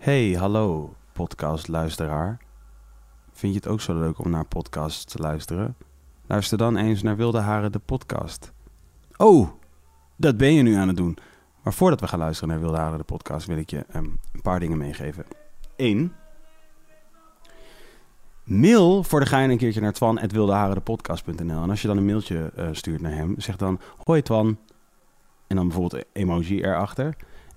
Hey, hallo podcastluisteraar. Vind je het ook zo leuk om naar podcasts te luisteren? Luister dan eens naar Wilde Haren de podcast. Oh, dat ben je nu aan het doen. Maar voordat we gaan luisteren naar Wilde Haren de podcast wil ik je ehm, een paar dingen meegeven. Eén. Mail voor de gein een keertje naar twan.wildeharendepodcast.nl En als je dan een mailtje eh, stuurt naar hem, zeg dan... Hoi Twan. En dan bijvoorbeeld emoji erachter.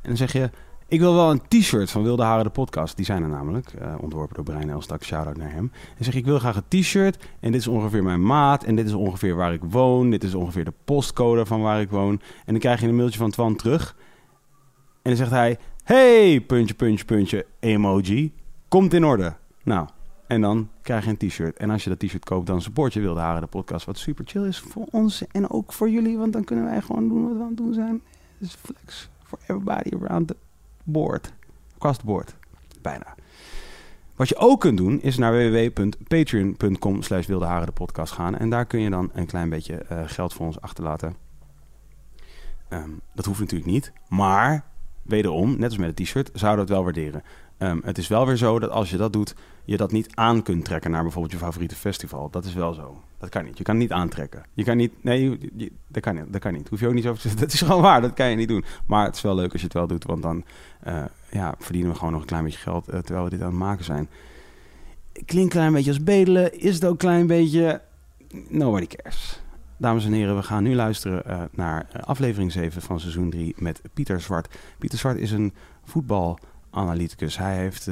En dan zeg je... Ik wil wel een t-shirt van Wilde Haren de podcast. Die zijn er namelijk. eh, ontworpen door Brian Elstak. Shout-out naar hem. En zeg ik wil graag een t-shirt. En dit is ongeveer mijn maat. En dit is ongeveer waar ik woon. Dit is ongeveer de postcode van waar ik woon. En dan krijg je een mailtje van Twan terug. En dan zegt hij... Hey, puntje, puntje, puntje, emoji. Komt in orde. Nou, en dan krijg je een t-shirt. En als je dat t-shirt koopt, dan support je Wilde Haren de podcast. Wat super chill is voor ons en ook voor jullie. Want dan kunnen wij gewoon doen wat we aan het doen zijn. Dus flex for everybody around the board. Across the board. Bijna. Wat je ook kunt doen, is naar www.patreon.com slash de podcast gaan. En daar kun je dan een klein beetje eh, geld voor ons achterlaten. Ehm, dat hoeft natuurlijk niet. Maar, wederom, net als met het t-shirt, zou dat wel waarderen. Ehm, het is wel weer zo dat als je dat doet, je dat niet aan kunt trekken naar bijvoorbeeld je favoriete festival. Dat is wel zo. Dat kan niet. Je kan niet aantrekken. Je kan niet. Nee, dat kan niet. Dat kan niet. Hoef je ook niet zo te. Dat is gewoon waar. Dat kan je niet doen. Maar het is wel leuk als je het wel doet, want dan eh, ja, verdienen we gewoon nog een klein beetje geld eh, terwijl we dit aan het maken zijn. Klinkt een klein beetje als bedelen. Is het ook een klein beetje. Nobody cares. Dames en heren, we gaan nu luisteren eh, naar aflevering 7 van seizoen 3 met Pieter Zwart. Pieter Zwart is een voetbalanalyticus. Hij heeft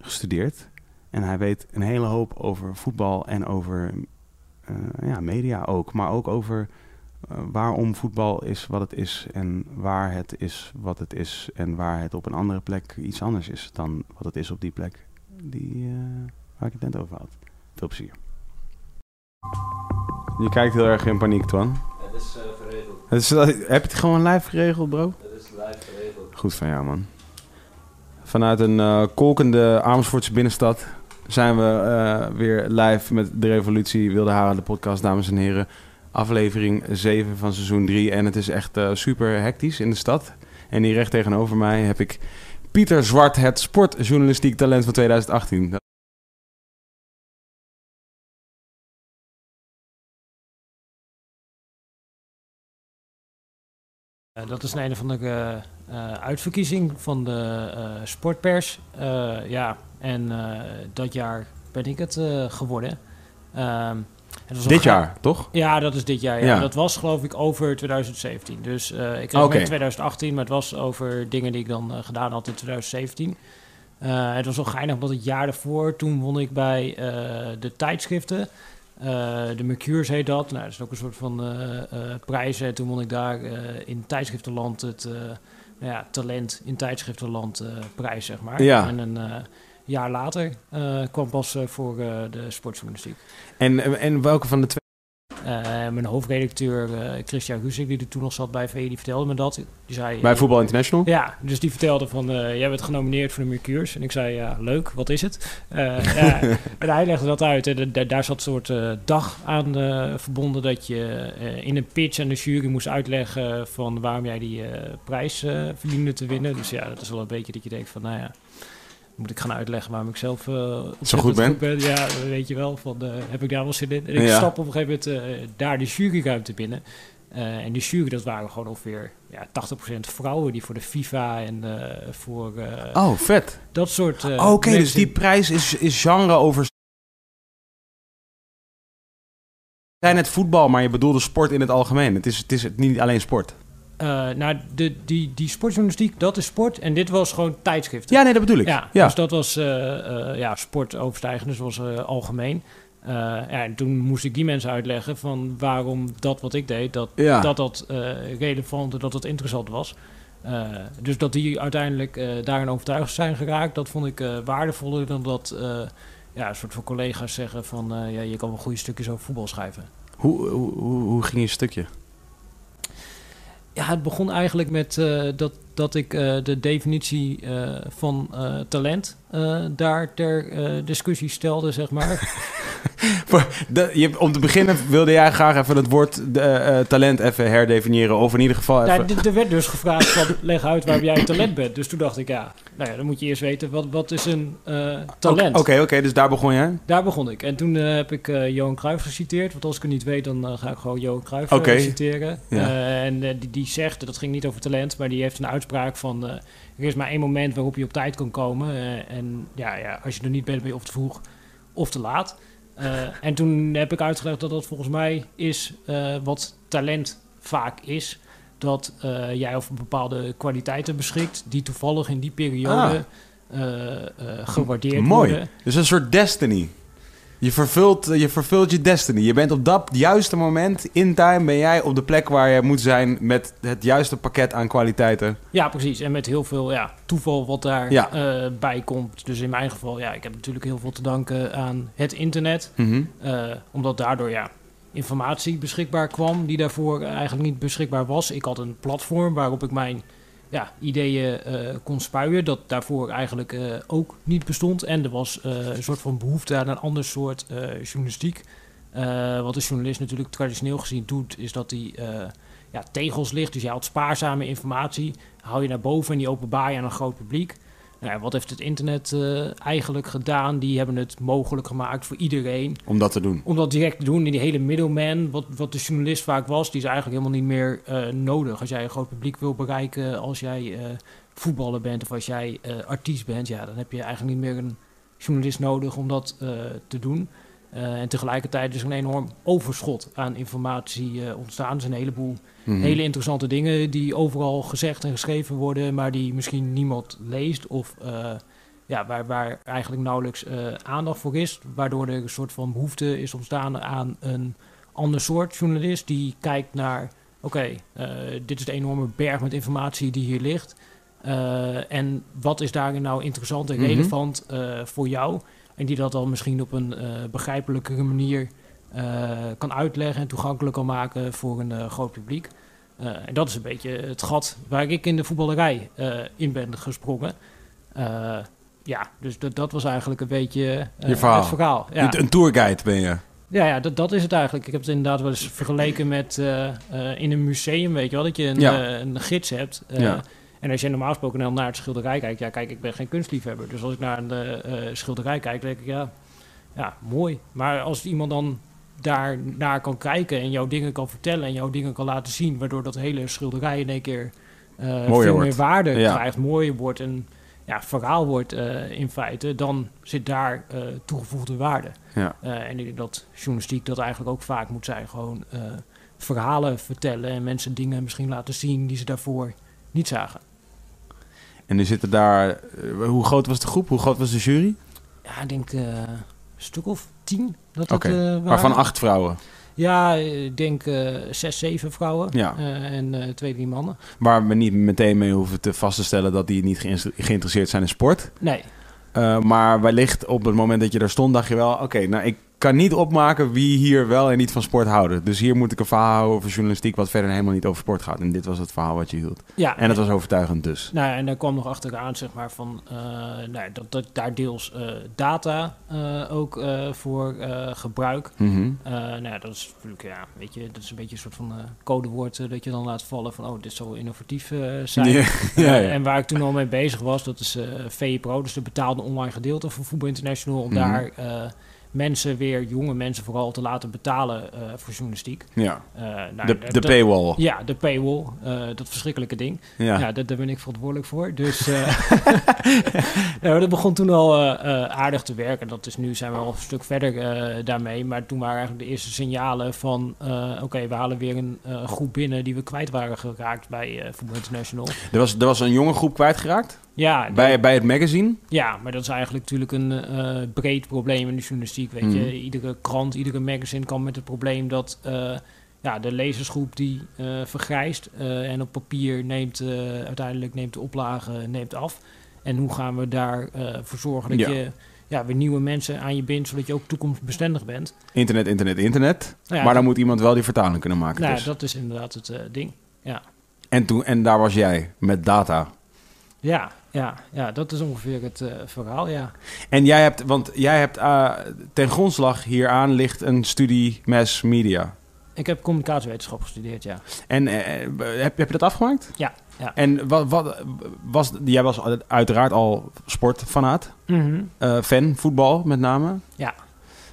gestudeerd en hij weet een hele hoop over voetbal en over ja, media ook. Maar ook over eh, waarom voetbal is wat het is en waar het is wat het is. En waar het op een andere plek iets anders is dan wat het is op die plek die, eh, waar ik het net over had. Veel plezier. Je kijkt heel erg in paniek, Twan. Het is uh, geregeld. Het is, heb je het gewoon live geregeld, bro? Het is live geregeld. Goed van jou, man. Vanuit een eh, kolkende Amersfoortse binnenstad zijn we eh, weer live met de Revolutie Wilde Haren, de podcast, dames en heren. Aflevering 7 van seizoen 3. En het is echt eh, super hectisch in de stad. En hier recht tegenover mij heb ik Pieter Zwart, het sportjournalistiek talent van 2018. Dat is een een van de eh, uitverkiezing van de eh, sportpers. Eh, ja, en eh, dat jaar ben ik het eh, geworden. Ehm, het was Dit jaar, toch? Ja, dat is dit jaar. Ja. Ja. Dat was geloof ik over 2017. Dus eh, ik kreeg met 2018, maar het was over dingen die ik dan eh, gedaan had in 2017. Eh, het was wel geinig, want het jaar daarvoor, toen won ik bij eh, de tijdschriften. Eh, de Mercures heet dat. Nou, dat is ook een soort van eh eh. En toen won ik daar in tijdschriftenland het nou ja, talent in tijdschriftenland prijs, zeg maar. Ja. En een jaar later kwam pas voor de sportjournalistiek. En, en welke van de twee? Eh, mijn hoofdredacteur eh, Christian Guzik, die er toen nog zat bij VE, die vertelde me dat. Die zei, Bij Voetbal International? Ja, dus die vertelde van, eh, jij bent genomineerd voor de Mercures. En ik zei, ja, leuk, wat is het? Eh, ja, en hij legde dat uit. En da- daar zat een soort eh, dag aan eh, verbonden dat je eh, in een pitch aan de jury moest uitleggen van waarom jij die eh, prijs eh, verdiende te winnen. Dus ja, dat is wel een beetje dat je denkt van, nou ja, moet ik gaan uitleggen waarom ik zelf eh, ontzettend goed ben? Ja, weet je wel, van, eh, heb ik daar wel zin in? En ik Ja. stap op een gegeven moment eh, daar de juryruimte binnen. En die jury, dat waren gewoon ongeveer ja, 80% vrouwen die voor de FIFA en voor Oh, vet. dat soort. eh, Oké, dus die prijs is, is genre over. zijn het voetbal, maar je bedoelde sport in het algemeen. Het is, het is niet alleen sport. Nou, de, die, die sportjournalistiek, dat is sport. En dit was gewoon tijdschriften. Ja, nee, dat bedoel ik. Ja, Ja. dus dat was eh, ja, sport overstijgend, dus dat was algemeen. Ja, en toen moest ik die mensen uitleggen van waarom dat wat ik deed, dat Ja. dat, dat relevant en dat het interessant was. Dus dat die uiteindelijk daarin overtuigd zijn geraakt, dat vond ik waardevoller dan dat ja, een soort van collega's zeggen van ja, je kan wel goede stukjes over voetbal schrijven. Hoe, hoe, hoe ging je stukje? Ja, het begon eigenlijk met eh, dat, dat ik eh, de definitie eh, van talent daar ter discussie stelde, zeg maar. Je, om te beginnen wilde jij graag even het woord de, eh, talent even herdefiniëren. Of in ieder geval Ja, even... er werd dus gevraagd van leg uit waar jij talent bent. Dus toen dacht ik, ja, nou ja, dan moet je eerst weten wat, wat is een eh, talent. Oké, oké, dus daar begon jij? Daar begon ik. En toen eh, heb ik eh, Johan Cruijff geciteerd. Want als ik het niet weet, dan eh, ga ik gewoon Johan Cruijff eh, citeren. Ja. Eh, en eh, die, die zegt, dat ging niet over talent, maar die heeft een uitspraak van... eh, er is maar één moment waarop je op tijd kan komen. eh, en ja, ja, als je er niet bent, ben je of te vroeg of te laat. Eh, en toen heb ik uitgelegd dat dat volgens mij is eh, wat talent vaak is. Dat eh, jij over bepaalde kwaliteiten beschikt die toevallig in die periode eh, gewaardeerd Mooi. worden. Dus een soort destiny. Je vervult, je vervult je destiny. Je bent op dat juiste moment, in time, ben jij op de plek waar je moet zijn met het juiste pakket aan kwaliteiten. Ja, precies. En met heel veel ja, toeval wat daar Ja. eh, bij komt. Dus in mijn geval, ja, ik heb natuurlijk heel veel te danken aan het internet. Mhm. eh, omdat daardoor ja, informatie beschikbaar kwam die daarvoor eigenlijk niet beschikbaar was. Ik had een platform waarop ik mijn ja, ideeën eh, kon spuien. Dat daarvoor eigenlijk eh, ook niet bestond. En er was eh, een soort van behoefte aan een ander soort journalistiek. Wat een journalist natuurlijk traditioneel gezien doet, is dat hij ja, tegels ligt. Dus je haalt spaarzame informatie, hou je naar boven en die openbaar je aan een groot publiek. Nou, ja, wat heeft het internet eh, eigenlijk gedaan? Die hebben het mogelijk gemaakt voor iedereen Om dat te doen. om dat direct te doen. En die hele middleman, wat, wat de journalist vaak was, die is eigenlijk helemaal niet meer eh, nodig. Als jij een groot publiek wil bereiken, als jij eh, voetballer bent of als jij artiest bent, ja, dan heb je eigenlijk niet meer een journalist nodig om dat te doen. En tegelijkertijd is er een enorm overschot aan informatie ontstaan. Er zijn een heleboel Mhm. hele interessante dingen die overal gezegd en geschreven worden, maar die misschien niemand leest of eh, ja, waar, waar eigenlijk nauwelijks eh, aandacht voor is. Waardoor er een soort van behoefte is ontstaan aan een ander soort journalist die kijkt naar, oké, eh, dit is de enorme berg met informatie die hier ligt. En wat is daarin nou interessant en Mhm. relevant voor jou? En die dat dan misschien op een begrijpelijkere manier kan uitleggen en toegankelijk kan maken voor een eh, groot publiek. Eh, en dat is een beetje het gat waar ik in de voetballerij eh, in ben gesprongen. Eh, ja, dus dat, dat was eigenlijk een beetje eh, Je verhaal. het verhaal. Ja, Een, een tourguide ben je. ja, ja dat, dat is het eigenlijk. Ik heb het inderdaad wel eens vergeleken met eh, eh, in een museum, weet je wel, dat je een, Ja. eh, een gids hebt. Eh, Ja. En als je normaal gesproken dan naar het schilderij kijkt, ja, kijk, ik ben geen kunstliefhebber. Dus als ik naar een eh, eh, schilderij kijk, denk ik, ja, ja, mooi. Maar als iemand dan daar naar kan kijken en jouw dingen kan vertellen en jouw dingen kan laten zien, waardoor dat hele schilderij in één keer eh, veel wordt. meer waarde Ja. krijgt, mooier wordt en ja, verhaal wordt eh, in feite, dan zit daar eh, toegevoegde waarde. Ja. En ik denk dat journalistiek dat eigenlijk ook vaak moet zijn. Gewoon verhalen vertellen en mensen dingen misschien laten zien die ze daarvoor niet zagen. En er zitten daar... hoe groot was de groep? Hoe groot was de jury? Ja, ik denk een stuk of tien. Dat Oké, dat, eh, waren. Waarvan acht vrouwen. Ja, ik denk eh, zes, zeven vrouwen Ja. eh, en twee, drie mannen. Waar we niet meteen mee hoeven te vast te stellen dat die niet geïnter- geïnteresseerd zijn in sport. Nee, maar wellicht op het moment dat je daar stond, dacht je wel... Oké, nou ik kan niet opmaken wie hier wel en niet van sport houden. Dus hier moet ik een verhaal houden over journalistiek... wat verder helemaal niet over sport gaat. En dit was het verhaal wat je hield. ja. En het was overtuigend dus. Nou, ja, en daar kwam nog achteraan, zeg maar, van eh, nou, dat, dat daar deels eh, data eh, ook voor gebruik. Eh, nou ja, dat is natuurlijk, ja, weet je, dat is een beetje een soort van codewoord dat je dan laat vallen van, oh, dit zal innovatief zijn. Ja, ja, ja. en waar ik toen al mee bezig was, dat is VE Pro, dus de betaalde online gedeelte van Voetbal International, om Mhm. daar mensen weer, jonge mensen vooral, te laten betalen eh, voor journalistiek. ja. Eh, nou, De, dat- de paywall. Ja, de paywall, eh, dat verschrikkelijke ding. Ja. Ja, daar, daar ben ik verantwoordelijk voor. Dus eh, nou, dat begon toen al eh, eh, aardig te werken. Dat is nu zijn we al een stuk verder eh, daarmee. Maar toen waren eigenlijk de eerste signalen van... eh, oké, we halen weer een eh, groep binnen die we kwijt waren geraakt bij eh Voetbal International. Er, was, er was een jonge groep kwijtgeraakt Ja, bij, bij het magazine. ja, maar dat is eigenlijk natuurlijk een eh, breed probleem in de journalistiek. Weet Mhm. je, iedere krant, iedere magazine kan met het probleem dat eh, ja, de lezersgroep die eh, vergrijst en op papier neemt uiteindelijk neemt de oplage neemt af. En hoe gaan we daarvoor voor zorgen dat Ja. je ja, weer nieuwe mensen aan je bindt, zodat je ook toekomstbestendig bent. Internet, internet, internet. Nou ja, maar dan moet iemand wel die vertaling kunnen maken. nou, dus. dat is inderdaad het ding. en, toen, en daar was jij met data. Ja, ja, ja, dat is ongeveer het eh, verhaal, ja. En jij hebt, want jij hebt eh, ten grondslag hieraan ligt een studie mass media. Ik heb communicatiewetenschap gestudeerd, ja. En eh, heb, heb je dat afgemaakt? Ja, ja. En wat, wat was, jij was uiteraard al sportfanaat, eh fan, voetbal met name. Ja.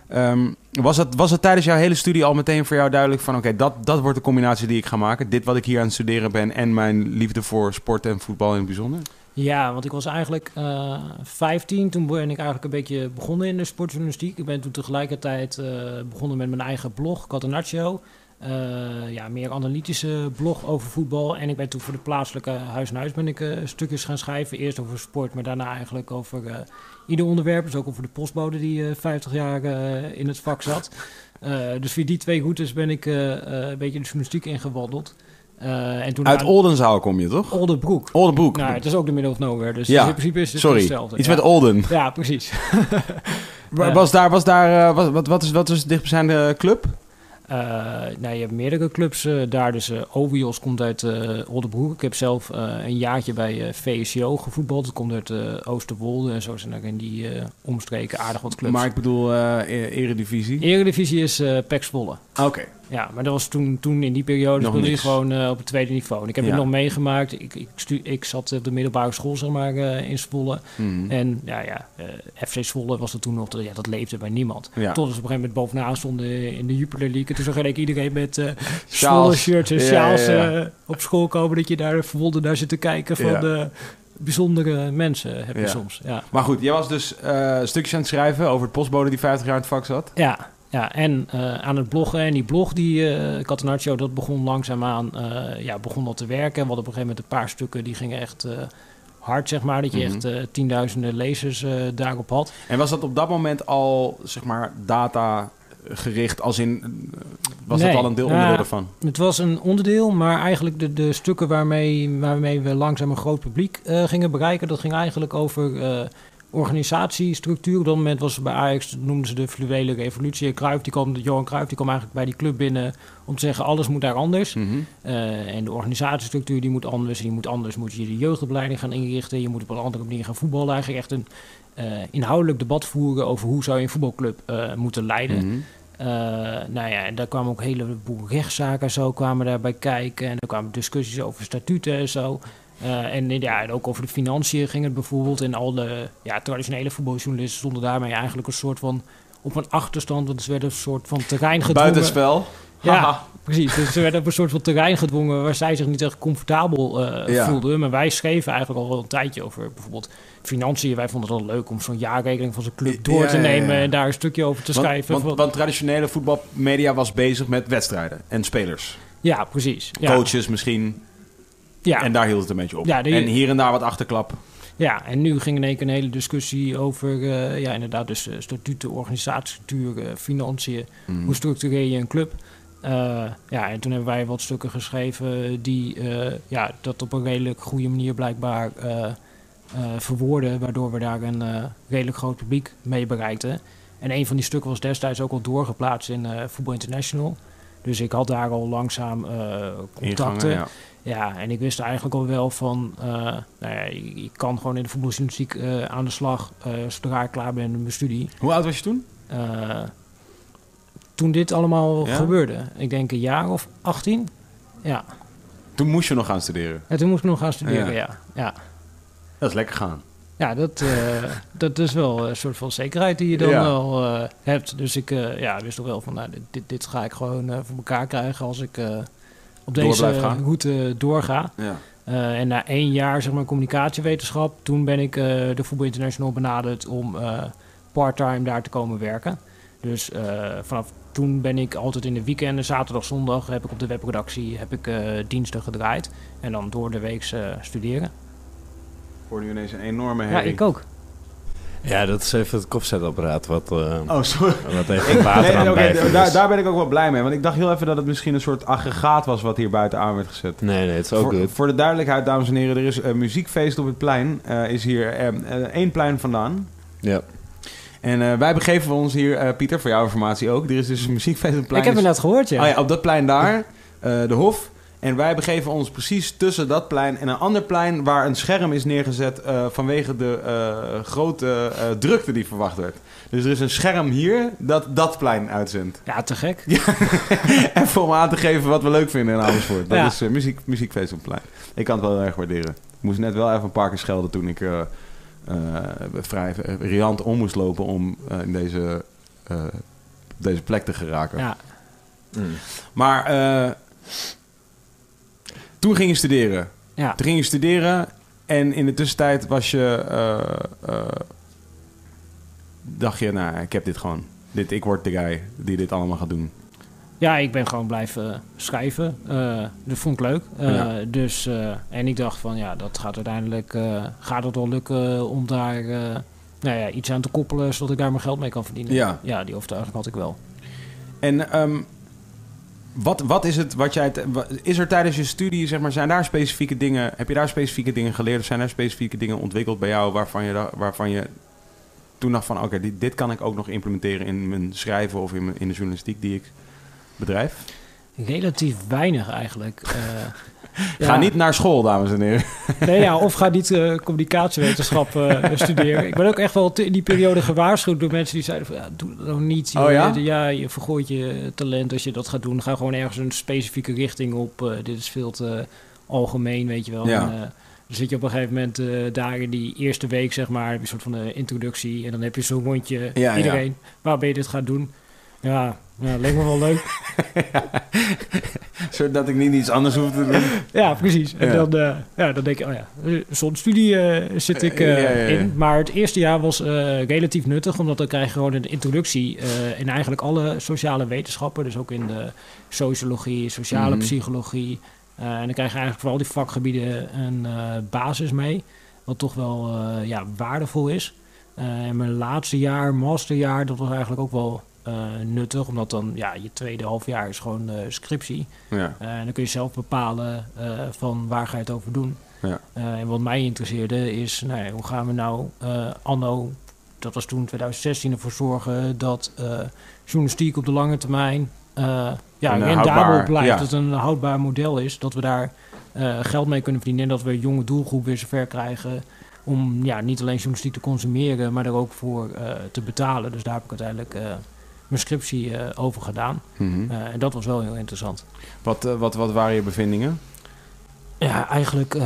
Ehm, was, het, was het tijdens jouw hele studie al meteen voor jou duidelijk van... oké, dat, dat wordt de combinatie die ik ga maken. Dit wat ik hier aan het studeren ben... en mijn liefde voor sport en voetbal in het bijzonder? Ja, want ik was eigenlijk eh 15. Toen ben ik eigenlijk een beetje begonnen in de sportjournalistiek. Ik ben toen tegelijkertijd eh, begonnen met mijn eigen blog, Catenaccio. Eh ja, meer analytische blog over voetbal. En ik ben toen voor de plaatselijke Huis en Huis ben ik stukjes gaan schrijven. Eerst over sport, maar daarna eigenlijk over ieder onderwerp. Dus ook over de postbode die eh 50 jaar in het vak zat. Dus via die twee routes ben ik een beetje de journalistiek ingewandeld. Eh en toen Uit Oldenzaal kom je, toch? Oldenbroek. Oldenbroek. Nou, het is ook de middle of nowhere, dus Ja, in principe is het Sorry, hetzelfde. iets ja. met Olden. Ja, precies. Ja. Was daar, was daar eh, wat, wat, wat, is, wat is de dichtstbijzijnde club? Eh, nou, je hebt meerdere clubs daar. Dus Ovios komt uit Oldenbroek. Ik heb zelf een jaartje bij VSCO gevoetbald. Dat komt uit Oosterwolde. En zo zijn er in die omstreken aardig wat clubs. Maar ik bedoel e- eredivisie. Eredivisie is eh Pek Zwolle. Oké. Ja, maar dat was toen, toen in die periode Nog speelde je gewoon eh, op het tweede niveau. En ik heb Ja. het nog meegemaakt. Ik, ik, stu- ik zat op de middelbare school, zeg maar, eh, in Zwolle. Mhm. En ja, ja eh, FC Zwolle was er toen nog, ja, dat leefde bij niemand. Ja. Tot ze op een gegeven moment bovenaan stonden in de Jupiler League. En toen zag ik iedereen met eh. Zwolle shirts en Ja, sjaals ja, ja. eh, op school komen. Dat je daar verwonderd naar zit te kijken van de bijzondere mensen heb je Ja. soms. Ja. Maar goed, jij was dus eh stukjes aan het schrijven over het postbode die 50 jaar in het vak zat. Ja, ja, en eh, aan het bloggen. En die blog, die Catenaccio, dat begon langzaamaan eh ja, begon al te werken. We hadden op een gegeven moment een paar stukken die gingen echt hard, zeg maar. Dat je Mhm. echt tienduizenden lezers daarop had. En was dat op dat moment al, zeg maar, data gericht als in... Was Nee. dat al een deel onderdeel ervan? Het was een onderdeel, maar eigenlijk de, de stukken waarmee, waarmee we langzaam een groot publiek gingen bereiken, dat ging eigenlijk over organisatiestructuur. Op dat moment was bij Ajax, noemden ze de fluwele revolutie. Cruijff, die kwam, Johan Cruijff die kwam eigenlijk bij die club binnen om te zeggen, alles moet daar anders. Mhm. Eh, en de organisatiestructuur die moet anders. En je moet anders moet je de jeugdopleiding gaan inrichten. Je moet op een andere manier gaan voetballen. Eigenlijk echt een eh, inhoudelijk debat voeren over hoe zou je een voetbalclub eh, moeten leiden. Eh, nou ja, en daar kwamen ook een heleboel rechtszaken zo kwamen daarbij kijken. En er kwamen discussies over statuten en zo. Eh, en ja, en ook over de financiën ging het bijvoorbeeld. En al de ja, traditionele voetbaljournalisten stonden daarmee eigenlijk een soort van op een achterstand. Want ze werden een soort van terrein gedwongen. Buitenspel. Ja, Haha. precies. Dus ze werden op een soort van terrein gedwongen waar zij zich niet echt comfortabel eh, Ja. voelden. Maar wij schreven eigenlijk al wel een tijdje over bijvoorbeeld financiën. Wij vonden het wel leuk om zo'n jaarrekening van zijn club door Ja, te nemen en daar een stukje over te Want, schrijven. want, Van- want traditionele voetbalmedia was bezig met wedstrijden en spelers. ja, precies. Ja, Coaches misschien. Ja. En daar hield het een beetje op. Ja, die- En hier en daar wat achterklap. ja, en nu ging in één keer een hele discussie over, eh, ja, inderdaad, dus eh, statuten, organisatiestructuur, eh, financiën. Mhm. Hoe structureer je een club? Ja, en toen hebben wij wat stukken geschreven die ja, dat op een redelijk goede manier blijkbaar verwoorden, waardoor we daar een redelijk groot publiek mee bereikten. En een van die stukken was destijds ook al doorgeplaatst in Voetbal International. Dus ik had daar al langzaam contacten. Ingangen, ja. Ja, en ik wist eigenlijk al wel van, eh, nou ja, ik, kan gewoon in de voetbaljournalistiek eh, aan de slag eh, zodra ik klaar ben met mijn studie. Hoe oud was je toen? Toen dit allemaal Ja? gebeurde, ik denk een jaar of 18. Ja, Toen moest je nog gaan studeren. en toen moest ik nog gaan studeren, Ja. ja. Dat is lekker gaan. ja dat, dat is wel een soort van zekerheid die je dan wel hebt. Dus ik ja, wist toch wel van, nou, dit- dit, ga ik gewoon voor elkaar krijgen als ik op Door deze route doorga. Ja. Eh, en na één jaar zeg maar, communicatiewetenschap, toen ben ik eh, de Voetbal International benaderd om eh parttime daar te komen werken. Dus vanaf toen ben ik altijd in de weekenden, zaterdag, zondag, heb ik op de webredactie heb ik, diensten gedraaid. En dan door de week studeren. Ik hoor nu ineens een enorme Ja, herrie. ik ook. Ja, dat is even het kofzetapparaat wat, eh Oh, sorry. wat even water aan bijvult daar, daar ben ik ook wel blij mee. Want ik dacht heel even dat het misschien een soort aggregaat was wat hier buiten aan werd gezet. Nee, nee, het is ook voor, goed. voor de duidelijkheid, dames en heren, er is een muziekfeest op het plein. Eh, is hier eh, één plein vandaan. Ja. En eh, wij begeven ons hier, eh, Pieter, voor jouw informatie ook. Er is dus een muziekfeest op het plein. ik heb het net gehoord, ja. Oh ja, op dat plein daar, eh, de Hof. En wij begeven ons precies tussen dat plein en een ander plein... waar een scherm is neergezet eh, vanwege de eh, grote eh, drukte die verwacht werd. Dus er is een scherm hier dat dat plein uitzendt. Ja, te gek. Even om aan te geven wat we leuk vinden in Amersfoort. Dat Ja. is muziek, muziekfeest op het plein. Ik kan het wel heel erg waarderen. Ik moest net wel even een paar keer schelden toen ik eh, eh, vrij riant om moest lopen om eh, in deze, eh, op deze plek te geraken. Ja, Mm. Maar eh, toen ging je studeren. ja. Toen ging je studeren en in de tussentijd was je... eh, eh, dacht je, nou, ik heb dit gewoon. Dit, ik word de guy die dit allemaal gaat doen. Ja, ik ben gewoon blijven schrijven. Eh, dat vond ik leuk. Ja. dus, en ik dacht van ja, dat gaat uiteindelijk gaat het wel lukken om daar nou ja, iets aan te koppelen, zodat ik daar mijn geld mee kan verdienen. Ja. ja die overtuiging had ik wel. En ehm, wat, wat is het wat jij... Is er tijdens je studie, zeg maar, zijn daar specifieke dingen... Heb je daar specifieke dingen geleerd? Of zijn er specifieke dingen ontwikkeld bij jou waarvan je, waarvan je toen dacht van... Oké, dit, dit kan ik ook nog implementeren in mijn schrijven of in, mijn, in de journalistiek die ik bedrijf? Relatief weinig eigenlijk. Eh, Ga niet naar school, dames en heren. Nee, ja, of ga niet eh, communicatiewetenschap eh, studeren. Ik ben ook echt wel in die periode gewaarschuwd door mensen die zeiden van... Ja, doe dat nou niet. Oh ja? Je, ja, je vergooit je talent als je dat gaat doen. Ga gewoon ergens een specifieke richting op. Eh, dit is veel te algemeen, weet je wel. Ja. En, dan zit je op een gegeven moment daar in die eerste week, zeg maar... heb je een soort van eh, introductie. En dan heb je zo'n rondje Ja, iedereen. Waar ben je dit gaat doen? Ja, ja, leek me wel leuk. Zodat ik niet iets anders hoef te doen. Ja, precies. En Ja. Dan, eh, ja, dan denk je, oh ja, zo'n studie eh, zit ik Ja, ja. in. Maar het eerste jaar was relatief nuttig, omdat dan krijg je gewoon een introductie in eigenlijk alle sociale wetenschappen. Dus ook in de sociologie, sociale Mhm. psychologie. En dan krijg je eigenlijk voor al die vakgebieden een basis mee. Wat toch wel ja, waardevol is. En mijn laatste jaar, masterjaar, dat was eigenlijk ook wel nuttig. Omdat dan, ja, je tweede halfjaar is gewoon eh, scriptie. Ja. Eh, en dan kun je zelf bepalen eh, van waar ga je het over doen. Ja. Eh, en wat mij interesseerde is, nou ja, hoe gaan we nou eh, anno, dat was toen 2016, ervoor zorgen dat eh, journalistiek op de lange termijn eh, ja, eh, rendabel houdbaar- blijft. ja. Dat het een houdbaar model is. Dat we daar eh, geld mee kunnen verdienen. En dat we jonge doelgroep weer zover krijgen om ja, niet alleen journalistiek te consumeren, maar er ook voor eh, te betalen. Dus daar heb ik uiteindelijk eh, mijn scriptie eh, over gedaan. Mhm. Eh, en dat was wel heel interessant. Wat, eh, wat, wat waren je bevindingen? Ja, eigenlijk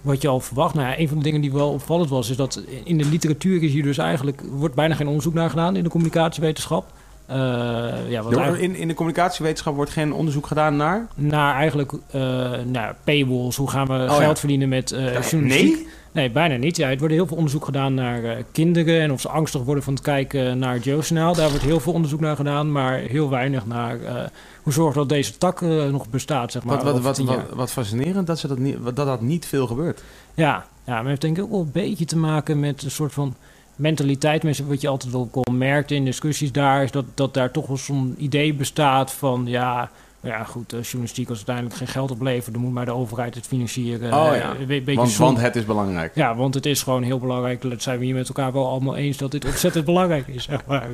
wat je al verwacht. Nou ja, een van de dingen die wel opvallend was, is dat in de literatuur is hier dus eigenlijk wordt bijna geen onderzoek naar gedaan in de communicatiewetenschap. Ja, wat in, in de communicatiewetenschap wordt geen onderzoek gedaan naar... naar eigenlijk eh naar paywalls, hoe gaan we ja. geld verdienen met journalistiek? Nee? Nee, bijna niet. Ja, het wordt heel veel onderzoek gedaan naar eh, kinderen en of ze angstig worden van het kijken naar het jeugdjournaal. Daar wordt heel veel onderzoek naar gedaan, maar heel weinig naar eh, hoe zorgen we dat deze tak eh, nog bestaat, zeg maar. Wat, wat, wat, wat, fascinerend dat, ze dat, niet, dat dat niet veel gebeurt. Ja, ja, maar het heeft denk ik ook wel een beetje te maken met een soort van mentaliteit. Mensen, wat je altijd wel wel merkt in discussies daar, is dat, dat daar toch wel zo'n idee bestaat van ja. Ja, goed, eh, journalistiek als uiteindelijk geen geld oplevert, dan moet maar de overheid het financieren. Oh Eh, ja, een be- beetje Want, want het is belangrijk. Ja, want het is gewoon heel belangrijk. Dat zijn we hier met elkaar wel allemaal eens dat dit ontzettend belangrijk is. Zeg maar.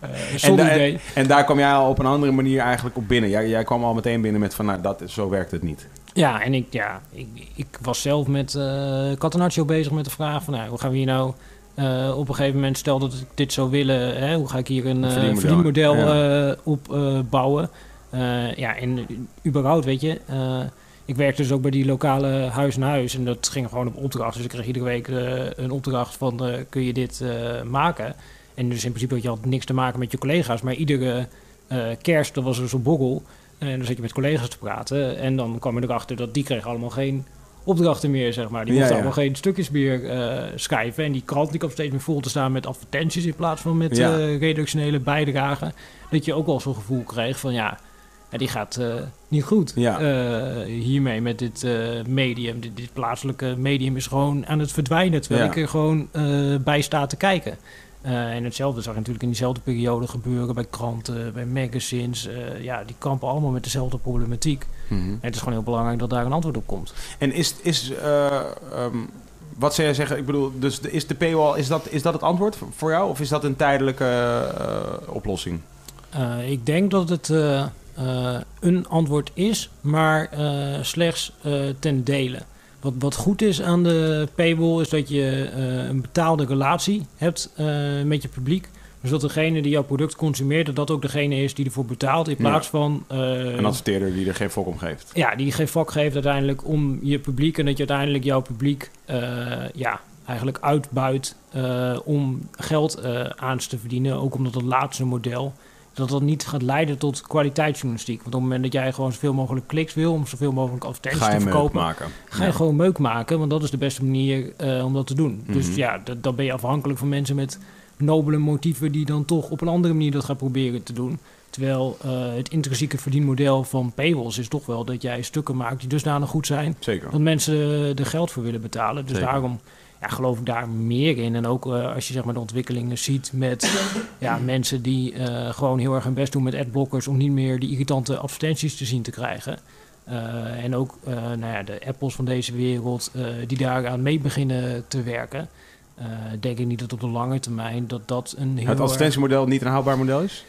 eh, eh, da- idee. En daar kwam jij al op een andere manier eigenlijk op binnen. Jij, jij kwam al meteen binnen met van, nou, dat, zo werkt het niet. Ja, en ik, ja, ik, ik was zelf met eh Catenaccio bezig met de vraag van... Nou, hoe gaan we hier nou eh, op een gegeven moment... Stel dat ik dit zou willen, hè, hoe ga ik hier een Een eh, verdienmodel, verdienmodel eh, op eh, bouwen? Eh, ja, en eh, überhaupt, weet je... eh, ik werkte dus ook bij die lokale huis en huis. En dat ging gewoon op opdracht. Dus ik kreeg iedere week eh, een opdracht van... eh, kun je dit eh, maken? En dus in principe had je had niks te maken met je collega's. Maar iedere eh, kerst, dat was er zo'n borrel... En dan zat je met collega's te praten. En dan kwam je erachter dat die kregen allemaal geen opdrachten meer, zeg maar. Die mochten ja. allemaal geen stukjes meer eh, schrijven. En die krant die kwam steeds meer vol te staan met advertenties... in plaats van met Ja. eh, redactionele bijdragen. Dat je ook wel zo'n gevoel kreeg van... ja, ja, die gaat eh, niet goed Ja. eh, hiermee met dit eh, medium. Dit, dit plaatselijke medium is gewoon aan het verdwijnen... terwijl Ja. ik er gewoon bij sta te kijken. En hetzelfde zag je natuurlijk in diezelfde periode gebeuren bij kranten, bij magazines. Ja, die kampen allemaal met dezelfde problematiek. Mhm. En het is gewoon heel belangrijk dat daar een antwoord op komt. En is, is eh, ehm, wat zou jij zeggen? Ik bedoel, dus de, is de paywall, is dat, is dat het antwoord voor jou? Of is dat een tijdelijke oplossing? Ik denk dat het een antwoord is, maar eh, slechts eh, ten dele. Wat, wat goed is aan de paywall is dat je eh, een betaalde relatie hebt eh, met je publiek. Dus dat degene die jouw product consumeert, dat dat ook degene is die ervoor betaalt. In Ja. plaats van eh, Een adverteerder die er geen fok om geeft. ja, die geen vak geeft uiteindelijk om je publiek. En dat je uiteindelijk jouw publiek eh, ja, eigenlijk uitbuit eh, om geld eh, aan te verdienen. Ook omdat het laatste model, dat dat niet gaat leiden tot kwaliteitsjournalistiek. Want op het moment dat jij gewoon zoveel mogelijk kliks wil om zoveel mogelijk advertenties te verkopen, maken. ga je Ja. gewoon meuk maken. Want dat is de beste manier eh, om dat te doen. Dus Mhm. ja, dat- dan ben je afhankelijk van mensen met nobele motieven die dan toch op een andere manier dat gaan proberen te doen. Terwijl eh, het intrinsieke verdienmodel van paywalls is toch wel dat jij stukken maakt die dusdanig goed zijn Zeker. dat mensen er geld voor willen betalen. Dus Zeker. daarom ja, geloof ik daar meer in. En ook eh, als je zeg maar, de ontwikkelingen ziet met ja, mensen die eh, gewoon heel erg hun best doen met adblockers om niet meer die irritante advertenties te zien te krijgen. Eh, en ook nou ja, de Apples van deze wereld die daaraan mee beginnen te werken. Denk ik niet dat op de lange termijn dat dat een heel Het advertentiemodel niet een houdbaar model is?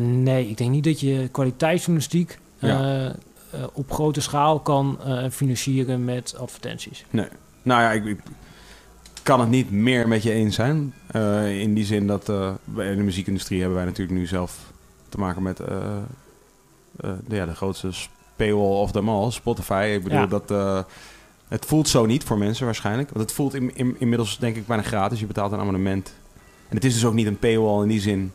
nee, ik denk niet dat je kwaliteitsjournalistiek Ja. op grote schaal kan financieren met advertenties. Nou ja, ik, ik kan het niet meer met je eens zijn. Eh, in die zin dat bij- in de muziekindustrie hebben wij natuurlijk nu zelf te maken met eh, de, ja, de grootste paywall of them all, Spotify. Ik bedoel Ja. dat het voelt zo niet voor mensen waarschijnlijk. Want het voelt in, in- inmiddels denk ik bijna gratis. Je betaalt een abonnement. En het is dus ook niet een paywall in die zin.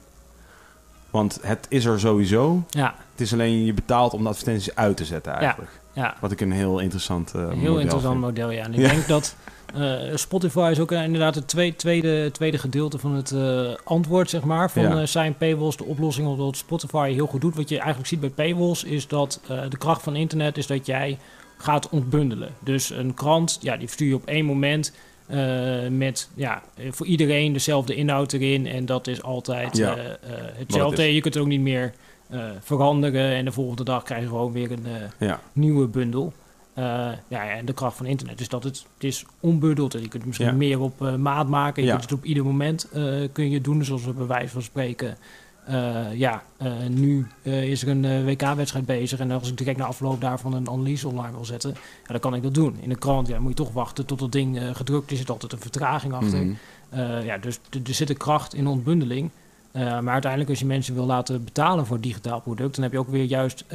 Want het is er sowieso. Ja, Het is alleen je betaalt om de advertenties uit te zetten eigenlijk. ja. Wat ik een heel interessant model heel interessant vind. model, ja. En ik Ja. denk dat eh, Spotify is ook inderdaad het tweede, tweede, tweede gedeelte van het eh, antwoord, zeg maar, van Ja. eh, zijn paywalls. De oplossing op wat Spotify heel goed doet. Wat je eigenlijk ziet bij paywalls is dat de kracht van internet is dat jij gaat ontbundelen. Dus een krant, ja, die verstuur je op één moment met ja, voor iedereen dezelfde inhoud erin. En dat is altijd Ja. hetzelfde. het. Je kunt het ook niet meer veranderen. En de volgende dag krijg je gewoon weer een... Ja. nieuwe bundel. Eh, ja, en de kracht van internet is dat het, het is onbundeld. En je kunt het misschien Ja. meer op eh, maat maken. Je Ja. kunt het op ieder moment eh, kun je doen, zoals we bij wijze van spreken. ja, nu is er een WK-wedstrijd bezig. En als ik direct na afloop daarvan een analyse online wil zetten, ja, dan kan ik dat doen. In de krant ja, moet je toch wachten tot dat ding gedrukt is. Er zit altijd een vertraging achter. Mhm. Ja, dus er zit een kracht in ontbundeling. Maar uiteindelijk, als je mensen wil laten betalen voor een digitaal product, dan heb je ook weer juist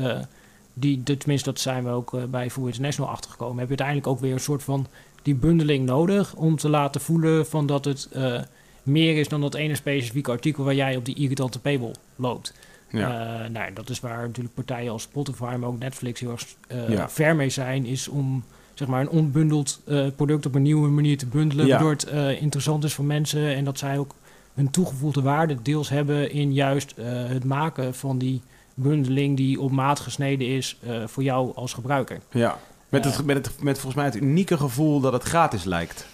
die, tenminste, dat zijn we ook eh, bij Food International achtergekomen. Heb je uiteindelijk ook weer een soort van die bundeling nodig om te laten voelen van dat het eh, meer is dan dat ene specifieke artikel waar jij op die irritante paywall loopt. Ja. Eh, nou, dat is waar natuurlijk partijen als Spotify, maar ook Netflix heel erg Ja. ver mee zijn, is om zeg maar een onbundeld product op een nieuwe manier te bundelen, Ja. waardoor het interessant is voor mensen en dat zij ook hun toegevoegde waarde deels hebben in juist het maken van die bundeling die op maat gesneden is eh, voor jou als gebruiker. Ja. Met, het, met, het, met volgens mij het unieke gevoel dat het gratis lijkt.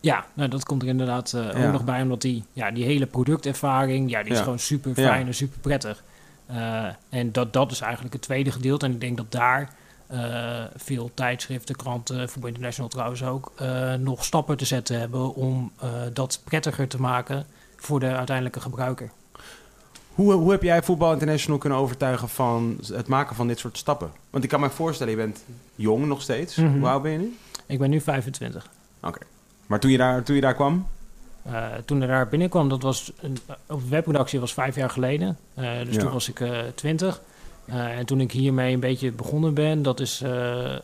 Ja, nou, dat komt er inderdaad eh, Ja. ook nog bij, omdat die, ja, die hele productervaring, ja, die is Ja. gewoon super Ja. fijn en super prettig. Eh, en dat, dat is eigenlijk het tweede gedeelte. En ik denk dat daar eh, veel tijdschriften, kranten, Voetbal International trouwens ook, eh, nog stappen te zetten hebben om eh, dat prettiger te maken voor de uiteindelijke gebruiker. Hoe, hoe heb jij Voetbal International kunnen overtuigen van het maken van dit soort stappen? Want ik kan me voorstellen, je bent jong nog steeds. Mhm. Hoe oud ben je nu? Ik ben nu 25. Maar toen je daar, toen je daar kwam? Eh, toen er daar binnenkwam, dat was een, op de webredactie was vijf jaar geleden. Eh, dus Ja. toen was ik twintig. Eh, en toen ik hiermee een beetje begonnen ben, dat is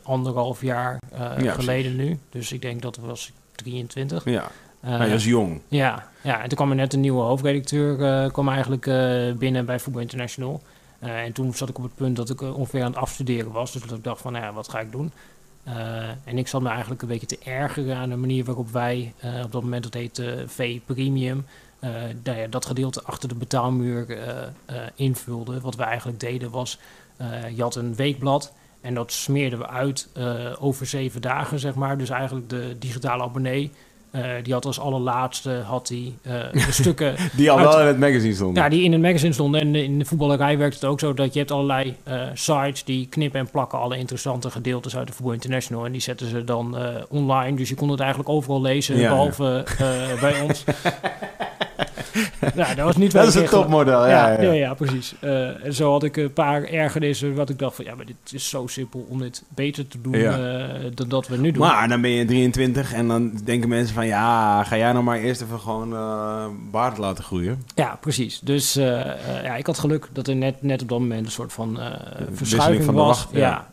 anderhalf jaar Ja, geleden nu. Dus ik denk dat was ik 23. Ja. Eh, dat is jong. ja, ja, en toen kwam er net een nieuwe hoofdredacteur eh, kwam eigenlijk eh, binnen bij Voetbal International. En toen zat ik op het punt dat ik ongeveer aan het afstuderen was. Dus dat ik dacht van, nou ja, wat ga ik doen? En ik zat me eigenlijk een beetje te ergeren aan de manier waarop wij, op dat moment dat heette V Premium, nou ja, dat gedeelte achter de betaalmuur invulden. Wat we eigenlijk deden was, je had een weekblad en dat smeerden we uit over zeven dagen, zeg maar. Dus eigenlijk de digitale abonnee, eh, die had als allerlaatste had die, eh, de stukken Die al Uit- wel in het magazine stonden. ja, die in het magazine stonden. En in de voetballerij werkt het ook zo dat je hebt allerlei eh, sites die knippen en plakken alle interessante gedeeltes uit de Voetbal International. En die zetten ze dan online. Dus je kon het eigenlijk overal lezen, Ja, behalve eh, bij ons. nou, dat was niet Dat is een topmodel, ja. Ja, ja, precies. Eh, en zo had ik een paar ergernissen wat ik dacht van... ja, maar dit is zo simpel om dit beter te doen eh, dan dat we nu doen. Maar dan ben je 23 en dan denken mensen van... ja, ga jij nou maar eerst even gewoon eh baard laten groeien. Ja, precies. Dus ja, ik had geluk dat er net, net op dat moment een soort van verschuiving van was. wacht, ja.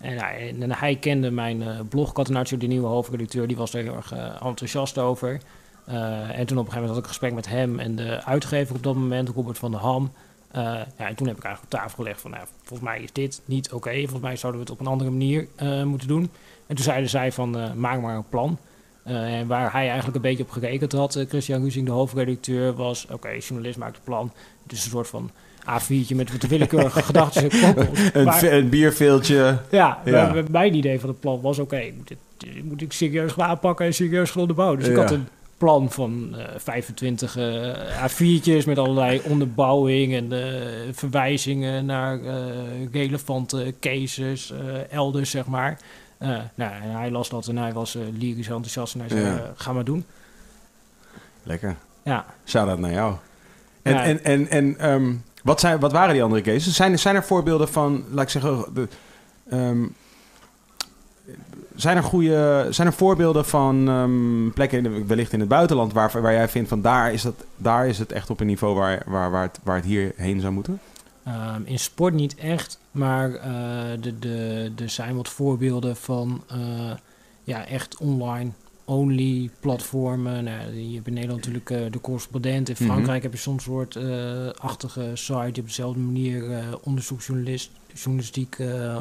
en, en hij kende mijn blog, Catenaccio, de nieuwe hoofdredacteur, die was er heel erg enthousiast over. Eh, en toen op een gegeven moment had ik een gesprek met hem en de uitgever op dat moment, Robert van der Ham. Eh, ja, en toen heb ik eigenlijk op tafel gelegd van, nou, volgens mij is dit niet oké. Volgens mij zouden we het op een andere manier eh, moeten doen. En toen zeiden zij van, maak maar een plan. En waar hij eigenlijk een beetje op gerekend had, Christian Ruzing, de hoofdredacteur, was: oké, journalist maakt een plan. Het is een soort van A4'tje met wat willekeurige gedachten. Een, Maar- een bierveeltje. ja, mijn idee van het plan was: oké, dit, dit moet ik serieus gaan aanpakken en serieus gaan onderbouwen. Dus ik had een plan van eh 25 eh, A4'tjes met allerlei onderbouwing en eh, verwijzingen naar eh, relevante cases eh, elders, zeg maar. Eh, nou, en hij las dat en hij was eh, lyrisch enthousiast en hij zei: Ja. eh, ga maar doen. Lekker. Ja, Shout-out naar jou. En, Ja. en, en, en ehm, wat, zijn, wat waren die andere cases? Zijn, zijn er voorbeelden van, laat ik zeggen... De, ehm, zijn er, goede, zijn er voorbeelden van ehm, plekken, in wellicht in het buitenland, waar, waar jij vindt van daar is, dat, daar is het echt op een niveau waar, waar, waar, het, waar het hierheen zou moeten? Ehm, in sport niet echt, maar eh, de, de, er zijn wat voorbeelden van eh, ja, echt online only platformen. Nou, je hebt in Nederland natuurlijk eh, de correspondent. In Mhm. Frankrijk heb je soms soort achtige site die op dezelfde manier onderzoeksjournalistiek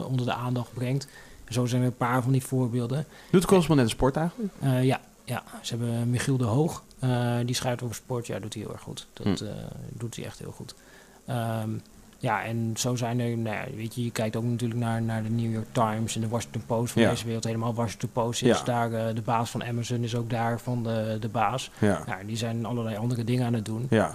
onder de aandacht brengt. Zo zijn er een paar van die voorbeelden. Doet de correspondent sport eigenlijk? Eh, ja, ja, ze hebben Michiel de Hoog. eh, die schrijft over sport. Ja, doet hij heel erg goed. Dat Hm. eh, doet hij echt heel goed. Ehm, ja, en zo zijn er, nou ja, weet je, je kijkt ook natuurlijk naar, naar de New York Times en de Washington Post van Ja. deze wereld. Helemaal Washington Post is Ja. daar, de baas van Amazon is ook daar van de, de baas. Ja. Ja, die zijn allerlei andere dingen aan het doen. Ja.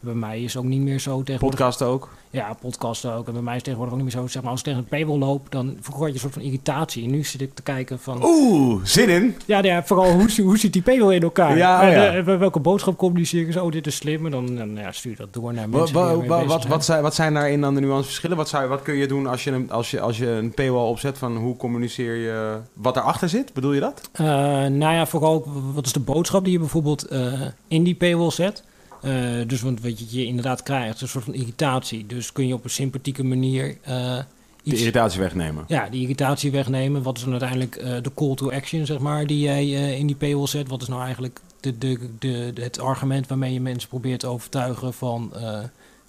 Bij mij is ook niet meer zo tegenwoordig. Podcast ook? Ja, podcasten ook. En bij mij is tegenwoordig ook niet meer zo. Zeg maar, als ik tegen een paywall loop, dan had je een soort van irritatie. En nu zit ik te kijken van... Oeh, zin in. Ja, ja vooral hoe, hoe zit die paywall in elkaar? Ja, ja. bij welke boodschap communiceren ze? Oh, dit is slim. En dan, dan ja, stuur je dat door naar mensen wa- wat, zijn. wat, zijn, wat zijn daarin dan de nuanceverschillen? Wat, zou, wat kun je doen als je, een, als, je, als je een paywall opzet van hoe communiceer je wat erachter zit? Bedoel je dat? Eh, nou ja, vooral wat is de boodschap die je bijvoorbeeld eh, in die paywall zet? Eh, dus want wat je, je inderdaad krijgt, een soort van irritatie. Dus kun je op een sympathieke manier eh, De iets... irritatie wegnemen. Ja, die irritatie wegnemen. Wat is dan uiteindelijk eh, de call to action, zeg maar, die jij in die paywall zet? Wat is nou eigenlijk de, de, de, de- het argument waarmee je mensen probeert te overtuigen van...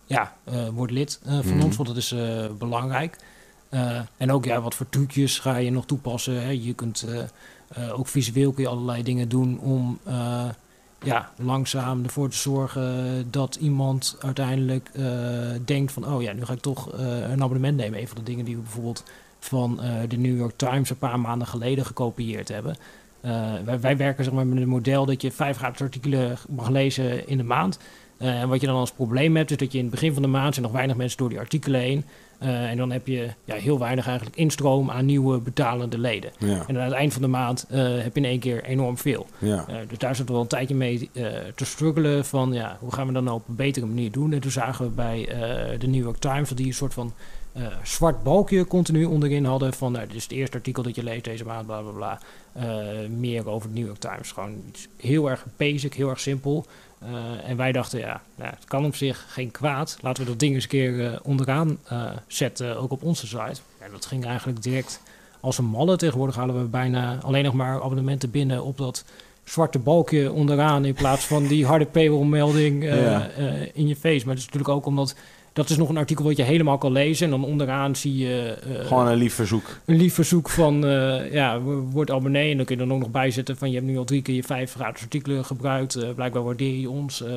ja, word lid van Mhm. ons, want dat is belangrijk. En ook, ja, wat voor trucjes ga je nog toepassen? Hè? Je kunt ook visueel kun je allerlei dingen doen om... ja, langzaam ervoor te zorgen dat iemand uiteindelijk eh, denkt van... oh ja, nu ga ik toch eh, een abonnement nemen. Een van de dingen die we bijvoorbeeld van eh, de New York Times een paar maanden geleden gekopieerd hebben. Wij, wij werken zeg maar, met een model dat je vijf gratis artikelen mag lezen in de maand. Eh, en wat je dan als probleem hebt, is dat je in het begin van de maand zijn nog weinig mensen door die artikelen heen. Eh, en dan heb je ja, heel weinig eigenlijk instroom aan nieuwe betalende leden. Ja, En aan het eind van de maand eh, heb je in één keer enorm veel. ja. Dus daar zaten we wel een tijdje mee te struggelen van ja, hoe gaan we dat nou op een betere manier doen. En toen zagen we bij de New York Times dat die een soort van zwart balkje continu onderin hadden van nou, dit is het eerste artikel dat je leest deze maand, bla bla bla. Meer over de New York Times. Gewoon iets heel erg basic, heel erg simpel. Eh, en wij dachten, ja, het kan op zich geen kwaad. Laten we dat ding eens een keer eh, onderaan eh, zetten, ook op onze site. En dat ging eigenlijk direct als een malle. Tegenwoordig halen we bijna alleen nog maar abonnementen binnen op dat zwarte balkje onderaan in plaats van die harde paywall-melding Ja. eh, in je face. Maar dat is natuurlijk ook omdat dat is nog een artikel wat je helemaal kan lezen en dan onderaan zie je eh, Gewoon een lief verzoek. een lief verzoek van eh, ja, wo- word abonnee en dan kun je dan ook nog bijzetten van je hebt nu al drie keer je vijf gratis artikelen gebruikt. eh, blijkbaar waardeer je ons. eh,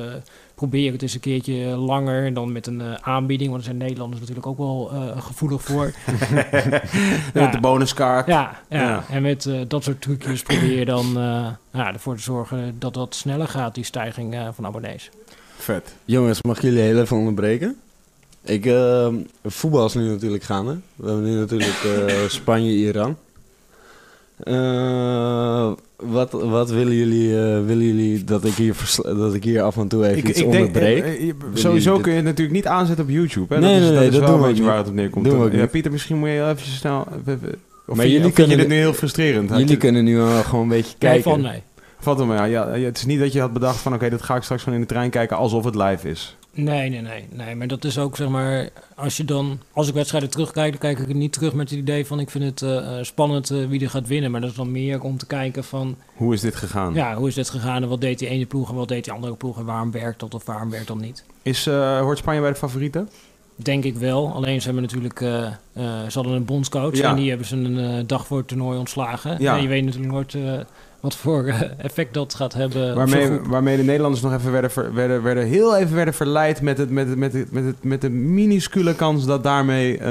probeer het eens een keertje langer en dan met een aanbieding, want er zijn Nederlanders natuurlijk ook wel eh, gevoelig voor. Met de bonuskaart. Ja, ja. Ja. en met eh, dat soort trucjes probeer je dan eh, ja, ervoor te zorgen dat dat sneller gaat, die stijging eh, van abonnees. Vet. Jongens, mag ik jullie heel even onderbreken? Ik, eh, voetbal is nu natuurlijk gaande. We hebben nu natuurlijk eh, Spanje-Iran. Eh, wat, wat willen jullie, eh, willen jullie dat ik, hier dat ik hier af en toe even iets onderbreek? je- Willen sowieso kun je het natuurlijk niet aanzetten op YouTube. Hè? Nee, dat is, nee, dat nee, is dat wel doen we een beetje waar het op neerkomt. Doen we ook ja. Pieter, misschien moet je heel even snel... Of Maar vind je- jullie of vind je kunnen- dit nu heel frustrerend? Jullie je- kunnen nu gewoon een beetje Kijk kijken. van nee. Valt er maar, ja, ja, het is niet dat je had bedacht van... oké, dit ga ik straks gewoon in de trein kijken alsof het live is. Nee, nee, nee, nee. Maar dat is ook zeg maar, als je dan, als ik wedstrijden terugkijk, dan kijk ik er niet terug met het idee van ik vind het eh, eh, spannend eh, wie er gaat winnen. Maar dat is dan meer om te kijken van, Hoe is dit gegaan? ja, hoe is dit gegaan en wat deed die ene ploeg en wat deed die andere ploeg en waarom werkt dat of waarom werkt dat niet. Is, eh, hoort Spanje bij de favorieten? Denk ik wel. Alleen ze hebben natuurlijk, ze hadden een bondscoach Ja. en die hebben ze een dag voor het toernooi ontslagen. Ja. En je weet natuurlijk nooit wat voor eh, effect dat gaat hebben. Waarmee, waarmee de Nederlanders nog even werden, ver- werden, werden heel even werden verleid met, het, met, het, met, het, met, het, met de minuscule kans dat daarmee eh,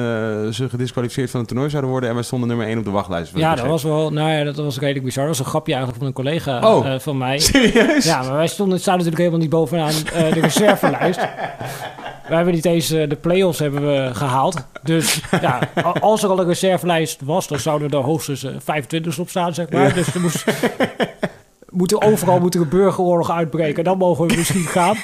ze gedisqualificeerd van het toernooi zouden worden. En wij stonden nummer 1 op de wachtlijst. Ja, dat was wel, nou ja, dat was redelijk bizar. Dat was een grapje eigenlijk van een collega Oh. eh, van mij. Serieus? Ja, maar wij stonden, staan natuurlijk helemaal niet bovenaan eh, de reservelijst. Wij hebben niet eens eh, de play-offs hebben we gehaald. Dus ja, als er al een reservelijst was, dan zouden er hoogstens eh 25 op staan, zeg maar. Ja. Dus er moest, moet er overal moet er een burgeroorlog uitbreken. Dan mogen we misschien gaan.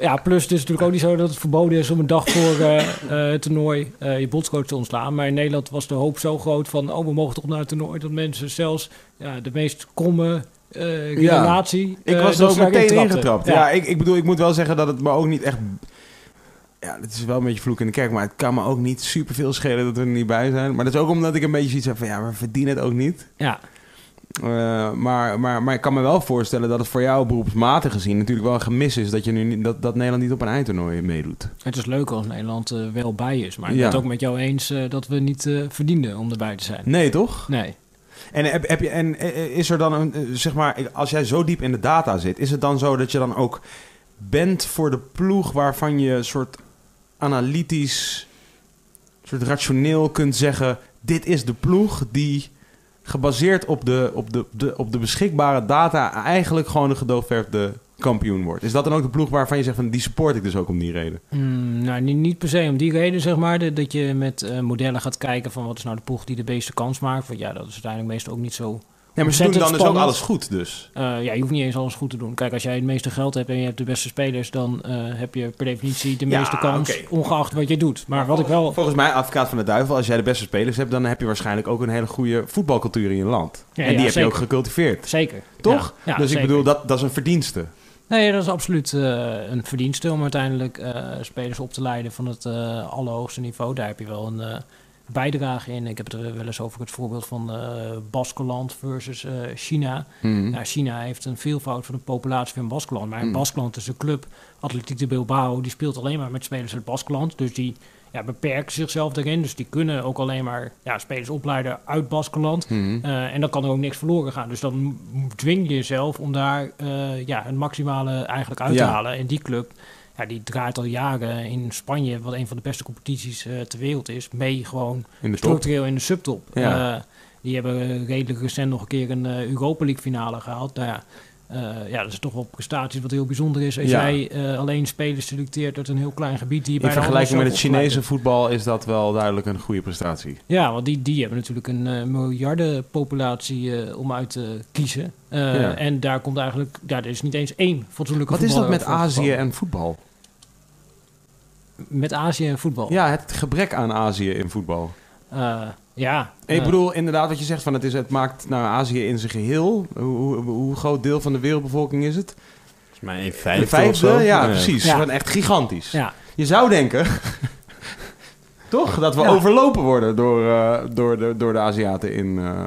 Ja, plus het is natuurlijk ook niet zo dat het verboden is om een dag voor eh, eh, het toernooi eh, je bondscoach te ontslaan. Maar in Nederland was de hoop zo groot van, oh, we mogen toch naar het toernooi. Dat mensen zelfs ja, de meest kromme eh Ja. relatie... Ik eh, was er ook meteen ingetrapt. Ja, ik, ik bedoel, ik moet wel zeggen dat het me ook niet echt... Ja, het is wel een beetje vloek in de kerk, maar het kan me ook niet superveel schelen dat we er niet bij zijn. Maar dat is ook omdat ik een beetje zoiets heb van, ja, we verdienen het ook niet. Ja, Eh, maar, maar, maar ik kan me wel voorstellen dat het voor jou beroepsmatig gezien natuurlijk wel een gemis is dat, je nu niet, dat, dat Nederland niet op een eindtoernooi meedoet. het is leuk als Nederland eh, wel bij is. Maar ik ben het ook met jou eens eh, dat we niet verdienden om erbij te zijn. Nee, toch? Nee. En, heb, heb je, en is er dan, een, zeg maar, als jij zo diep in de data zit, is het dan zo dat je dan ook bent voor de ploeg waarvan je soort analytisch, soort rationeel kunt zeggen: dit is de ploeg die gebaseerd op de, op de, de, op de beschikbare data eigenlijk gewoon de gedoogverfde kampioen wordt. Is dat dan ook de ploeg waarvan je zegt van die support ik dus ook om die reden? Mm, nou, niet, niet per se om die reden, zeg maar. dat je met eh, modellen gaat kijken van wat is nou de ploeg die de beste kans maakt. Want ja, dat is uiteindelijk meestal ook niet zo... Ja, maar ze doen dan Ontzettend dus ook spannend. alles goed dus. eh, ja, je hoeft niet eens alles goed te doen. Kijk, als jij het meeste geld hebt en je hebt de beste spelers... dan eh, heb je per definitie de Ja, meeste kans, ongeacht wat je doet. Maar wat ik wel... Volgens mij, advocaat van de duivel, als jij de beste spelers hebt, dan heb je waarschijnlijk ook een hele goede voetbalcultuur in je land. Ja, en die ja, heb je ook gecultiveerd. Zeker. Toch? Dus zeker. ik bedoel, dat, dat is een verdienste. Nee, dat is absoluut eh, een verdienste om uiteindelijk spelers op te leiden van het allerhoogste niveau. Daar heb je wel een bijdrage in. Ik heb het er wel eens over het voorbeeld van eh Baskeland versus eh, China. Mhm. Nou, China heeft een veelvoud van de populatie van Baskeland. Maar in Mm. Baskeland is een club, Atletiek de Bilbao, die speelt alleen maar met spelers uit Baskeland. Dus die ja, beperken zichzelf daarin. Dus die kunnen ook alleen maar ja, spelers opleiden uit Baskeland. Mhm. Eh, en dan kan er ook niks verloren gaan. Dus dan dwing je jezelf om daar ja, het maximale eigenlijk uit te Ja. halen. En die club, ja, die draait al jaren in Spanje, wat een van de beste competities eh, ter wereld is, mee gewoon In structureel in de subtop. Ja. Eh, die hebben eh, redelijk recent nog een keer een Europa League finale gehaald. Nou ja, eh, ja, dat is toch wel prestaties wat heel bijzonder is. Als Ja. jij eh, alleen spelers selecteert uit een heel klein gebied die je In vergelijking met het Chinese voetbal is dat wel duidelijk een goede prestatie. Ja, want die, die hebben natuurlijk een eh miljardenpopulatie om uit te kiezen. Ja. En daar komt eigenlijk, ja, er is niet eens één fatsoenlijke Wat is dat met Azië en voetbal? Met Azië en voetbal. Ja, het gebrek aan Azië in voetbal. Eh, ja. Ik eh, bedoel, inderdaad, wat je zegt, van het, is, het maakt nou, Azië in zijn geheel. Hoe, hoe, hoe groot deel van de wereldbevolking is het? Volgens mij een De vijfde, vijfde? of zo. Ja, precies. Ja. Echt gigantisch. Ja. Je zou denken, toch, dat we Ja. overlopen worden door, eh, door, de, door de Aziaten in, eh,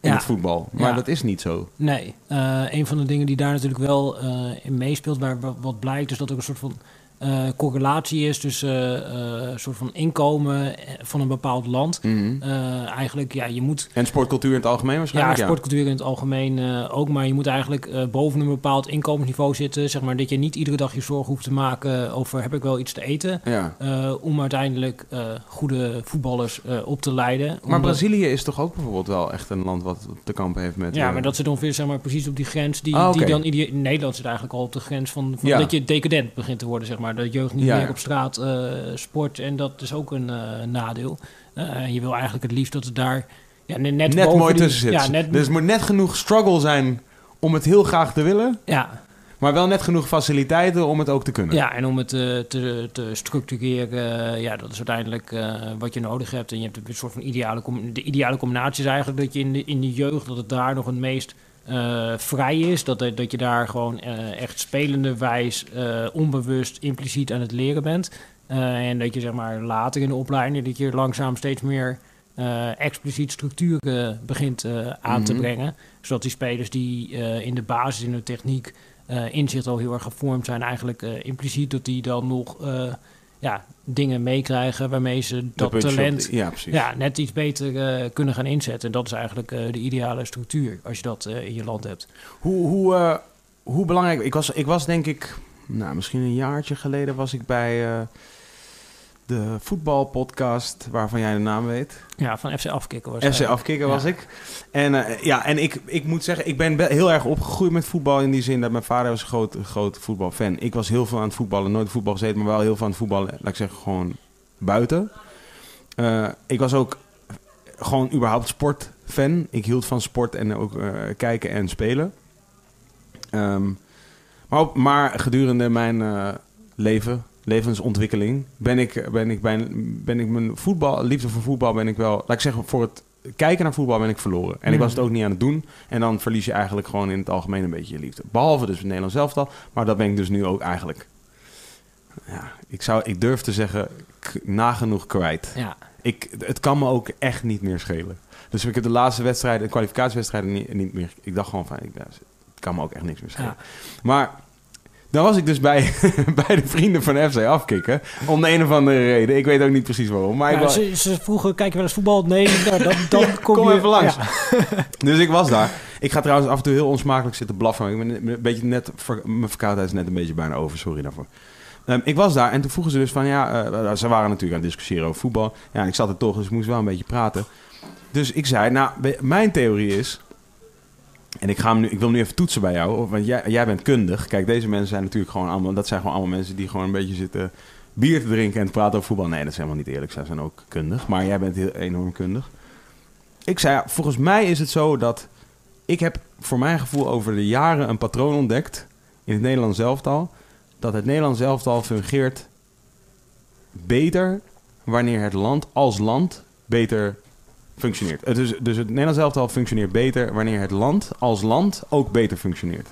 in Ja. het voetbal. Maar Ja. dat is niet zo. Nee, eh, een van de dingen die daar natuurlijk wel eh, in meespeelt, waar wa- wat blijkt, is dat er een soort van eh, correlatie is tussen eh, een soort van inkomen eh, van een bepaald land. Eh, eigenlijk, ja, je moet En sportcultuur in het algemeen ja, waarschijnlijk? sportcultuur in het algemeen eh, ook, maar je moet eigenlijk eh, boven een bepaald inkomensniveau zitten. Zeg maar dat je niet iedere dag je zorgen hoeft te maken over heb ik wel iets te eten. Ja. eh, om uiteindelijk eh, goede voetballers eh, op te leiden. Maar Brazilië is toch ook bijvoorbeeld wel echt een land wat te kampen heeft met... Ja, eh, maar dat zit ongeveer zeg maar, precies op die grens die, Ah, die dan... idea- Nederland zit eigenlijk al op de grens van, van Ja. dat je decadent begint te worden, zeg maar. Dat jeugd niet Ja, meer op straat eh, sport en dat is ook een eh, nadeel. Eh, je wil eigenlijk het liefst dat het daar Ja, net, mooi die- tussen zit. Ja, net, Dus het moet net genoeg struggle zijn om het heel graag te willen, ja, maar wel net genoeg faciliteiten om het ook te kunnen. ja, en om het eh, te, te structureren, ja, dat is uiteindelijk wat je nodig hebt. En je hebt een soort van ideale, de ideale combinatie is eigenlijk dat je in de, in de jeugd, dat het daar nog het meest eh, vrij is. Dat, dat je daar gewoon eh, echt spelende wijs, eh, onbewust, impliciet aan het leren bent. Eh, en dat je zeg maar later in de opleiding, dat je langzaam steeds meer eh, expliciet structuren begint eh, aan te Mhm. brengen. Zodat die spelers die eh, in de basis, in de techniek, eh inzicht al heel erg gevormd zijn, eigenlijk eh, impliciet dat die dan nog eh, ja, dingen meekrijgen waarmee ze dat talent de- ja, net iets beter eh, kunnen gaan inzetten. En dat is eigenlijk eh, de ideale structuur als je dat eh, in je land hebt. Hoe, hoe, hoe belangrijk... Ik was, ik was denk ik... Nou, misschien een jaartje geleden was ik bij de voetbalpodcast... waarvan jij de naam weet. Ja, van FC Afkikken was FC Ja. was ik. En, eh, ja, en ik, ik moet zeggen, ik ben be- heel erg opgegroeid met voetbal... in die zin dat mijn vader was een groot, groot voetbalfan. Ik was heel veel aan het voetballen. Nooit voetbal gezeten, maar wel heel veel aan het voetballen. Laat ik zeggen, gewoon buiten. Eh, ik was ook gewoon überhaupt sportfan. Ik hield van sport en ook eh, kijken en spelen. Ehm, maar, op- maar gedurende mijn leven, levensontwikkeling, ben ik, ben ik, bij, ben ik mijn voetbal, liefde voor voetbal ben ik wel, laat ik zeggen, voor het kijken naar voetbal ben ik verloren. En ik was het ook niet aan het doen. En dan verlies je eigenlijk gewoon in het algemeen een beetje je liefde. Behalve dus het Nederlands elftal, maar dat ben ik dus nu ook eigenlijk. Ja, ik, zou, ik durf te zeggen, nagenoeg kwijt. Ja, Ik, het kan me ook echt niet meer schelen. Dus ik heb de laatste wedstrijden, de kwalificatiewedstrijden niet, niet meer. Ik dacht gewoon van, ik, het kan me ook echt niks meer schelen. Ja. Maar dan was ik dus bij, bij de vrienden van FC afkicken. Om de een of andere reden. Ik weet ook niet precies waarom. Maar ja was, ze, ze vroegen, kijk je wel eens voetbal? Nee, nou, dan, dan kom, kom je... even langs. Ja. dus ik was daar. Ik ga trouwens af en toe heel onsmakelijk zitten blaffen. Ik ben een beetje net, mijn verkoudheid is net een beetje bijna over. Sorry daarvoor. Ehm, ik was daar en toen vroegen ze dus van ja, eh, ze waren natuurlijk aan het discussiëren over voetbal. Ja, ik zat er toch, dus ik moest wel een beetje praten. Dus ik zei, nou, mijn theorie is, en ik, ga nu, ik wil nu even toetsen bij jou, want jij, jij bent kundig. Kijk, deze mensen zijn natuurlijk gewoon allemaal, dat zijn gewoon allemaal mensen die gewoon een beetje zitten bier te drinken en te praten over voetbal. Nee, dat is helemaal niet eerlijk, zij zijn ook kundig, maar jij bent heel enorm kundig. Ik zei, volgens mij is het zo dat ik heb voor mijn gevoel over de jaren een patroon ontdekt in het Nederlands elftal. Dat het Nederlands elftal fungeert beter wanneer het land als land beter functioneert. Is, dus het Nederlands elftal functioneert beter wanneer het land als land ook beter functioneert.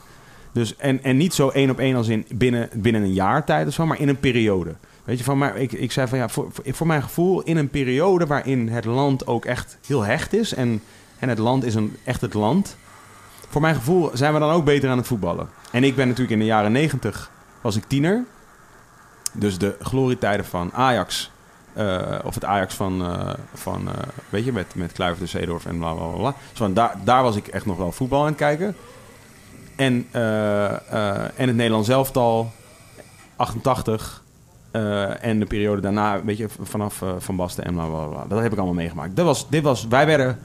Dus, en, en niet zo één op één als in binnen, binnen een jaar tijd of zo, maar in een periode. Weet je, van, maar ik, ik zei van ja, voor, voor, voor mijn gevoel in een periode waarin het land ook echt heel hecht is en, en het land is een, echt het land. Voor mijn gevoel zijn we dan ook beter aan het voetballen. En ik ben natuurlijk in de jaren negentig was ik tiener. Dus de glorietijden van Ajax. Eh, of het Ajax van, eh, van eh, weet je, met, met Kluivert de Zeedorf en bla bla bla. Dus daar, daar was ik echt nog wel voetbal aan het kijken. En, en het Nederlands elftal, 88. eh, en de periode daarna, weet je, vanaf Van Basten en bla bla bla. Dat heb ik allemaal meegemaakt. Dat was, dit was, wij werden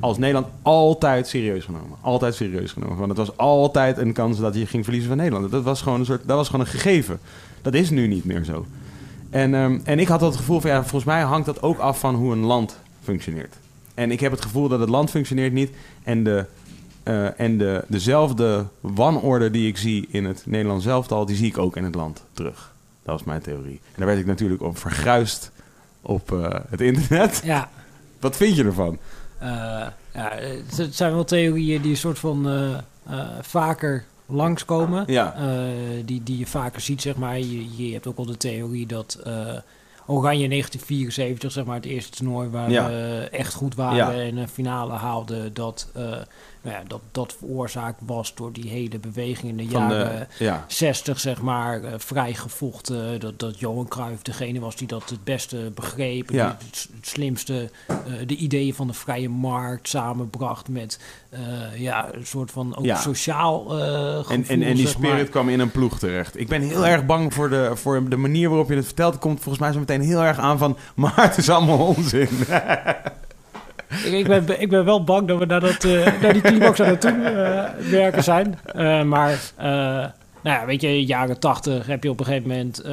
als Nederland altijd serieus genomen. Altijd serieus genomen. Want het was altijd een kans dat je ging verliezen van Nederland. Dat was gewoon een soort, dat was gewoon een gegeven. Dat is nu niet meer zo. En, ehm, en ik had dat gevoel van, ja, volgens mij hangt dat ook af van hoe een land functioneert. En ik heb het gevoel dat het land functioneert niet. En, de, eh, en de, dezelfde wanorde die ik zie in het Nederlands elftal, die zie ik ook in het land terug. Dat was mijn theorie. En daar werd ik natuurlijk op verguisd op eh, het internet. Ja, Wat vind je ervan? eh, ja, het zijn wel theorieën die een soort van vaker langskomen. Ja. Eh, die, die je vaker ziet, zeg maar. Je, je hebt ook al de theorie dat eh, Oranje 1974, zeg maar, het eerste toernooi waar Ja. we echt goed waren Ja. en een finale haalden, dat, eh, nou ja, dat dat veroorzaakt was door die hele beweging in de Van jaren de, ja. 60, zeg maar, eh, vrij gevochten. Dat, dat Johan Cruijff degene was die dat het beste begreep. Ja. Die het, slimste, eh, de ideeën van de vrije markt samenbracht met eh, ja, een soort van ook Ja. sociaal gevoel, En, en, en die maar. spirit kwam in een ploeg terecht. Ik ben heel erg bang voor de, voor de manier waarop je het vertelt. Komt volgens mij zo meteen heel erg aan van... maar het is allemaal onzin. Ik, ik, ben, ik ben wel bang dat we naar, dat, eh, naar die climax aan het toe eh, werken zijn. Eh, maar nou ja, weet je, jaren tachtig heb je op een gegeven moment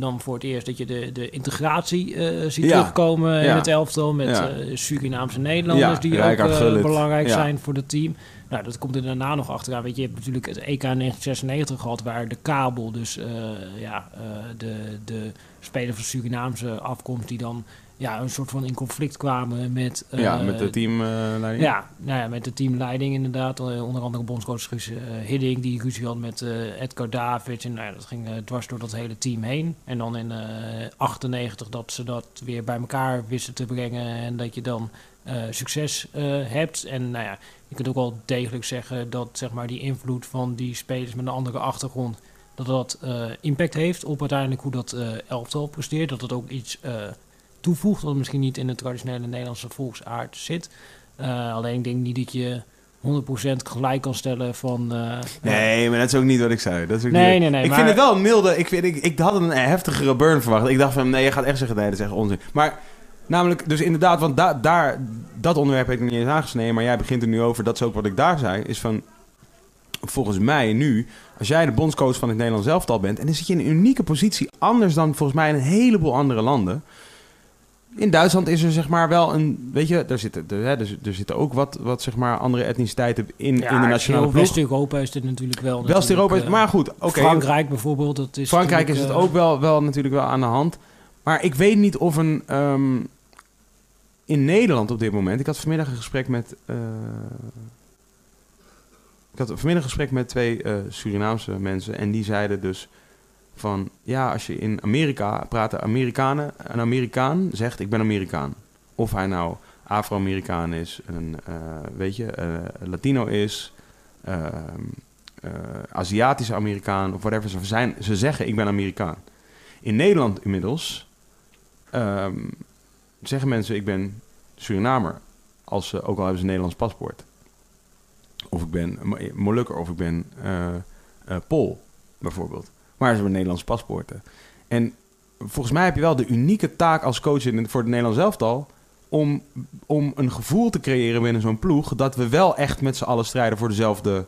dan voor het eerst dat je de, de integratie ziet Ja. terugkomen in het elftal met Surinaamse Nederlanders die ook belangrijk zijn voor het team. Nou, dat komt er daarna nog achteraan. Weet je, je hebt natuurlijk het EK 1996 gehad, waar de kabel, dus ja, de, de spelers van Surinaamse afkomst, die dan ja, een soort van in conflict kwamen met, eh, ja, met de teamleiding. ja, nou ja, met de teamleiding inderdaad. Eh, onder andere bondscoach Guus eh, Hiddink, die ruzie had met eh, Edgar Davids. En nou ja, dat ging eh, dwars door dat hele team heen. En dan in eh 98 dat ze dat weer bij elkaar wisten te brengen. En dat je dan eh, succes eh, hebt. En nou ja, je kunt ook wel degelijk zeggen dat zeg maar, die invloed van die spelers met een andere achtergrond... dat dat eh, impact heeft op uiteindelijk hoe dat eh, elftal presteert. Dat het ook iets eh, toevoegt wat misschien niet in de traditionele Nederlandse volksaard zit. Eh, alleen ik denk niet dat je 100% gelijk kan stellen van... eh, Nee, maar dat is ook niet wat ik zei. Dat is ook Nee, niet- nee, nee, Ik maar- vind het wel een milde... Ik, vind, ik, ik had een heftigere burn verwacht. Ik dacht van, nee, je gaat echt zeggen, nee, dat is echt onzin. Maar namelijk, dus inderdaad, want da, daar, dat onderwerp heb ik nog niet eens aangesneden, maar jij begint er nu over, dat is ook wat ik daar zei, is van, volgens mij nu, als jij de bondscoach van het Nederlands elftal bent, en dan zit je in een unieke positie, anders dan volgens mij in een heleboel andere landen. In Duitsland is er zeg maar wel een, weet je, er zitten, er, hè, er, er zitten ook wat, wat zeg maar andere etniciteiten in, ja, in de nationale ploeg. West-Europa is dit natuurlijk wel. West-Europa is, natuurlijk, eh, maar goed, oké. Frankrijk bijvoorbeeld, dat is Frankrijk is het ook wel, wel natuurlijk wel aan de hand. Maar ik weet niet of een... ehm, in Nederland op dit moment... Ik had vanmiddag een gesprek met... eh, ik had vanmiddag een gesprek met twee eh, Surinaamse mensen. En die zeiden dus van... Ja, als je in Amerika praat, Amerikanen... Een Amerikaan zegt, ik ben Amerikaan. Of hij nou Afro-Amerikaan is, een, eh, weet je, eh, Latino is... eh, Aziatische Amerikaan of whatever. Ze, zijn, ze zeggen, ik ben Amerikaan. In Nederland inmiddels ehm, zeggen mensen, ik ben Surinamer. Als ze, ook al hebben ze een Nederlands paspoort. Of ik ben Mo- Molukker of ik ben Pool, bijvoorbeeld. Maar ze hebben Nederlandse paspoorten. En volgens mij heb je wel de unieke taak als coach in, voor het Nederlands elftal... Om, om een gevoel te creëren binnen zo'n ploeg... dat we wel echt met z'n allen strijden voor dezelfde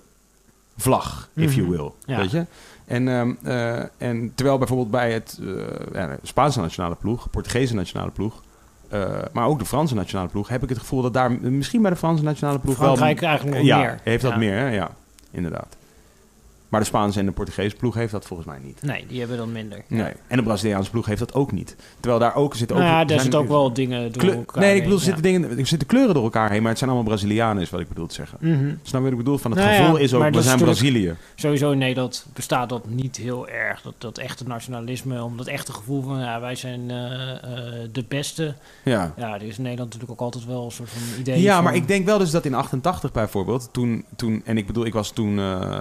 vlag, if you Mhm. will. Ja. Weet je? En, ehm, eh, en terwijl bijvoorbeeld bij het eh, ja, Spaanse nationale ploeg, Portugese nationale ploeg, eh, maar ook de Franse nationale ploeg, heb ik het gevoel dat daar misschien bij de Franse nationale ploeg Frankrijk wel eigenlijk nog ja, meer. heeft dat Ja. meer, hè? ja, inderdaad. Maar de Spaanse en de Portugese ploeg heeft dat volgens mij niet. Nee, die hebben dan minder. Nee. En de Braziliaanse ploeg heeft dat ook niet. Terwijl daar ook zitten ook. Nou ja, daar zitten ook wel dingen door elkaar Nee, ik bedoel, er zitten, dingen, er zitten kleuren door elkaar heen, maar het zijn allemaal Brazilianen, is wat ik bedoel te zeggen. Mhm. Snap je wat ik bedoel? Van het Nou ja, gevoel is ook, we dat zijn Brazilië. Sowieso in Nederland bestaat dat niet heel erg. Dat, dat echte nationalisme, om dat echte gevoel van ja, wij zijn eh, eh, de beste. Ja. Ja, er is in Nederland natuurlijk ook altijd wel een soort van idee Ja, van- maar ik denk wel dus dat in 88 bijvoorbeeld, toen, toen en ik bedoel, ik was toen eh,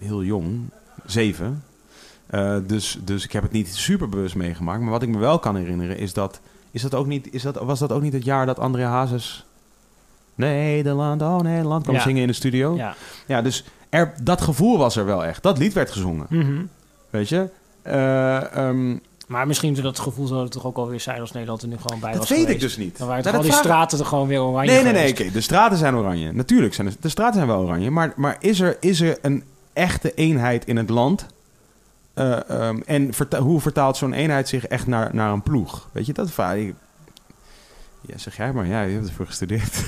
heel jong, zeven. Eh, dus, dus ik heb het niet super bewust meegemaakt. Maar wat ik me wel kan herinneren is dat, is dat ook niet, is dat, was dat ook niet het jaar dat André Hazes Nederland, oh Nederland kwam Ja. zingen in de studio? Ja. Ja, dus er, dat gevoel was er wel echt. Dat lied werd gezongen, Mhm. weet je? Eh, ehm, Maar misschien dat gevoel zou het toch ook alweer zijn als Nederland er nu gewoon bij dat was weet geweest. ik dus niet. Dan waren Nou, al die dat vraag- straten er gewoon weer oranje Nee, nee, nee. de straten zijn oranje. Natuurlijk zijn de, de straten zijn wel oranje. Maar, maar is, er, is er een echte eenheid in het land? Eh, ehm, en hoe vertaalt zo'n eenheid zich echt naar, naar een ploeg? Weet je, dat ik. Ja, zeg jij maar. Ja, je hebt ervoor gestudeerd.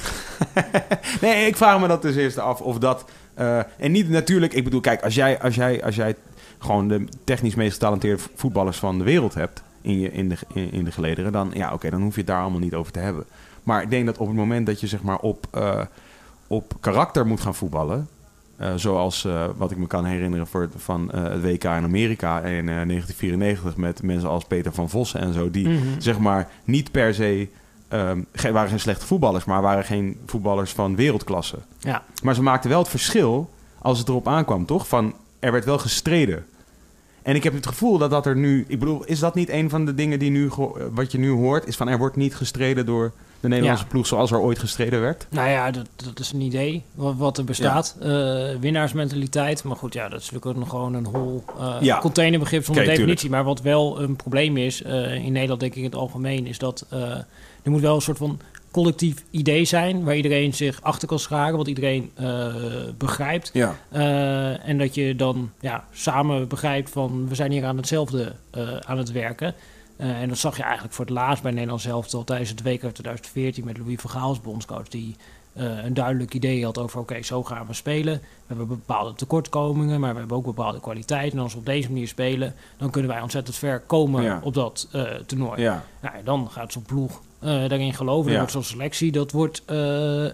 nee, ik vraag me dat dus eerst af of dat... eh, en niet natuurlijk... Ik bedoel, kijk, als jij, als jij, als jij gewoon de technisch meest getalenteerde voetballers van de wereld hebt... in, je, in, de, in, in de gelederen, dan, ja, oké, dan hoef je het daar allemaal niet over te hebben. Maar ik denk dat op het moment dat je zeg maar op, eh, op karakter moet gaan voetballen... eh, zoals eh, wat ik me kan herinneren voor van eh, het WK in Amerika in eh, 1994... met mensen als Peter van Vossen en zo... die Mhm. zeg maar niet per se... ehm, ge- waren geen slechte voetballers, maar waren geen voetballers van wereldklasse. Ja. Maar ze maakten wel het verschil als het erop aankwam, toch? Van er werd wel gestreden. En ik heb het gevoel dat dat er nu. Ik bedoel, is dat niet een van de dingen die nu eh, wat je nu hoort? Is van er wordt niet gestreden door de Nederlandse Ja. ploeg zoals er ooit gestreden werd? Nou ja, dat, dat is een idee wat, wat er bestaat. Eh, winnaarsmentaliteit. Maar goed, ja, dat is natuurlijk ook nog gewoon een hol eh, Ja. containerbegrip zonder definitie. Maar wat wel een probleem is, in Nederland denk ik in het algemeen, is dat er moet wel een soort van collectief idee zijn waar iedereen zich achter kan scharen, wat iedereen eh, begrijpt. Ja. Eh, en dat je dan ja, samen begrijpt van we zijn hier aan hetzelfde eh, aan het werken. En dat zag je eigenlijk voor het laatst bij Nederland zelf al tijdens het WK 2014 met Louis van Gaal als bondscoach. Die een duidelijk idee had over oké, zo gaan we spelen. We hebben bepaalde tekortkomingen, maar we hebben ook bepaalde kwaliteiten. En als we op deze manier spelen, dan kunnen wij ontzettend ver komen Ja. op dat eh, toernooi. Ja. Nou, dan gaat zo'n ploeg eh, daarin geloven. Dan Ja. wordt zo'n selectie, dat wordt eh,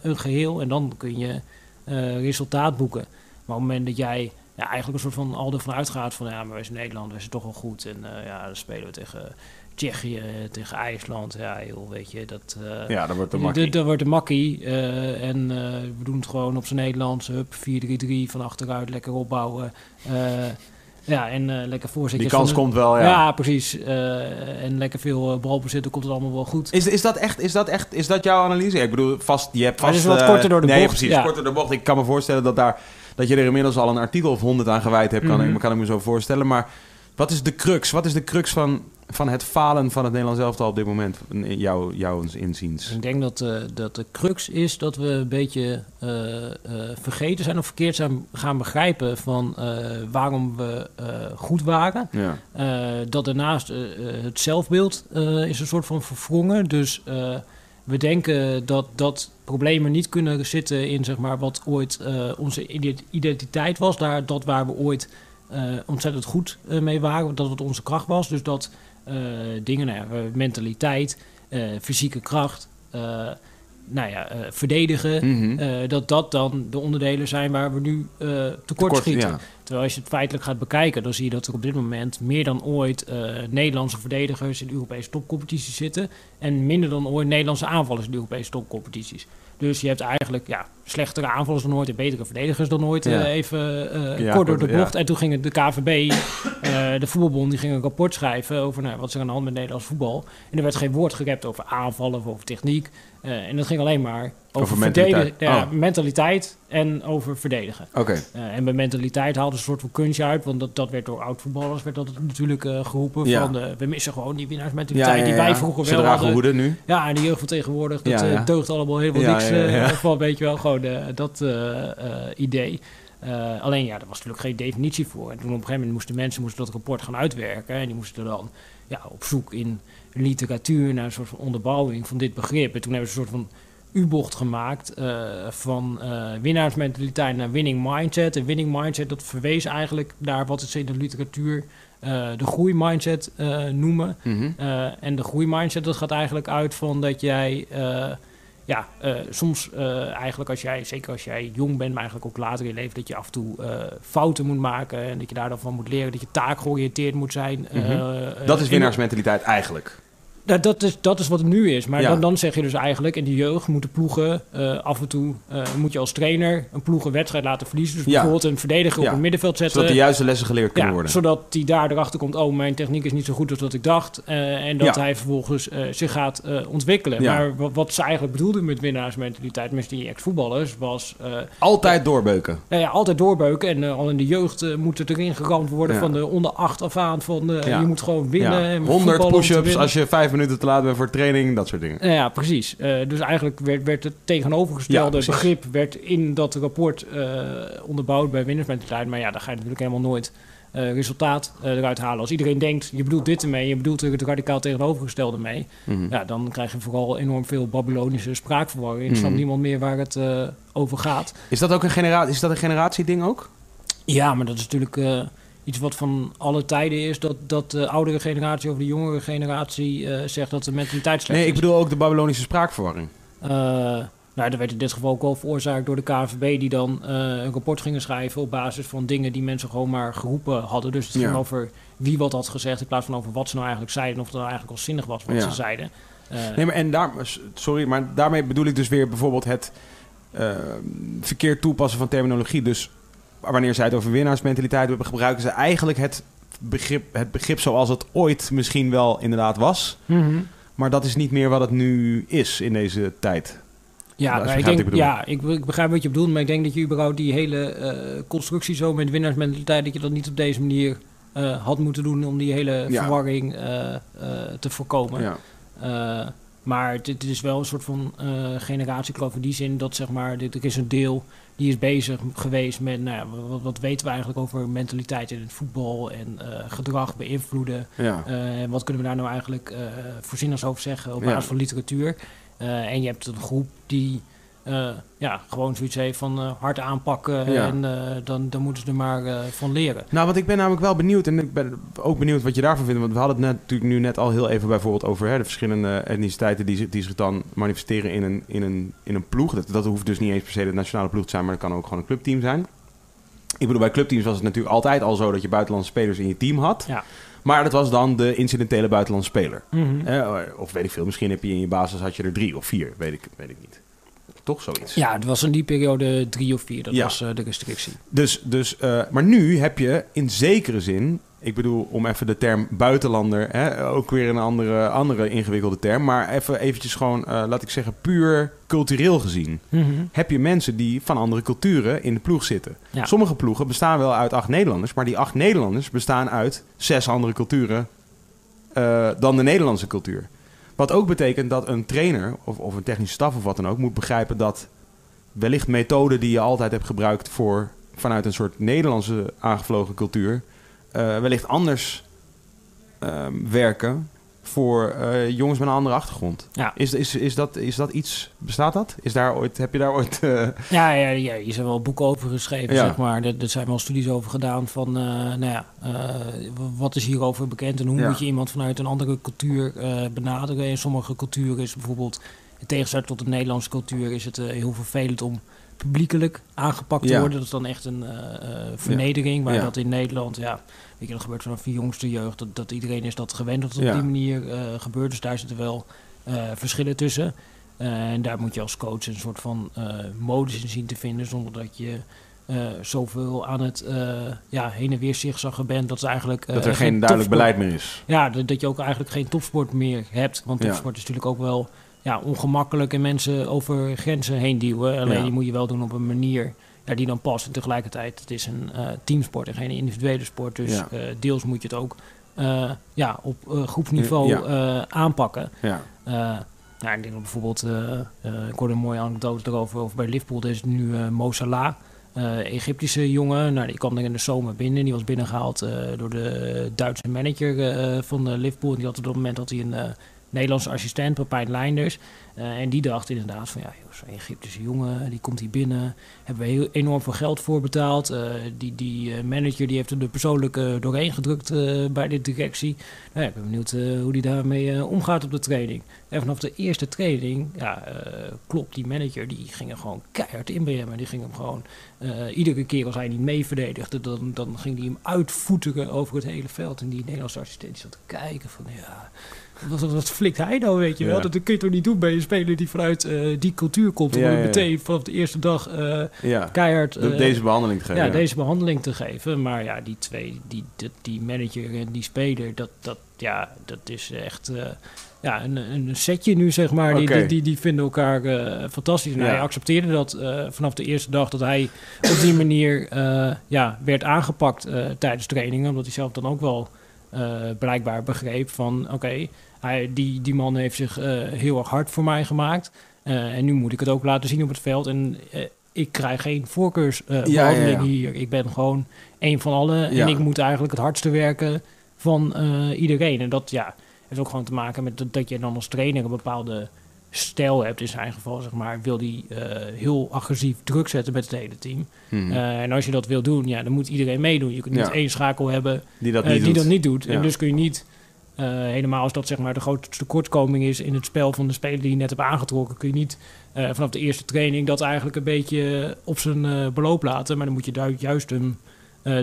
een geheel. En dan kun je eh, resultaat boeken. Maar op het moment dat jij ja, eigenlijk een soort van al ervan uitgaat van... ja, maar wij zijn Nederland, wij zijn toch wel goed. En eh, ja, dan spelen we tegen Tsjechië, tegen IJsland. Ja, joh, weet je, dat... eh, ja, dat wordt de de- makkie. Dat wordt makkie. eh, en eh, we doen het gewoon op zijn Nederlands. Hup, 4-3-3 van achteruit, lekker opbouwen. Eh, ja, en eh, lekker voorzetjes. Die kans de- komt wel, ja. ja. precies. Eh, en lekker veel uh, balbezit, dan komt het allemaal wel goed. Is, is, dat echt, is dat echt, is dat jouw analyse? Ik bedoel, vast, je hebt vast... het is wat eh, korter door de nee, bocht, precies, ja. korter door de bocht. Ik kan me voorstellen dat, daar, dat je er inmiddels al een artikel of honderd aan gewijd hebt, kan, Mhm. ik, kan ik me zo voorstellen. Maar wat is de crux? Wat is de crux van, van het falen van het Nederlands elftal op dit moment, in jouw, jouw inziens? Ik denk dat, eh, dat de crux is dat we een beetje eh, eh, vergeten zijn of verkeerd zijn gaan begrijpen van waarom we goed waren. Ja. Dat daarnaast het zelfbeeld is een soort van verwrongen. Dus we denken dat, dat problemen niet kunnen zitten in zeg maar, wat ooit onze ide- identiteit was. Daar, dat waar we ooit ontzettend goed mee waren. Dat het onze kracht was. Dus dat dingen, nou ja, eh, mentaliteit, eh, fysieke kracht, eh, nou ja, eh, verdedigen. Mhm. eh, dat dat dan de onderdelen zijn waar we nu eh, tekort, Kort, schieten. ja. Terwijl als je het feitelijk gaat bekijken, dan zie je dat er op dit moment meer dan ooit eh, Nederlandse verdedigers in Europese topcompetities zitten. En minder dan ooit Nederlandse aanvallers in Europese topcompetities. Dus je hebt eigenlijk ja, slechtere aanvallers dan ooit en betere verdedigers dan ooit. Ja. eh, even Ja, kort door de ja. bocht. En toen ging de KVB, eh, de voetbalbond, die ging een rapport schrijven over nou, wat er aan de hand met Nederlands voetbal. En er werd geen woord gerept over aanvallen of over techniek. Eh, en dat ging alleen maar over, Over verdedigen- mentaliteit. Ja, Oh. mentaliteit en over verdedigen. Oké. Eh, en bij mentaliteit haalde ze een soort van kunstje uit. Want dat, dat werd door oud-voetballers werd dat natuurlijk eh, geroepen. Ja. Van, we missen gewoon die winnaarsmentaliteit ja, die wij vroeger Ze wel dragen hadden. hoeden nu. Ja, en de jeugd van tegenwoordig, dat deugt allemaal helemaal niks van, weet je wel, gewoon dat idee. Alleen ja, daar was natuurlijk geen definitie voor. En toen op een gegeven moment moesten mensen moesten dat rapport gaan uitwerken. En die moesten dan ja, op zoek in literatuur naar een soort van onderbouwing van dit begrip. En toen hebben ze een soort van U-bocht gemaakt eh, van eh, winnaarsmentaliteit naar winning mindset. En winning mindset, dat verwees eigenlijk naar wat ze in de literatuur eh, de groeimindset noemen. Mhm. En de groeimindset, dat gaat eigenlijk uit van dat jij... ja, soms eigenlijk als jij, zeker als jij jong bent, maar eigenlijk ook later in je leven, dat je af en toe fouten moet maken en dat je daar dan van moet leren, dat je taakgeoriënteerd moet zijn. Mhm. Dat is in- winnaarsmentaliteit eigenlijk. Dat, dat, is, dat is wat het nu is. Maar Ja. dan, dan zeg je dus eigenlijk, in de jeugd moeten ploegen eh, af en toe, eh, moet je als trainer een ploeg een wedstrijd laten verliezen. Dus Ja. bijvoorbeeld een verdediger Ja. op het middenveld zetten. Zodat de juiste lessen geleerd kunnen worden. zodat hij daar erachter komt, oh, mijn techniek is niet zo goed als dat ik dacht. eh, en dat hij vervolgens zich gaat ontwikkelen. Maar wat, wat ze eigenlijk bedoelden met winnaarsmentaliteit, met die ex-voetballers, was Altijd doorbeuken. nou ja, altijd doorbeuken. En al in de jeugd moet het erin geramd worden van de onder acht af aan. Van. Je moet gewoon winnen. Ja. en 100 voetballen om te push-ups als je vijf minuten te laat bent voor training, dat soort dingen. Ja, precies. Eh, dus eigenlijk werd, werd het tegenovergestelde Ja, begrip werd in dat rapport eh, onderbouwd bij winnersmentaliteit. Maar ja, daar ga je natuurlijk helemaal nooit eh, resultaat eruit halen. Als iedereen denkt, je bedoelt dit ermee, je bedoelt er het radicaal tegenovergestelde mee. Mhm. Ja, dan krijg je vooral enorm veel Babylonische spraakverwarring. Mhm. snapt niemand meer waar het over gaat. Is dat ook een, genera is dat een generatieding ook? Ja, maar dat is natuurlijk iets wat van alle tijden is. Dat, dat de oudere generatie over de jongere generatie eh, zegt dat de mentaliteit slecht Nee, is. ik bedoel ook de Babylonische spraakverwarring. Eh, nou, dat werd in dit geval ook wel veroorzaakt door de KNVB... die dan eh, een rapport gingen schrijven op basis van dingen die mensen gewoon maar geroepen hadden. Dus het ging Ja. over wie wat had gezegd in plaats van over wat ze nou eigenlijk zeiden... of het nou eigenlijk al zinnig was wat Ja. ze zeiden. Nee, maar, en daar, sorry, maar daarmee bedoel ik dus weer bijvoorbeeld het verkeerd toepassen van terminologie. Dus wanneer zij het over winnaarsmentaliteit hebben, gebruiken ze eigenlijk het begrip, het begrip zoals het ooit misschien wel inderdaad was. mhm. Maar dat is niet meer wat het nu is in deze tijd. Ja, ik, denk, ja ik, ik begrijp wat je bedoelt, maar ik denk dat je überhaupt die hele eh, constructie zo met winnaarsmentaliteit, dat je dat niet op deze manier eh, had moeten doen om die hele Ja. verwarring eh, te voorkomen. Ja. Maar het, het is wel een soort van generatiekloof in die zin dat zeg maar, dit, er is een deel die is bezig geweest met, nou ja, wat, wat weten we eigenlijk over mentaliteit in het voetbal en eh, gedrag beïnvloeden. Ja. Eh, en wat kunnen we daar nou eigenlijk voorzieners over zeggen op Ja. basis van literatuur? En je hebt een groep die eh, ja, gewoon zoiets heeft van eh, hard aanpakken Ja. en eh, dan, dan moeten ze er maar van leren. Nou, want ik ben namelijk wel benieuwd en ik ben ook benieuwd wat je daarvan vindt. Want we hadden het net, natuurlijk nu net al heel even bijvoorbeeld over hè, de verschillende etniciteiten die, zich- die zich dan manifesteren in een, in een, in een ploeg. Dat, dat hoeft dus niet eens per se de nationale ploeg te zijn, maar dat kan ook gewoon een clubteam zijn. Ik bedoel, bij clubteams was het natuurlijk altijd al zo dat je buitenlandse spelers in je team had. Ja. Maar dat was dan de incidentele buitenlandse speler. Mhm. Eh, of weet ik veel, misschien heb je in je basis had je er drie of vier, weet ik, weet ik niet. Toch zoiets. Ja, het was in die periode drie of vier, dat Ja. was eh, de restrictie. Dus, dus, eh, maar nu heb je in zekere zin, ik bedoel om even de term buitenlander, hè, ook weer een andere, andere ingewikkelde term, maar even eventjes gewoon, eh, laat ik zeggen, puur cultureel gezien. Heb je mensen die van andere culturen in de ploeg zitten? Ja. Sommige ploegen bestaan wel uit acht Nederlanders, maar die acht Nederlanders bestaan uit zes andere culturen dan de Nederlandse cultuur. Wat ook betekent dat een trainer of, of een technische staf of wat dan ook moet begrijpen dat wellicht methoden die je altijd hebt gebruikt voor vanuit een soort Nederlandse aangevlogen cultuur, eh, wellicht anders ehm, werken voor eh, jongens met een andere achtergrond. Ja. Is, is, is, dat, is dat iets, bestaat dat? Is daar ooit, heb je daar ooit... eh, Ja, ja, ja, hier zijn wel boeken over geschreven, Ja. zeg maar. Er, er zijn wel studies over gedaan van, eh, nou ja, wat is hierover bekend en hoe Ja. moet je iemand vanuit een andere cultuur benaderen. In sommige culturen is bijvoorbeeld, in tegenstelling tot de Nederlandse cultuur, is het heel vervelend om publiekelijk aangepakt te worden. Dat is dan echt een vernedering, maar dat in Nederland, ja, weet je, dat gebeurt vanaf de jongste jeugd, dat, dat iedereen is dat gewend dat het Ja. op die manier eh, gebeurt. Dus daar zitten wel eh, verschillen tussen. Eh, en daar moet je als coach een soort van modus in zien te vinden, zonder dat je zoveel aan het ja, heen en weer zigzaggen bent. Dat, is eigenlijk, dat er geen duidelijk topsport- beleid meer is. Ja, dat, dat je ook eigenlijk geen topsport meer hebt. Want Ja. topsport is natuurlijk ook wel ja, ongemakkelijk en mensen over grenzen heen duwen. Alleen Ja. die moet je wel doen op een manier die dan past. En tegelijkertijd, het is een eh, teamsport en geen individuele sport. Dus Ja. eh, deels moet je het ook eh, ja, op groepsniveau Ja. aanpakken. Ja. Nou, ik denk dat bijvoorbeeld, ik hoorde een mooie anekdote erover, over bij Liverpool, er is nu Mo Salah, Egyptische jongen, nou, die kwam er in de zomer binnen, die was binnengehaald eh, door de Duitse manager van Liverpool, en die had op dat moment had hij een Nederlandse assistent, Pepijn Leinders, Eh, en die dacht inderdaad van, ja, zo'n Egyptische jongen, die komt hier binnen, hebben we enorm veel geld voor betaald, Eh, die, die eh, manager die heeft er persoonlijk eh, doorheen gedrukt bij de directie, nou ja, ik ben benieuwd hoe die daarmee omgaat op de training. En vanaf de eerste training, ja, klopt, die manager die ging er gewoon keihard in bij hem. En die ging hem gewoon, iedere keer als hij niet mee verdedigde, dan, dan ging hij hem uitvoeteren over het hele veld. En die Nederlandse assistent zat te kijken van, ja, wat, wat, flikt hij nou, weet je wel? Ja. Dat kun je toch niet doen bij een speler die vanuit eh, die cultuur komt. Om hem meteen vanaf de eerste dag eh, keihard... De- eh, deze behandeling te geven. ja, deze behandeling te geven. Maar ja, die twee, die, die, die manager en die speler, dat, dat, ja, dat is echt ja, een, een setje nu, zeg maar. Die, die, die, die vinden elkaar fantastisch. En Ja. hij accepteerde dat vanaf de eerste dag dat hij op die manier ja, werd aangepakt tijdens trainingen. Omdat hij zelf dan ook wel blijkbaar begreep van, oké, hij die, die man heeft zich eh, heel erg hard voor mij gemaakt. Eh, en nu moet ik het ook laten zien op het veld. En eh, ik krijg geen voorkeursbehandeling Ja, hier. Ik ben gewoon een van allen. En ik moet eigenlijk het hardste werken van iedereen. En dat ja, heeft ook gewoon te maken met dat, dat je dan als trainer een bepaalde stijl hebt. In zijn geval, zeg maar, wil die heel agressief druk zetten met het hele team. Eh, en als je dat wil doen, ja, dan moet iedereen meedoen. Je kunt niet Ja. één schakel hebben die dat niet die doet. dat niet doet. Ja. En dus kun je niet, eh, helemaal als dat zeg maar de grootste tekortkoming is in het spel van de speler die je net hebt aangetrokken, kun je niet eh, vanaf de eerste training dat eigenlijk een beetje op zijn eh, beloop laten. Maar dan moet je daar juist hem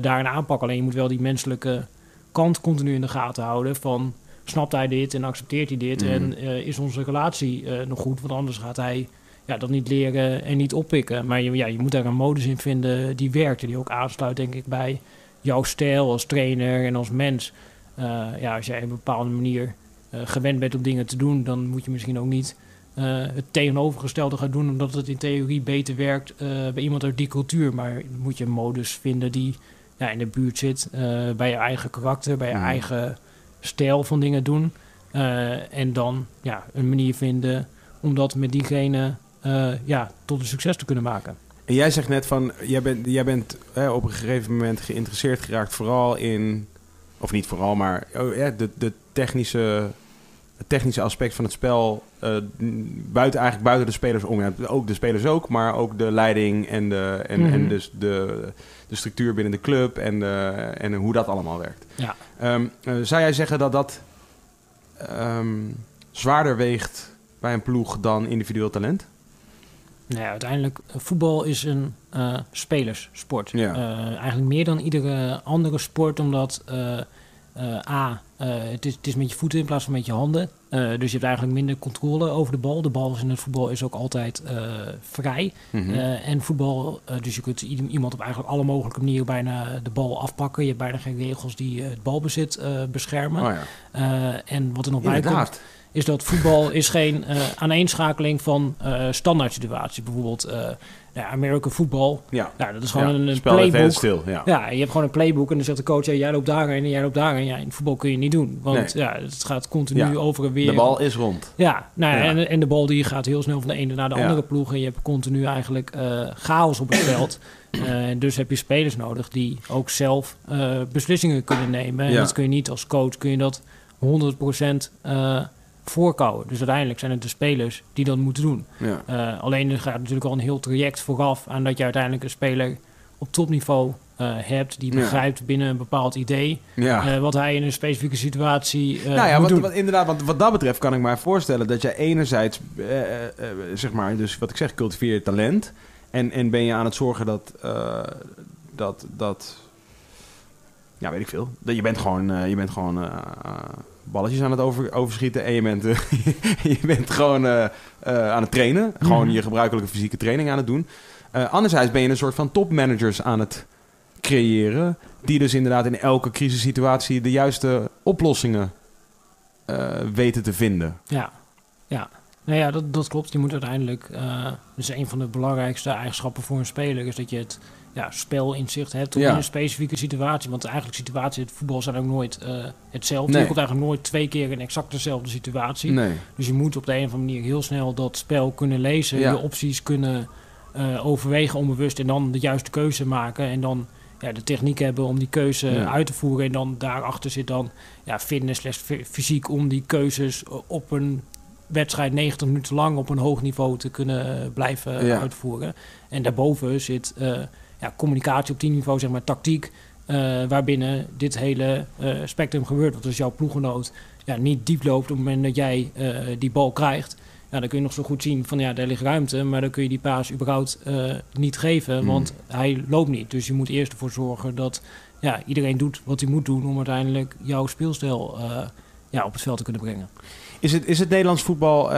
daarin aanpakken. Alleen je moet wel die menselijke kant continu in de gaten houden van snapt hij dit en accepteert hij dit en eh, is onze relatie nog goed, want anders gaat hij ja, dat niet leren en niet oppikken. Maar je, ja, je moet daar een modus in vinden die werkt en die ook aansluit denk ik bij jouw stijl als trainer en als mens. Eh, ja, als jij op een bepaalde manier eh, gewend bent om dingen te doen, dan moet je misschien ook niet eh, het tegenovergestelde gaan doen, omdat het in theorie beter werkt bij iemand uit die cultuur. Maar moet je een modus vinden die ja, in de buurt zit, bij je eigen karakter, bij je Mhm. eigen stijl van dingen doen. En dan ja, een manier vinden om dat met diegene ja, tot een succes te kunnen maken. En jij zegt net van, jij bent, jij bent hè, op een gegeven moment geïnteresseerd geraakt vooral in, of niet vooral, maar oh, ja, de, de technische, het technische aspect van het spel, eh, buiten, eigenlijk buiten de spelers om. Ja, ook de spelers ook, maar ook de leiding en, de, en, Mhm. en dus de, de structuur binnen de club en, de, en hoe dat allemaal werkt. Ja. Ehm, eh, zou jij zeggen dat dat ehm, zwaarder weegt bij een ploeg dan individueel talent? Nou ja, uiteindelijk, eh, voetbal is een spelersport. Ja. Eh, eigenlijk meer dan iedere andere sport, omdat A, het, is, het is met je voeten in plaats van met je handen. Dus je hebt eigenlijk minder controle over de bal. De bal in het voetbal is ook altijd vrij. Mhm. En voetbal, dus je kunt iemand op eigenlijk alle mogelijke manieren bijna de bal afpakken. Je hebt bijna geen regels die het balbezit beschermen. Oh ja. En wat er nog bij komt. Is dat voetbal is geen eh aaneenschakeling van eh standaard situaties. Bijvoorbeeld eh ja, American voetbal. Ja. Ja, dat is gewoon Ja, een, playbook. stil. Ja. Ja, je hebt gewoon een playbook en dan zegt de coach, ja, jij loopt daarheen en jij loopt daarheen. Ja, in voetbal kun je niet doen, want ja, het gaat continu over en weer. De bal is rond. Ja, nou. En, en de bal die gaat heel snel van de ene naar de andere ploeg. En je hebt continu eigenlijk chaos op het veld. En dus heb je spelers nodig die ook zelf beslissingen kunnen nemen. En Ja. dat kun je niet als coach, kun je dat 100% eh voorkouwen. Dus uiteindelijk zijn het de spelers die dat moeten doen. Ja. Eh, alleen er gaat natuurlijk al een heel traject vooraf aan dat je uiteindelijk een speler op topniveau eh, hebt die Ja. begrijpt binnen een bepaald idee ja. eh, wat hij in een specifieke situatie eh nou ja, moet wat, inderdaad, want wat dat betreft kan ik me voorstellen dat jij enerzijds, zeg maar, dus wat ik zeg, cultiveer je talent. En, en ben je aan het zorgen dat, dat, dat, ja, weet ik veel. Dat je bent gewoon, je bent gewoon balletjes aan het over, overschieten en je bent, eh, je bent gewoon eh, eh, aan het trainen. Gewoon Mhm. je gebruikelijke fysieke training aan het doen. Anderzijds ben je een soort van topmanagers aan het creëren. Die dus inderdaad in elke crisissituatie de juiste oplossingen weten te vinden. Ja, ja. Nou ja, dat, dat klopt. Je moet uiteindelijk, dus een van de belangrijkste eigenschappen voor een speler is dat je het ja, spelinzicht hebt Ja. in een specifieke situatie. Want eigenlijk situaties in het voetbal zijn ook nooit eh, hetzelfde. Nee. Je komt eigenlijk nooit twee keer in exact dezelfde situatie. Nee. Dus je moet op de een of andere manier heel snel dat spel kunnen lezen, Ja. je opties kunnen eh, overwegen onbewust en dan de juiste keuze maken. En dan ja, de techniek hebben om die keuze Ja. uit te voeren. En dan daarachter zit dan ja, fitness slash fy- fysiek om die keuzes op een wedstrijd 90 minuten lang op een hoog niveau te kunnen eh, blijven Ja. uitvoeren. En daarboven zit ja, communicatie op die niveau, zeg maar tactiek. eh, waarbinnen dit hele eh, spectrum gebeurt. Want als jouw ploeggenoot ja, niet diep loopt op het moment dat jij eh, die bal krijgt, ja, dan kun je nog zo goed zien van ja, daar ligt ruimte, maar dan kun je die paas überhaupt niet geven, Hmm. want hij loopt niet. Dus je moet eerst ervoor zorgen dat ja, iedereen doet wat hij moet doen om uiteindelijk jouw speelstijl ja, op het veld te kunnen brengen. Is het, is het Nederlands voetbal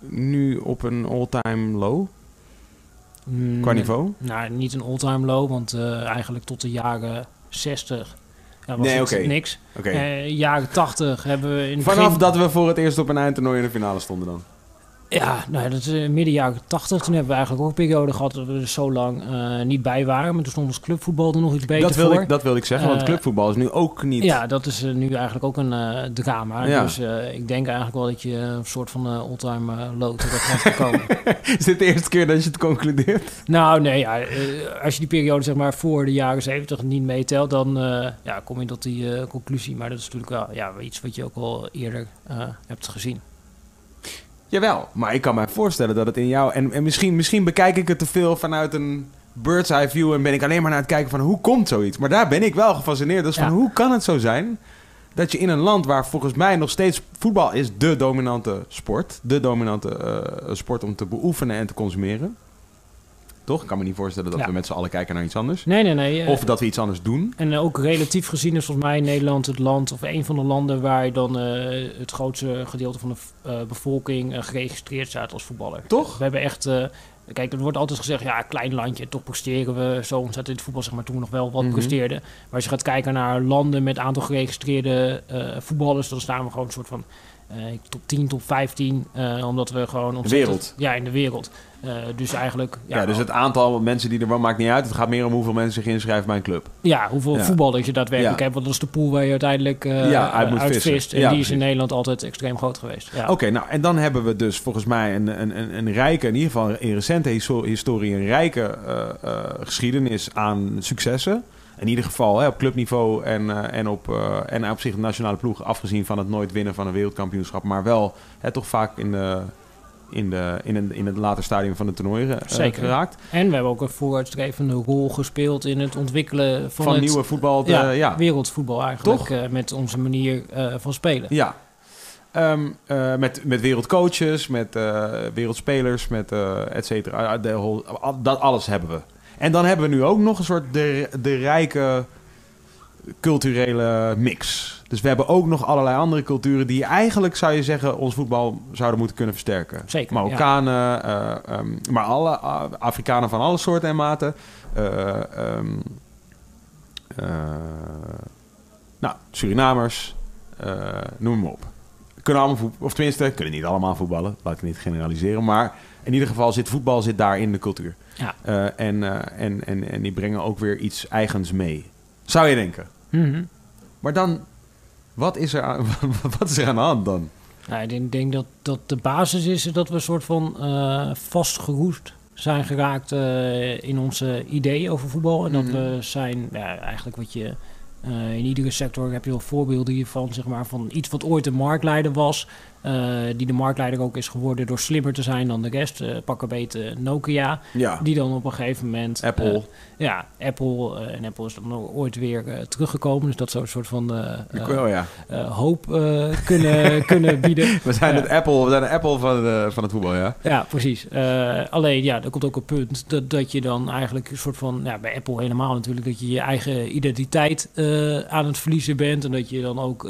nu op een all-time low Mm, qua niveau? Nou, niet een all-time low, want eh, eigenlijk tot de jaren 60 ja, was Nee, het oké. niks. Oké. Eh, jaren 80 hebben we in Vanaf begin- dat we voor het eerst op een eindtoernooi in de finale stonden dan? Ja, nou, ja, dat is eh, midden jaren 80. Toen hebben we eigenlijk ook een periode gehad dat we er zo lang eh, niet bij waren. Maar toen stond ons clubvoetbal er nog iets beter Dat voor. ik, dat wilde ik zeggen, want Eh, clubvoetbal is nu ook niet... Ja, dat is nu eigenlijk ook een drama. Ja. Dus ik denk eigenlijk wel dat je een soort van eh all-time low terecht gaat komen. Is dit de eerste keer dat je het concludeert? nou, nee, ja, als je die periode zeg maar voor de jaren 70 niet meetelt, dan ja, kom je tot die conclusie. Maar dat is natuurlijk wel ja, iets wat je ook al eerder hebt gezien. Jawel, maar ik kan me voorstellen dat het in jou... En, en misschien, misschien bekijk ik het te veel vanuit een bird's eye view... en ben ik alleen maar naar het kijken van hoe komt zoiets. Maar daar ben ik wel gefascineerd. Dus van hoe kan het zo zijn dat je in een land waar volgens mij nog steeds voetbal is de dominante sport... de dominante eh, sport om te beoefenen en te consumeren... Toch? Ik kan me niet voorstellen dat Ja. we met z'n allen kijken naar iets anders. Nee, nee, nee. eh, Of dat we iets anders doen. En ook relatief gezien is volgens mij Nederland het land of een van de landen waar dan eh, het grootste gedeelte van de eh, bevolking geregistreerd staat als voetballer. Toch? We hebben echt, kijk, er wordt altijd gezegd, ja, klein landje, toch presteren we zo ontzettend in het voetbal, zeg maar, toen we nog wel wat Mhm. presteerden. Maar als je gaat kijken naar landen met aantal geregistreerde voetballers, dan staan we gewoon een soort van eh, top 10, top 15. eh, omdat we gewoon ontzettend... wereld. Ja, in de wereld. Eh, dus eigenlijk... Ja, dus het aantal mensen die er wonen maakt niet uit. Het gaat meer om hoeveel mensen zich inschrijven bij een club. Ja, hoeveel Ja. voetballers je daadwerkelijk hebt. Want dat is de pool waar je uiteindelijk eh uit moet uit vissen. vist. En Ja, die is in. Nederland altijd extreem groot geweest. Oké, nou en dan hebben we dus volgens mij een, een, een, een rijke, in ieder geval in recente histo- historie, een rijke eh, geschiedenis aan successen. In ieder geval hè, op clubniveau en, en, op, eh, en op zich de nationale ploeg, afgezien van het nooit winnen van een wereldkampioenschap, maar wel hè, toch vaak in, de, in, de, in, een, in het later stadium van de toernooien eh, Zeker. geraakt. En we hebben ook een vooruitstrevende rol gespeeld in het ontwikkelen van, Van, het nieuwe voetbal. te- ja, ja. wereldvoetbal eigenlijk. Toch? eh, met onze manier eh, van spelen. Ja. Ehm, eh, met, met wereldcoaches, met eh, wereldspelers, met eh et cetera. Whole- al- dat alles hebben we. En dan hebben we nu ook nog een soort de, de rijke culturele mix. Dus we hebben ook nog allerlei andere culturen die eigenlijk, zou je zeggen, ons voetbal zouden moeten kunnen versterken. Zeker, Marokkanen, eh, ehm, maar alle eh, Afrikanen van alle soorten en maten. Eh, nou, Surinamers, noem maar op. Kunnen allemaal voetballen, of tenminste, kunnen niet allemaal voetballen. Laat ik niet generaliseren. Maar in ieder geval zit voetbal zit daar in de cultuur. Ja. En, en, en, en die brengen ook weer iets eigens mee. Zou je denken. Mhm. Maar dan, wat is er aan, wat is er aan de hand dan? Nou, ik denk, dat, dat de basis is dat we een soort van eh, vastgeroest zijn geraakt eh, in onze ideeën over voetbal. En dat Mhm. we zijn, ja, eigenlijk wat je eh, in iedere sector heb je wel voorbeelden hiervan, zeg maar, van iets wat ooit een marktleider was. Eh, die de marktleider ook is geworden door slimmer te zijn dan de rest. Eh pak een beetje Nokia. Ja, Die dan op een gegeven moment... Apple. eh, ja, Apple. en Apple is dan ooit weer teruggekomen. Dus dat zou een soort van oh ja. hoop kunnen, kunnen bieden. We zijn het Apple, we zijn de Apple van, van het voetbal, ja. Ja, precies. Alleen, ja, er komt ook een punt dat, dat je dan eigenlijk een soort van... Ja, bij Apple helemaal natuurlijk, dat je je eigen identiteit aan het verliezen bent. En dat je dan ook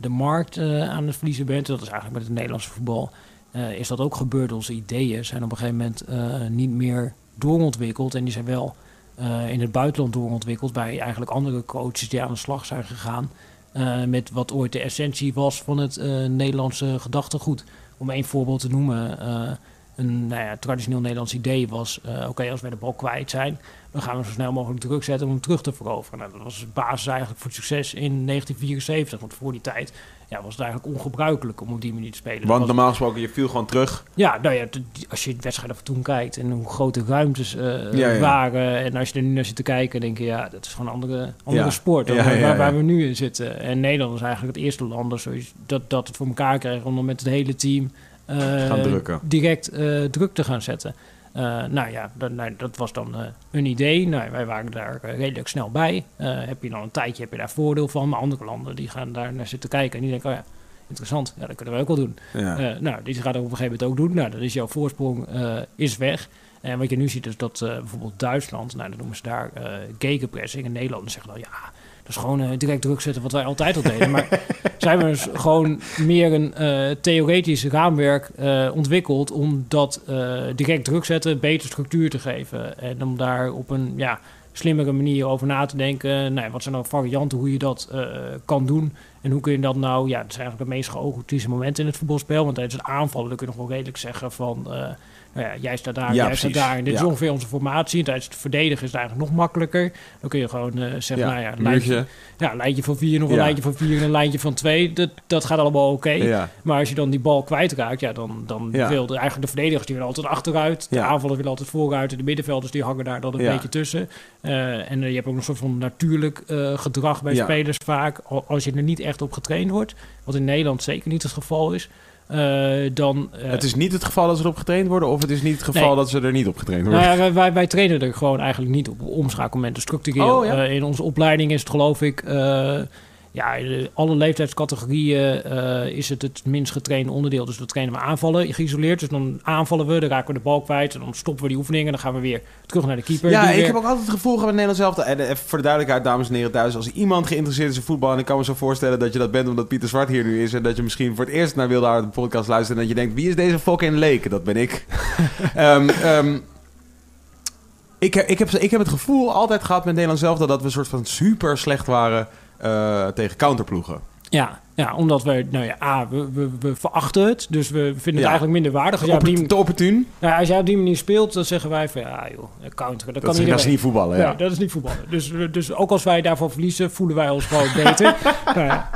de markt aan het verliezen bent. Dat is eigenlijk met het Nederlandse voetbal... eh, is dat ook gebeurd. Onze ideeën zijn op een gegeven moment eh, niet meer doorontwikkeld. En die zijn wel eh, in het buitenland doorontwikkeld... bij eigenlijk andere coaches die aan de slag zijn gegaan... met wat ooit de essentie was van het Nederlandse gedachtegoed. Om één voorbeeld te noemen... een nou ja, traditioneel Nederlands idee was... eh, oké, als wij de bal kwijt zijn... dan gaan we zo snel mogelijk druk zetten om hem terug te veroveren. Nou, dat was de basis eigenlijk voor het succes in 1974. Want voor die tijd ja, was het eigenlijk ongebruikelijk om op die manier te spelen. Want was- normaal gesproken, je viel gewoon terug. ja, nou ja, als je de wedstrijden van toen kijkt en hoe grote ruimtes Ja, ja. waren. En als je er nu naar zit te kijken, denk je, ja, dat is gewoon een andere, andere sport dan waar, we nu in zitten. En Nederland is eigenlijk het eerste land dat, sowieso- dat, dat het voor elkaar kreeg om dan met het hele team Gaan drukken. direct eh, druk te gaan zetten. Eh, nou ja, dat, nou, dat was dan eh, een idee. Nou, wij waren daar eh, redelijk snel bij. Eh, heb je dan een tijdje heb je daar voordeel van. Maar andere landen die gaan daar naar zitten kijken en die denken, oh ja, interessant, ja, dat kunnen wij ook wel doen. Ja. Eh, nou, die gaat dat op een gegeven moment ook doen. Nou, dan is jouw voorsprong eh, is weg. En wat je nu ziet is dat eh, bijvoorbeeld Duitsland, nou, dan noemen ze daar eh gegenpressing. En Nederlanders zeggen dan, ja, is gewoon eh, direct druk zetten wat wij altijd al deden. Maar zijn we dus gewoon meer een eh, theoretisch raamwerk eh, ontwikkeld om dat direct druk zetten, beter structuur te geven. En om daar op een ja, slimmere manier over na te denken. Nou, wat zijn nou varianten hoe je dat kan doen? En hoe kun je dat nou, ja, dat is eigenlijk het meest chaotische moment in het voetbalspel. Want tijdens het aanvallen kun je nog wel redelijk zeggen van, nou ja, jij staat daar, Ja, jij staat daar. En dit is ongeveer onze formatie. En tijdens het verdedigen is het eigenlijk nog makkelijker. Dan kun je gewoon eh, zeggen, nou ja, lijntje, ja, een lijntje van vier, nog een lijntje van vier en een lijntje van twee. Dat, dat gaat allemaal oké. Maar als je dan die bal kwijtraakt, ja, dan, dan wil de, eigenlijk de verdedigers die willen altijd achteruit. De aanvallers willen altijd vooruit. En de middenvelders die hangen daar dan een beetje tussen. Eh, en eh, je hebt ook een soort van natuurlijk gedrag bij spelers vaak. Al- Als je er niet echt op getraind wordt, wat in Nederland zeker niet het geval is, eh, dan... eh, Het is niet het geval dat ze erop getraind worden, of het is niet het geval Nee. dat ze er niet op getraind worden. Nou ja, wij, trainen er gewoon eigenlijk niet op omschakelmomenten structureel. Oh, ja? Eh, in onze opleiding is het geloof ik... eh, ja, in alle leeftijdscategorieën eh, is het het minst getrainde onderdeel. Dus we trainen we aanvallen geïsoleerd. Dus dan aanvallen we, dan raken we de bal kwijt. En dan stoppen we die oefeningen. Dan gaan we weer terug naar de keeper. Ja, ik weer- heb ook altijd het gevoel gehad met Nederland zelf. En even voor de duidelijkheid, dames en heren thuis. Als iemand geïnteresseerd is in voetbal... en ik kan me zo voorstellen dat je dat bent omdat Pieter Zwart hier nu is... en dat je misschien voor het eerst naar Wilde Aarde podcast luistert... en dat je denkt, wie is deze fucking leken? Dat ben ik. Ehm, ehm, ik, heb, ik, heb, ik heb het gevoel altijd gehad met Nederland zelf... dat we een soort van super slecht waren eh, tegen counterploegen. Ja, ja, omdat we, nou ja, A, we, we, we verachten het. Dus we vinden het Ja. eigenlijk minder waardig. Als jij, op die, te opportun? nou, als jij op die manier speelt, dan zeggen wij van, ja joh, counter, dat, Dat, kan is, dat is niet voetballen, ja. Nee, dat is niet voetballen. Dus, dus ook als wij daarvan verliezen, voelen wij ons gewoon beter. Nou ja,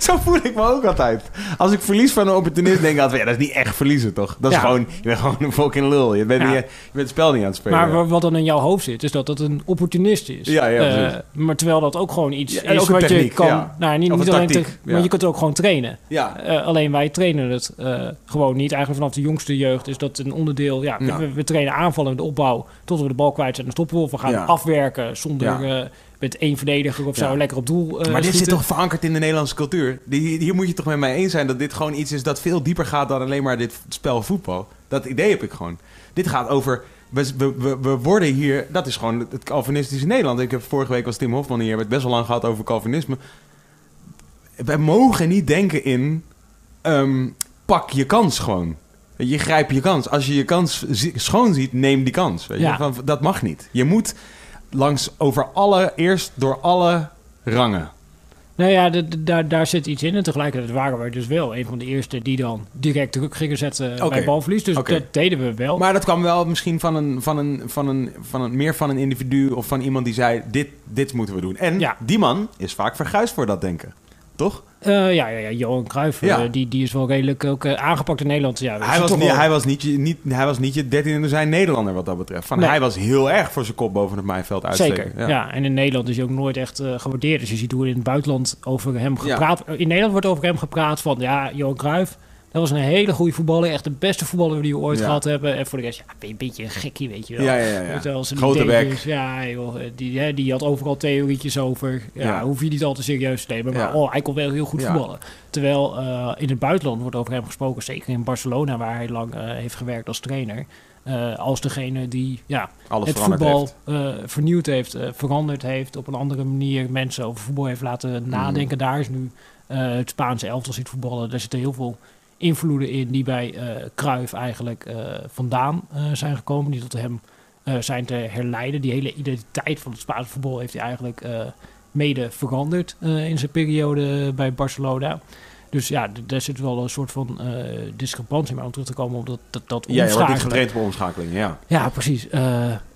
Zo voel ik me ook altijd. Als ik verlies van een opportunist, denk ik altijd... Ja, dat is niet echt verliezen, toch? Dat is gewoon... Je bent gewoon een fucking lul. Je bent, je bent het spel niet aan het spelen. maar wa- wat dan in jouw hoofd zit, is dat het een opportunist is. Ja, ja, Eh, maar terwijl dat ook gewoon iets is ook een wat je techniek, kan... ja. Nou, niet, niet een alleen te- maar je kunt het ook gewoon trainen. ja. Eh, alleen wij trainen het eh, gewoon niet. Eigenlijk vanaf de jongste jeugd is dat een onderdeel. Ja, we- Ja. We, we trainen aanvallen, de opbouw, tot we de bal kwijt zijn. Dan stoppen we. of We gaan Ja. afwerken zonder eh, met één verdediger of zo lekker op doel maar dit zit toch verankerd in de Nederlandse cultuur? Die- Hier moet je toch met mij eens zijn dat dit gewoon iets is dat veel dieper gaat dan alleen maar dit spel voetbal. Dat idee heb ik gewoon. Dit gaat over. We, we, we, worden hier. Dat is gewoon het Calvinistische Nederland. Ik heb vorige week was Tim Hofman hier. We hebben het best wel lang gehad over Calvinisme. We mogen niet denken in. ehm, pak je kans gewoon. Je grijpt je kans. Als je je kans schoon ziet, neem die kans. Weet je? Ja. Dat mag niet. Je moet langs over alle, eerst door alle rangen. Nou ja, daar, daar zit iets in. En tegelijkertijd waren wij dus wel een van de eerste die dan direct druk gingen zetten bij balverlies. Dus dat deden we wel. Maar dat kwam wel misschien van een, van een, van een, van een, meer van een individu of van iemand die zei: dit, dit moeten we doen. En Ja. die man is vaak verguisd voor dat denken. Toch? Eh, ja, ja, ja, Johan Cruijff, Ja. eh, die, die is wel redelijk ook eh, aangepakt in Nederland. Ja, Hij was, niet, hij, was niet, je- niet, hij was niet je 13 in de zijn Nederlander wat dat betreft. Van, Nee. Hij was heel erg voor zijn kop boven het maaiveld uitsteken. Zeker, ja. En in Nederland is hij ook nooit echt gewaardeerd. Dus je ziet hoe in het buitenland over hem Ja. gepraat... In Nederland wordt over hem gepraat van... Ja, Johan Cruijff, dat was een hele goede voetballer. Echt de beste voetballer die we ooit Ja. gehad hebben. En voor de rest, ja, een beetje een gekkie, weet je wel. Ja, ja, ja, zijn Grote ideetjes. Ja, joh, eh, die, hè, die had overal theorietjes over. Ja, Ja. hoef je niet al te serieus te nemen. Maar oh, hij kon wel heel goed voetballen. Terwijl eh, in het buitenland wordt over hem gesproken. Zeker in Barcelona, waar hij lang eh, heeft gewerkt als trainer. als degene die ja, Alles het voetbal heeft. vernieuwd heeft, veranderd heeft, op een andere manier mensen over voetbal heeft laten Mhm. nadenken. Daar is nu het Spaanse elftal ziet voetballen. Daar zitten heel veel invloeden in die bij Cruyff eigenlijk eh, vandaan eh, zijn gekomen, die tot hem zijn te herleiden. Die hele identiteit van het Spaanse voetbal heeft hij eigenlijk mede veranderd in zijn periode bij Barcelona. Dus ja, daar zit wel een soort van discrepantie maar om terug te komen op dat, dat, dat Ja, je wordt niet getraind op omschakeling. Ja. Ja, precies.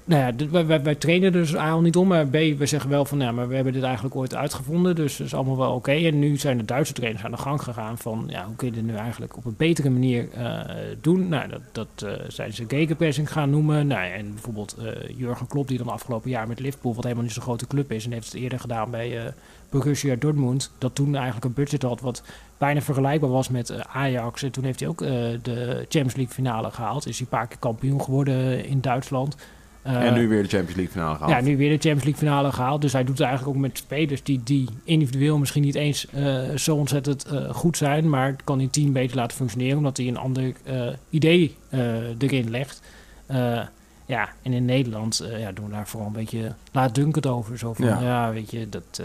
Nou wij, wij, trainen dus A al niet om, maar B, we zeggen wel van, ja, maar we hebben dit eigenlijk ooit uitgevonden, dus dat is allemaal wel oké. En nu zijn de Duitse trainers aan de gang gegaan van, ja, hoe kun je dit nu eigenlijk op een betere manier eh, doen? Nou, dat, dat eh, zijn ze gegenpressing gaan noemen. Nou, en bijvoorbeeld eh, Jurgen Klopp, die dan afgelopen jaar met Liverpool, wat helemaal niet zo'n grote club is, en heeft het eerder gedaan bij Borussia Dortmund, dat toen eigenlijk een budget had wat bijna vergelijkbaar was met Ajax. En toen heeft hij ook de Champions League finale gehaald. Is hij een paar keer kampioen geworden in Duitsland. Eh, en nu weer de Champions League finale gehaald. ja, nu weer de Champions League finale gehaald. Dus hij doet het eigenlijk ook met spelers die, die individueel misschien niet eens eh, zo ontzettend eh, goed zijn. Maar het kan die team beter laten functioneren omdat hij een ander idee erin legt. Ja, en in Nederland ja, doen we daar vooral een beetje laatdunkend over. Zo van, Ja. ja, weet je, dat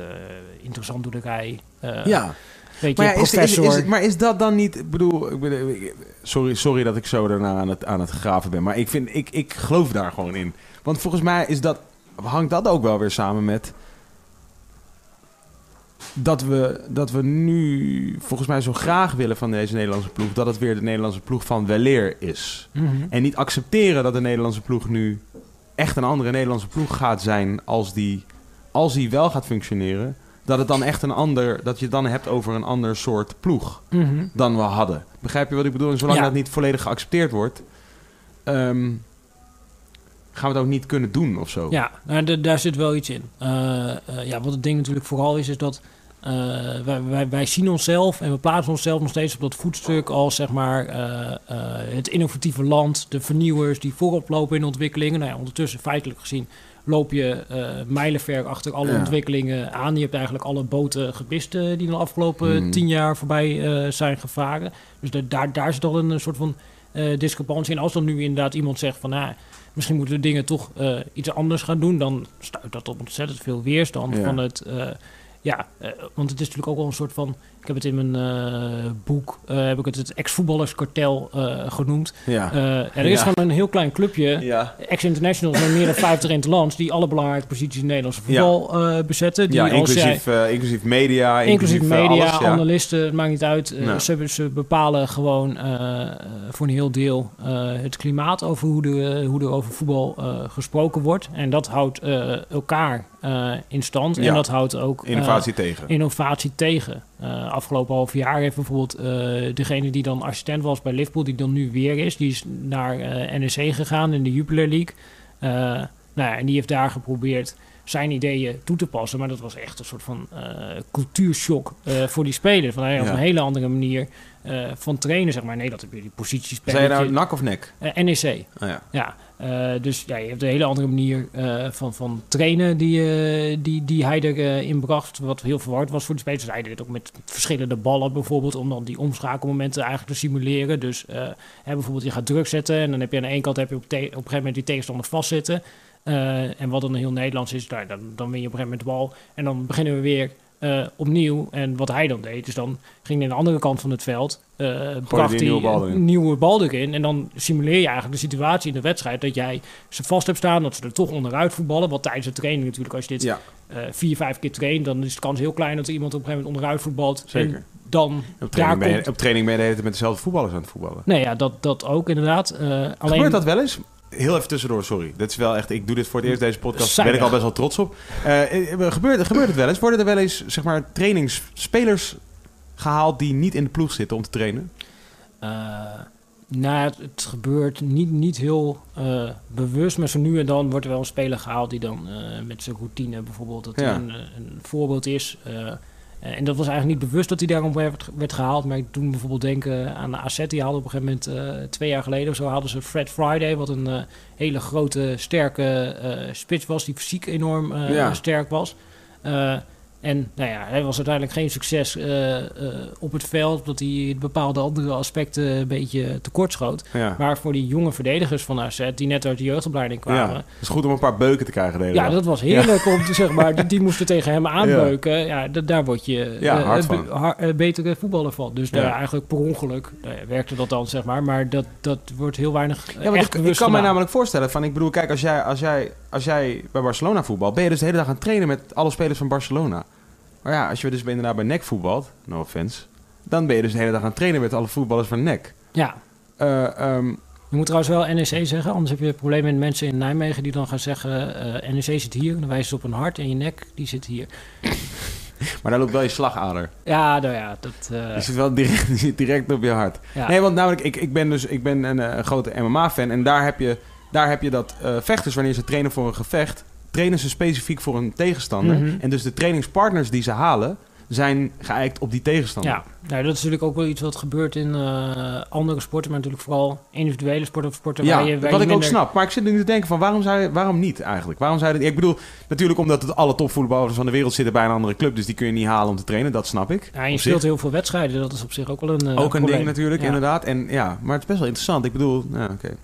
interessant doenerij. eh ja. Weet je, Maar, ja, is, is, professor. is, maar is dat dan niet... Ik bedoel, ik bedoel, ik- sorry, sorry dat ik zo daarna aan het, aan het graven ben. Maar ik, vind, ik, ik geloof daar gewoon in. Want volgens mij is dat, hangt dat ook wel weer samen met... Dat we, dat we nu volgens mij zo graag willen van deze Nederlandse ploeg... dat het weer de Nederlandse ploeg van weleer is. Mhm. En niet accepteren dat de Nederlandse ploeg nu echt een andere Nederlandse ploeg gaat zijn als die, als die wel gaat functioneren. Dat het dan echt een ander, dat je het dan hebt over een ander soort ploeg Mhm. dan we hadden. Begrijp je wat ik bedoel? En zolang Ja. dat niet volledig geaccepteerd wordt, ehm, gaan we het ook niet kunnen doen of zo. Ja, nou, daar zit wel iets in. Eh, eh, ja, wat het ding natuurlijk vooral is, is dat eh, wij, wij, wij zien onszelf en we plaatsen onszelf nog steeds op dat voetstuk als zeg maar het innovatieve land, de vernieuwers die voorop lopen in ontwikkelingen. Nou ja, ondertussen feitelijk gezien loop je eh mijlenver achter alle Ja. ontwikkelingen aan. Je hebt eigenlijk alle boten gebist eh, die de afgelopen Mhm. tien jaar voorbij eh, zijn gevaren. Dus da- daar, daar zit al een soort van discrepantie. En als dan nu inderdaad iemand zegt van... Nou, misschien moeten we dingen toch iets anders gaan doen... dan stuit dat op ontzettend veel weerstand Ja. van het... ja, want het is natuurlijk ook wel een soort van... Ik heb het in mijn eh, boek, eh, heb ik het het ex-voetballerskartel eh, genoemd. Ja. Er is Ja. gewoon een heel klein clubje, ja. ex-internationals met meer dan 50 interlands... die alle belangrijke posities in Nederlandse voetbal bezetten. Die jij- inclusief, inclusief media, Inclusief media, alles, analisten, het maakt niet uit. Nou. ze, ze bepalen gewoon voor een heel deel het klimaat over hoe, de, hoe er over voetbal gesproken wordt. En dat houdt elkaar in stand. En dat houdt ook Innovatie tegen. innovatie tegen. Afgelopen half jaar heeft bijvoorbeeld eh, degene die dan assistent was bij Liverpool, die dan nu weer is, die is naar eh NEC gegaan in de Jupiler League. Eh, nou ja, en die heeft daar geprobeerd zijn ideeën toe te passen. Maar dat was echt een soort van eh cultuurshock voor die spelers. Van, hij had Ja. een hele andere manier van trainen, zeg maar. Nee, dat heb je die posities. Zei je nou nak of nek? NEC. Oh, ja. Ja, eh, dus ja, je hebt een hele andere manier eh, van, van trainen die, eh, die, die hij erin bracht. Wat heel verward was voor de spelers. Hij deed het ook met verschillende ballen bijvoorbeeld. Om dan die omschakelmomenten eigenlijk te simuleren. Dus hè, bijvoorbeeld je gaat druk zetten. En dan heb je aan de ene kant heb je op, op een gegeven moment die tegenstander vastzitten. En wat dan heel Nederlands is, nou, dan, dan win je op een gegeven moment de bal. En dan beginnen we weer eh, opnieuw. En wat hij dan deed, dus dan ging hij aan de andere kant van het veld. eh bracht hij nieuwe bal een nieuwe bal erin. En dan simuleer je eigenlijk de situatie in de wedstrijd. Dat jij ze vast hebt staan, dat ze er toch onderuit voetballen. Wat tijdens de training natuurlijk, als je dit ja, eh, vier, vijf keer traint, dan is de kans heel klein dat er iemand op een gegeven moment onderuit voetbalt. Zeker. En dan op training, ben je, komt... op training ben je de hele tijd met dezelfde voetballers aan het voetballen. Nee, ja, dat, dat ook inderdaad. Alleen... Gebeurt dat wel eens? Heel even tussendoor, sorry. Dit is wel echt, ik doe dit voor het eerst deze podcast. Daar ben ik al best wel trots op. Eh, eh, gebeurt, gebeurt het wel eens? Worden er wel eens, zeg maar, trainingsspelers gehaald die niet in de ploeg zitten om te trainen? Eh, nou, het, het gebeurt niet, niet heel eh, bewust, maar zo nu en dan wordt er wel een speler gehaald die dan eh, met zijn routine bijvoorbeeld dat Ja. een, een voorbeeld is. Eh, en dat was eigenlijk niet bewust dat hij daarom werd, werd gehaald, maar ik toen bijvoorbeeld denken aan de AZ, die hadden op een gegeven moment eh, twee jaar geleden of zo hadden ze Fred Friday, wat een eh, hele grote, sterke eh, spits was, die fysiek enorm Ja. sterk was. En nou ja, hij was uiteindelijk geen succes eh, eh, op het veld, omdat hij bepaalde andere aspecten een beetje tekortschoot. Ja. Maar voor die jonge verdedigers van AZ, die net uit de jeugdopleiding ja. kwamen... Het is goed om een paar beuken te krijgen. de hele Ja, dag. dat was heerlijk om te zeg maar. Die, die moesten tegen hem aanbeuken. Ja, da- daar word je Ja, eh, hard een van. be- har- eh, betere voetballer van. Dus Ja. daar eigenlijk per ongeluk nou ja, werkte dat dan, zeg maar. Maar dat, dat wordt heel weinig Ja, want echt ik, kan me gedaan. namelijk voorstellen van, ik bedoel, kijk, als jij, als jij, als jij bij Barcelona voetbalt, ben je dus de hele dag aan het trainen met alle spelers van Barcelona. Maar ja, als je dus inderdaad bij NEC voetbalt, no offense, dan ben je dus de hele dag aan het trainen met alle voetballers van NEC. Ja, Eh, ehm, je moet trouwens wel NEC zeggen. Anders heb je problemen met mensen in Nijmegen die dan gaan zeggen... eh NEC zit hier, dan wijzen ze op een hart. En je nek, die zit hier. maar daar loopt wel je slagader. Ja, nou ja, dat... eh, Die zit wel direct, die zit direct op je hart. ja. Nee, want namelijk, ik, ik ben dus ik ben een, een grote MMA-fan. En daar heb je, daar heb je dat eh, vechters, wanneer ze trainen voor een gevecht, trainen ze specifiek voor een tegenstander. Mhm. En dus de trainingspartners die ze halen, zijn geëikt op die tegenstander. Ja, nou, dat is natuurlijk ook wel iets wat gebeurt in eh, andere sporten, maar natuurlijk vooral individuele sporten of sporten Ja, waar je, waar wat je ik ook snap. Maar ik zit nu te denken van waarom, zou je, waarom niet eigenlijk? Waarom zou je ik bedoel, natuurlijk omdat het alle topvoetballers van de wereld zitten bij een andere club. Dus die kun je niet halen om te trainen. Dat snap ik. Ja, je speelt heel veel wedstrijden, dat is op zich ook wel een eh, ook een probleem. ding natuurlijk, Ja. inderdaad. En, ja, maar het is best wel interessant. Ik bedoel, oké.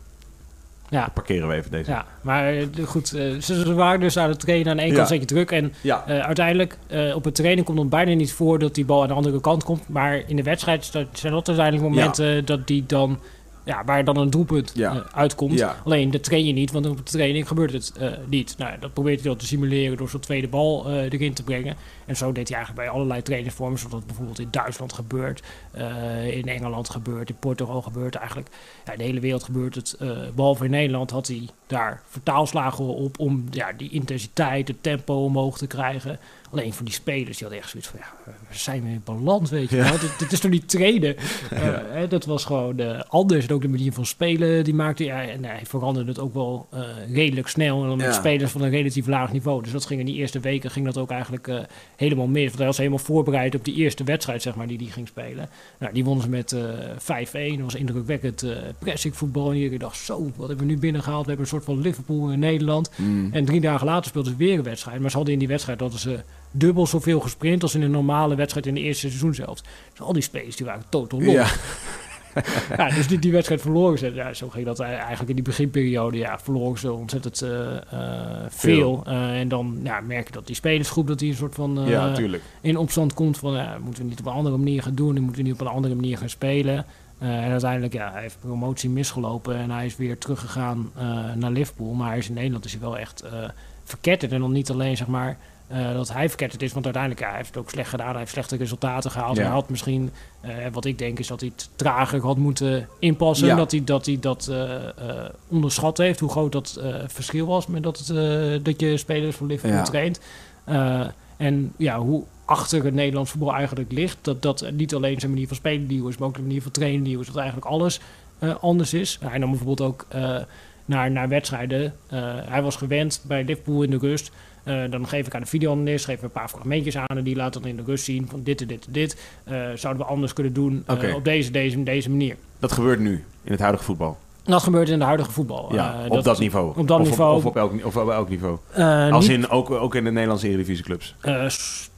Ja, Parkeren we even deze. ja, maar eh, goed, eh, ze, waren dus aan het trainen. Aan de ene kant zet je druk en Ja. eh, uiteindelijk op het training komt het bijna niet voor dat die bal aan de andere kant komt. Maar in de wedstrijd zijn dat uiteindelijk momenten dat die dan, ja, waar dan een doelpunt Ja. eh, uitkomt. Ja. Alleen dat train je niet, want op de training gebeurt het eh, niet. Nou, dat probeert hij dan te simuleren door zo'n tweede bal eh, erin te brengen. En zo deed hij eigenlijk bij allerlei trainingsvormen, zoals dat bijvoorbeeld in Duitsland gebeurt, in Engeland gebeurt, in Portugal gebeurt. Eigenlijk ja, in de hele wereld gebeurt het. eh, behalve in Nederland had hij daar vertaalslagen op om ja, die intensiteit, het tempo omhoog te krijgen. Alleen voor die spelers, die hadden echt zoiets van, ja, we zijn weer in balans, weet je Ja. wel. Dit, dit is toch niet trainen? Eh, hè, dat was gewoon eh, anders. En ook de manier van spelen, die maakte ja, en hij veranderde het ook wel eh, redelijk snel. En dan met Ja. spelers van een relatief laag niveau. Dus dat ging in die eerste weken ging dat ook eigenlijk eh, helemaal mis. Want hij was helemaal voorbereid op die eerste wedstrijd, zeg maar, die hij ging spelen. Nou, die wonnen ze met eh 5-1. Dat was indrukwekkend pressing voetbal. En iedereen dacht, zo, wat hebben we nu binnengehaald? We hebben een soort van Liverpool in Nederland. Mm. En drie dagen later speelden ze weer een wedstrijd. Maar ze hadden in die wedstrijd hadden ze dubbel zoveel gesprint als in een normale wedstrijd in de eerste seizoen zelfs. Dus al die spelers die waren totaal los. Ja. ja, dus die, die wedstrijd verloren ze. Ja, zo ging dat eigenlijk in die beginperiode. Ja, verloren ze ontzettend eh, eh, veel. Eh, en dan ja, merk je dat die spelersgroep dat die een soort van ja, in opstand komt van ja, moeten we niet op een andere manier gaan doen, moeten we niet op een andere manier gaan spelen. En uiteindelijk, ja, hij heeft promotie misgelopen en hij is weer teruggegaan naar Liverpool. Maar hij is in Nederland is hij wel echt verketterd. En dan niet alleen zeg maar eh, dat hij verketterd is, want uiteindelijk ja, hij heeft het ook slecht gedaan. Hij heeft slechte resultaten gehaald. Ja. Hij had misschien, eh, wat ik denk, is dat hij het trager had moeten inpassen. Ja. Dat hij dat, hij dat eh, onderschat heeft, hoe groot dat verschil was met dat, het, dat je spelers van Liverpool Ja. traint. En ja, hoe achter het Nederlands voetbal eigenlijk ligt. Dat dat niet alleen zijn manier van spelen nieuw is, maar ook de manier van trainen nieuw is. Dat eigenlijk alles anders is. Hij nam bijvoorbeeld ook naar, naar wedstrijden. Hij was gewend bij Liverpool in de rust. Eh, dan geef ik aan de videoanalist, geef ik een paar fragmentjes aan en die laat dan in de rust zien van dit en dit en dit. Eh, zouden we anders kunnen doen eh, op deze, deze, deze manier. Dat gebeurt nu in het huidige voetbal. Dat gebeurt in de huidige voetbal. Ja, op dat, niveau. op dat of niveau. Op, of, op elk, of op elk niveau. Als niet- in, ook, ook in de Nederlandse Eredivisieclubs. Eh, s-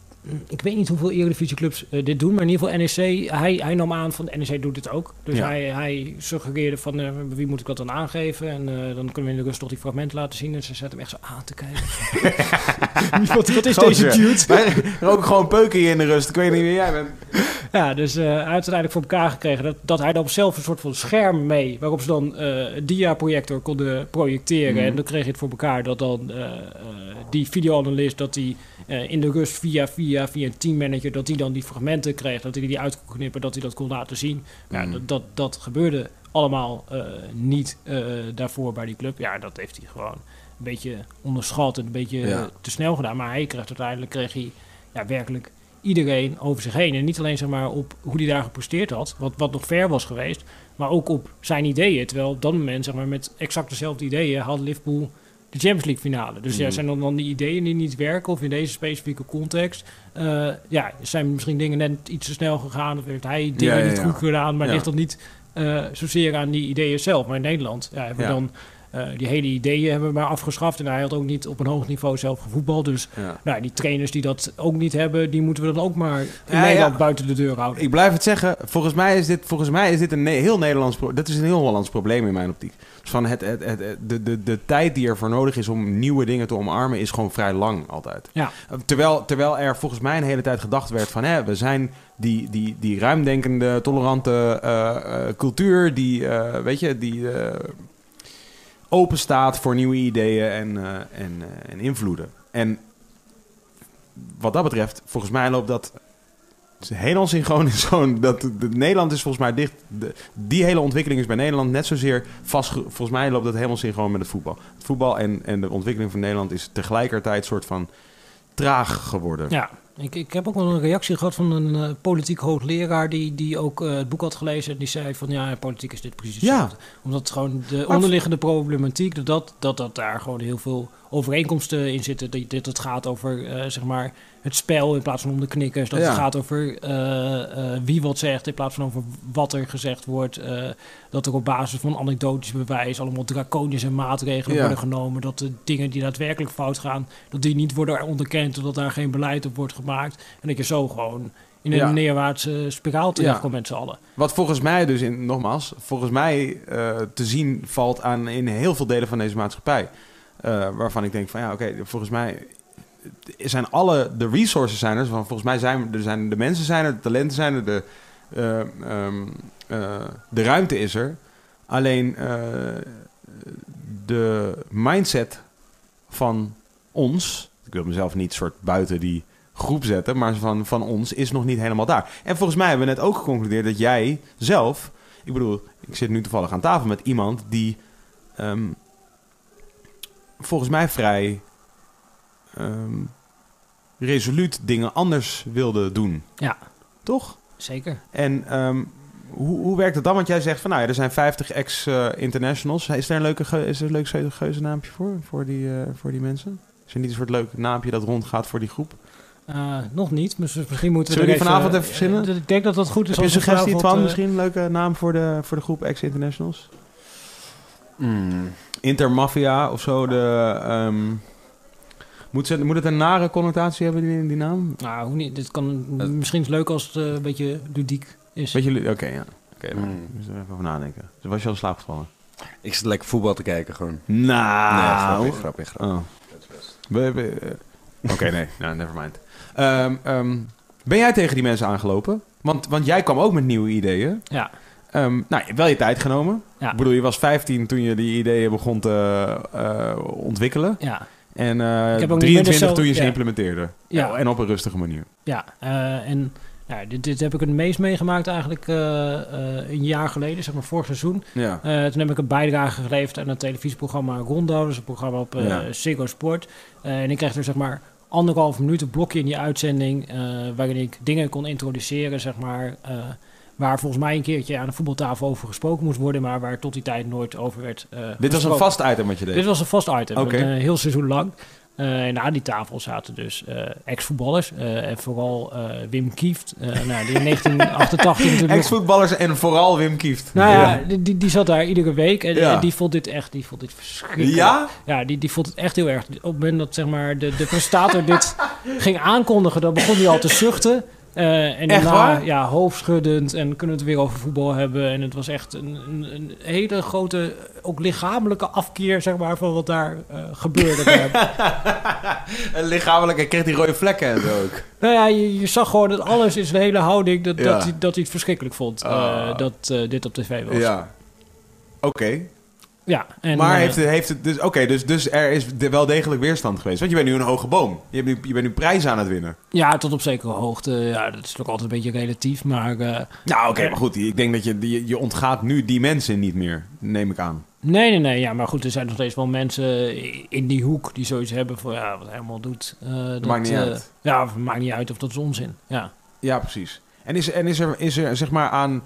ik weet niet hoeveel Eredivisieclubs eh dit doen, maar in ieder geval NEC, hij, hij nam aan van NEC doet dit ook. Dus Ja. hij, hij suggereerde van eh, wie moet ik dat dan aangeven en eh, dan kunnen we in de rust toch die fragmenten laten zien en ze zetten hem echt zo aan te kijken. wat, wat is deze dude? Wij roken gewoon peuken hier in de rust. Ik weet niet wie jij bent. Ja, dus hij uiteindelijk voor elkaar gekregen dat, dat hij dan zelf een soort van scherm mee, waarop ze dan een dia-projector konden projecteren. Mhm. En dan kreeg je het voor elkaar dat dan die videoanalist, dat die in de rust via, via, via een teammanager, dat die dan die fragmenten kreeg, dat hij die uit kon knippen, dat hij dat kon laten zien. Ja, Mhm. dat, dat, dat gebeurde allemaal eh, niet eh, daarvoor bij die club. Ja, dat heeft hij gewoon een beetje onderschat en een beetje Ja. eh, te snel gedaan. Maar hij kreeg uiteindelijk kreeg hij ja, werkelijk iedereen over zich heen. En niet alleen zeg maar, op hoe hij daar gepresteerd had, wat, wat nog ver was geweest, maar ook op zijn ideeën. Terwijl op dat moment zeg maar, met exact dezelfde ideeën had Liverpool de Champions League finale. Dus ja, Mhm. zijn dan, dan die ideeën die niet werken of in deze specifieke context, eh, ja, zijn misschien dingen net iets te snel gegaan of heeft hij dingen Ja, ja, niet goed gedaan, maar ligt dat niet eh, zozeer aan die ideeën zelf. Maar in Nederland ja, hebben we dan die hele ideeën hebben we maar afgeschaft en hij had ook niet op een hoog niveau zelf gevoetbald. Dus Ja. nou, die trainers die dat ook niet hebben, die moeten we dan ook maar in Ja, Nederland ja. buiten de deur houden. Ik blijf het zeggen. Volgens mij is dit, volgens mij is dit een heel Nederlands pro- Dat is een heel Hollands probleem in mijn optiek. Dus van het, het, het, het- de, de, de tijd die ervoor nodig is om nieuwe dingen te omarmen... is gewoon vrij lang altijd. Ja. Terwijl, terwijl er volgens mij een hele tijd gedacht werd van... Hè, we zijn die, die, die ruimdenkende, tolerante eh, eh, cultuur... die, eh, weet je, die eh, open staat voor nieuwe ideeën en, eh, en, eh, en invloeden. En wat dat betreft, volgens mij loopt dat helemaal synchroon gewoon dat de, de- Nederland is volgens mij dicht. De, die hele ontwikkeling is bij Nederland net zozeer vast. Volgens mij loopt dat helemaal synchroon met het voetbal. Het voetbal en, en de ontwikkeling van Nederland is tegelijkertijd soort van traag geworden. Ja, ik, ik heb ook wel een reactie gehad van een eh, politiek hoogleraar die, die ook eh, het boek had gelezen. En die zei van ja, politiek is dit precies Ja. hetzelfde. Omdat gewoon de onderliggende problematiek, dat, dat, dat, dat daar gewoon heel veel overeenkomsten in zitten. Dat, dat het gaat over eh, zeg maar het spel in plaats van om de knikkers. Dat Ja. het gaat over eh, eh, wie wat zegt in plaats van over wat er gezegd wordt. Eh, dat er op basis van anekdotisch bewijs allemaal draconische maatregelen Ja. worden genomen. Dat de dingen die daadwerkelijk fout gaan, dat die niet worden onderkend. Dat daar geen beleid op wordt gemaakt. En dat je zo gewoon in een Ja. neerwaartse spiraal terechtkomt Ja. met z'n allen. Wat volgens mij dus, in, nogmaals, volgens mij te zien valt aan in heel veel delen van deze maatschappij. Waarvan ik denk van ja, oké, volgens mij zijn alle, de resources zijn er. Van, volgens mij zijn er zijn de mensen zijn er, de talenten zijn er, de, eh, ehm, eh, de ruimte is er. Alleen eh, de mindset van ons, ik wil mezelf niet soort buiten die groep zetten, maar van, van ons is nog niet helemaal daar. En volgens mij hebben we net ook geconcludeerd dat jij zelf, ik bedoel, ik zit nu toevallig aan tafel met iemand die ehm, volgens mij vrij ehm, resoluut dingen anders wilde doen. Ja. Toch? Zeker. En ehm, hoe, hoe werkt het dan? Want jij zegt van nou ja, er zijn 50 ex-internationals. is er een leuke is er een leuk geu- geuzenaampje voor, voor die, eh, voor die mensen? Is er niet een soort leuk naampje dat rondgaat voor die groep? Eh, nog niet, dus misschien moeten we Zullen we die vanavond even verzinnen? eh, ik denk dat dat goed is Heb je een suggestie, Twan? Misschien een leuke naam voor de, voor de groep ex-internationals? Intermafia of zo. De, ehm, moet, ze, moet het een nare connotatie hebben, die, die naam? Nou, hoe niet, dit kan Eh. misschien is het leuk als het eh, een beetje ludiek is. Weet jullie? Oké, ja. Oké, nou, Mm. dus even over nadenken. Dus was je al in slaap gevallen? Ik zit lekker voetbal te kijken gewoon. Nou. nee, grappig, grappig, grappig. Oh. Eh, Oké, nee. Nou, never mind. Ehm, ehm, ben jij tegen die mensen aangelopen? Want, want jij kwam ook met nieuwe ideeën. Ja. Ehm, nou, je hebt wel je tijd genomen. Ja. Ik bedoel, je was 15 toen je die ideeën begon te eh, ontwikkelen. Ja, En eh, Ik heb ook niet 23 meer de toen je ze ja. implementeerde. Ja. En op een rustige manier. ja. eh, en ja, dit, dit heb ik het meest meegemaakt eigenlijk eh, eh, een jaar geleden, zeg maar vorig seizoen. Ja. Eh, toen heb ik een bijdrage geleverd aan het televisieprogramma Rondo, dus een programma op eh. Ziggo Sport. Eh, en ik kreeg er zeg maar anderhalf minuut een blokje in die uitzending, eh, waarin ik dingen kon introduceren, zeg maar, eh, waar volgens mij een keertje aan de voetbaltafel over gesproken moest worden, maar waar tot die tijd nooit over werd eh, Dit was een vast item wat je deed. Dit was een vast item, een eh, heel seizoen lang. Eh, en aan die tafel zaten dus eh, ex-voetballers. en vooral Wim Kieft, nou, die in 1988 natuurlijk... nog- Ex-voetballers en vooral Wim Kieft. Nou ja, die- die, die zat daar iedere week en, Ja. en die vond dit echt, die vond dit verschrikkelijk. Ja? Ja, die, die vond het echt heel erg. Op het moment dat zeg maar, de, de presentator dit ging aankondigen, dan begon hij al te zuchten. Eh, en Echt daarna, waar? ja, hoofdschuddend en kunnen we het weer over voetbal hebben. En het was echt een, een, een hele grote, ook lichamelijke afkeer, zeg maar, van wat daar eh, gebeurde. En lichamelijk, hij kreeg die rode vlekken en zo ook. nou ja, je, je zag gewoon dat alles in zijn hele houding, dat, Ja. dat, hij, dat hij het verschrikkelijk vond, Ah. dat eh, dit op tv was. Ja. Oké. Ja, en, maar eh, heeft het, heeft het dus, oké, dus, dus er is de- wel degelijk weerstand geweest. Want je bent nu een hoge boom. Je, hebt nu, je bent nu prijzen aan het winnen. Ja, tot op zekere hoogte. Ja, dat is ook altijd een beetje relatief. Maar eh, Ja, oké, Eh. maar goed. Ik denk dat je, je, je ontgaat nu die mensen niet meer, neem ik aan. nee, nee, nee. Ja, maar goed, er zijn nog steeds wel mensen in die hoek die zoiets hebben van ja, wat helemaal doet. eh, dat maakt niet uit. Ja, maakt niet uit of dat is onzin. Ja. Ja, precies. En is, en is, er, is er zeg maar aan...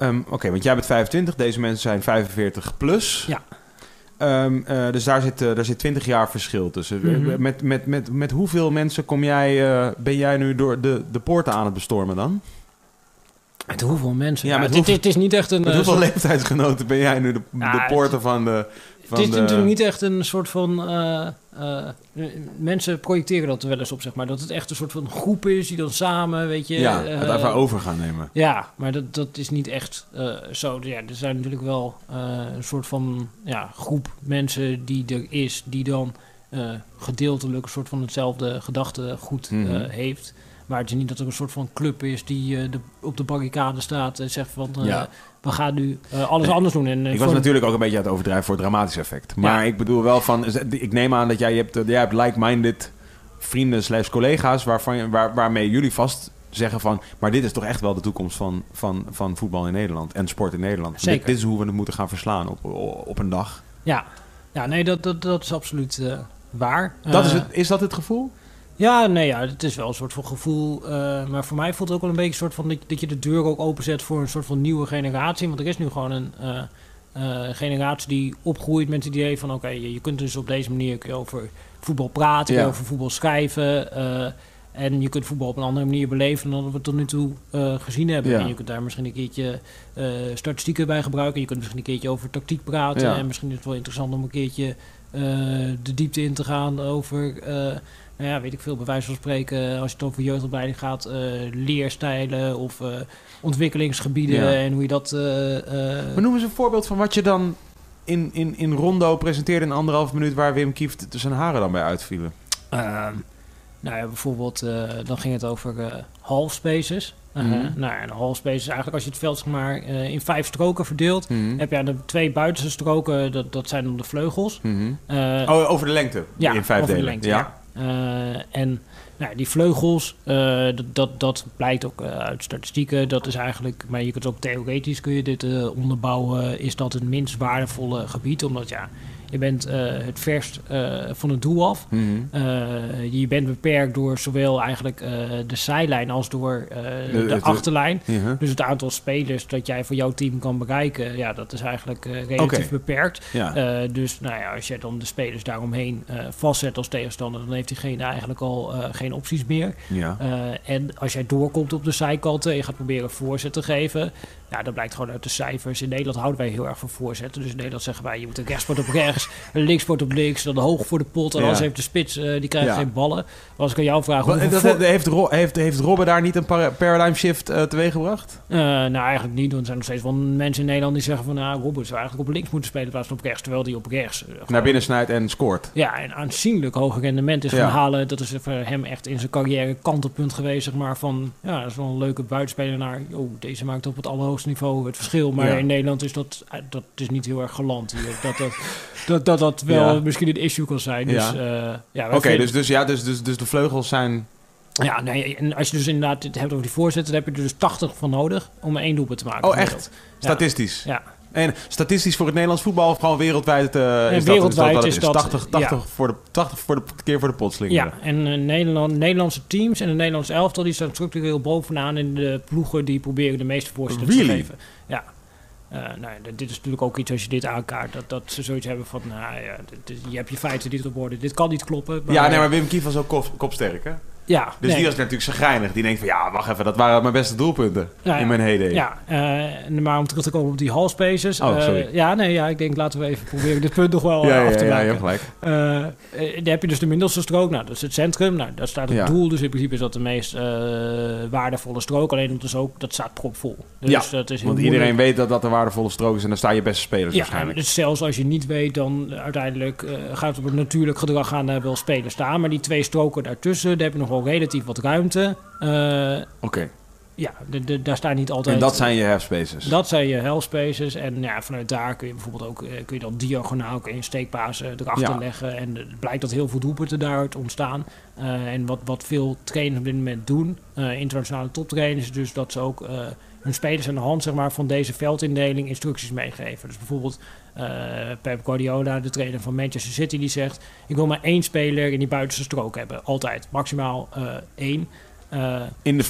ehm, Oké, want jij bent 25, deze mensen zijn 45 plus. Ja. Ehm, eh, dus daar zit, eh, daar zit 20 jaar verschil tussen. Mhm. Met, met, met, met hoeveel mensen kom jij, eh, ben jij nu door de, de poorten aan het bestormen dan? Met hoeveel mensen? Ja, Ja, met het, hoeveel- het is niet echt een. Met hoeveel leeftijdsgenoten ben jij nu de, de poorten van de... Het is de... natuurlijk niet echt een soort van. eh, eh, mensen projecteren dat er wel eens op, zeg maar. Dat het echt een soort van groep is die dan samen, weet je. Ja, eh, het even over gaan nemen. Ja, maar dat, dat is niet echt zo. Ja, er zijn natuurlijk wel een soort van ja, groep mensen die er is, die dan gedeeltelijk een soort van hetzelfde gedachtegoed Mhm. heeft. Maar het is niet dat er een soort van club is die eh, de, op de barricade staat en zegt van eh, Ja. we gaan nu eh, alles anders doen. En, Ik was natuurlijk ook een beetje aan het overdrijven voor het dramatisch effect. Maar Ja. ik bedoel wel van... Ik neem aan dat jij, hebt, jij hebt like-minded vrienden slash collega's... Waarvan, waar, waarmee jullie vast zeggen van... Maar dit is toch echt wel de toekomst van, van, van voetbal in Nederland. En sport in Nederland. Zeker. Dit, dit is hoe we het moeten gaan verslaan op, op een dag. Ja, ja nee, dat, dat, dat is absoluut waar. Dat is, het, is dat het gevoel? Ja, nee, ja, het is wel een soort van gevoel. eh, maar voor mij voelt het ook wel een beetje een soort van dat, dat je de deur ook openzet voor een soort van nieuwe generatie. Want er is nu gewoon een eh, eh, generatie die opgroeit met het idee van: oké, je, je kunt dus op deze manier over voetbal praten, kun je Ja. over voetbal schrijven. en je kunt voetbal op een andere manier beleven dan we het tot nu toe gezien hebben. Ja. En je kunt daar misschien een keertje statistieken bij gebruiken. Je kunt misschien een keertje over tactiek praten. Ja. En misschien is het wel interessant om een keertje de diepte in te gaan over, nou ja, weet ik veel, bij wijze van spreken, als je het over jeugdopleiding gaat, eh, leerstijlen of eh, ontwikkelingsgebieden Ja. en hoe je dat. eh, eh, Maar noem eens een voorbeeld van wat je dan in, in, in Rondo presenteerde in anderhalf minuut... waar Wim Kieft zijn haren dan bij uitvielen. Ehm, nou ja, bijvoorbeeld, eh, dan ging het over eh half spaces. Uh, Mhm. Nou, en half spaces eigenlijk als je het veld zeg maar eh, in vijf stroken verdeelt, Mhm. heb je aan de twee buitenste stroken, dat, dat zijn dan de vleugels. Mhm. Eh, Oh, over de lengte. Ja, in vijf over de delen. lengte, ja. Eh, en nou, die vleugels, eh, dat, dat, dat blijkt ook eh, uit statistieken. Dat is eigenlijk, maar je kunt ook theoretisch kun je dit eh, onderbouwen. Is dat het minst waardevolle gebied? Omdat ja, je bent eh, het verst eh, van het doel af. Mhm. Eh, je bent beperkt door zowel eigenlijk de zijlijn als door De- de, achterlijn. Dus het aantal spelers dat jij voor jouw team kan bereiken, ja, dat is eigenlijk relatief beperkt. Ja. Dus nou ja, als je dan de spelers daaromheen vastzet als tegenstander, dan heeft diegene eigenlijk al geen opties meer. ja. En als jij doorkomt op de zijkanten en je gaat proberen voorzet te geven, ja, dat blijkt gewoon uit de cijfers. In Nederland houden wij heel erg van voorzetten. Dus in Nederland zeggen wij, je moet een rechtspoot op rechts rechts, links wordt op links, dan hoog voor de pot. En Ja. als heeft de spits, eh, die krijgt Ja. geen ballen. Als ik aan jou vraag, dat, voor- heeft, Ro- heeft, heeft Robben daar niet een para- paradigm shift eh teweeggebracht? Eh, nou, eigenlijk niet. Want er zijn nog steeds wel mensen in Nederland die zeggen van... Nou, Robert zou eigenlijk op links moeten spelen in plaats van op rechts. Terwijl die op rechts... Naar binnen snijdt en scoort. Ja, een aanzienlijk hoger rendement is Ja. gaan halen. Dat is voor hem echt in zijn carrière kantelpunt geweest, zeg maar. Van, ja, dat is wel een leuke buitenspeler naar... Oh, deze maakt op het allerhoogste niveau het verschil. Maar Ja. in Nederland is dat, eh, dat is niet heel erg geland hier. Dat dat, dat, dat, dat wel Ja. misschien een issue kan zijn. Dus, Ja. eh, ja, Oké, dus, dus, ja, dus, dus, dus de vleugels zijn... Ja, nee, en als je dus inderdaad het hebt over die voorzetten... dan heb je er dus 80 van nodig om één doelpunt te maken. Oh, echt? Statistisch? Ja. En statistisch voor het Nederlands voetbal of gewoon wereldwijd, eh is, wereldwijd dat, is dat- 80, 80, ja. voor de, 80 voor de, keer voor de pot slingeren. Ja, en eh, Nederland, Nederlandse teams en de Nederlandse elftal... die staan structureel bovenaan in de ploegen... die proberen de meeste Really? te geven. Ja. Eh, nou, dit is natuurlijk ook iets als je dit aankaart... dat, dat ze zoiets hebben van... Nou, ja, dit- dit- je hebt je feiten niet op orde. Dit kan niet kloppen. Ja, nee, maar Wim Kief was ook kop, kopsterk, hè? Ja, Dus nee. die was natuurlijk zagrijnig. Die denkt van, ja, wacht even, dat waren mijn beste doelpunten Ja, ja. in mijn heyday. Ja, eh, maar om terug te komen op die halfspaces. Oh, eh, ja, nee, ja, ik denk laten we even proberen dit punt nog wel ja, eh, ja, af te ja, maken. hebt gelijk. Dan heb je dus de middelste strook. Nou, dat is het centrum. Nou, daar staat het Ja. doel. Dus in principe is dat de meest waardevolle strook. Alleen dat is ook, dat staat propvol. Dus Ja, dat is heel Want iedereen weet dat dat een waardevolle strook is en dan staan je beste spelers Ja, waarschijnlijk. dus zelfs als je niet weet, dan uiteindelijk gaat het op het natuurlijk gedrag gaan daar wel spelers staan. Maar die twee stroken daartussen, daar heb je nog wel relatief wat ruimte. Eh, Oké, ja, de, de, daar staan niet altijd... en dat zijn je half spaces. Dat zijn je hell spaces. En ja, vanuit daar kun je bijvoorbeeld ook eh, kun je dan diagonaal kun je een steekpaas eh, erachter Ja. leggen. En het blijkt dat heel veel doelpunten daaruit ontstaan. En wat, wat veel trainers op dit moment doen, internationale toptrainers, dus dat ze ook hun spelers aan de hand zeg maar, van deze veldindeling instructies meegeven. Dus bijvoorbeeld eh, Pep Guardiola, de trainer van Manchester City, die zegt: Ik wil maar één speler in die buitenste strook hebben. Altijd. Maximaal eh, één. Eh, In de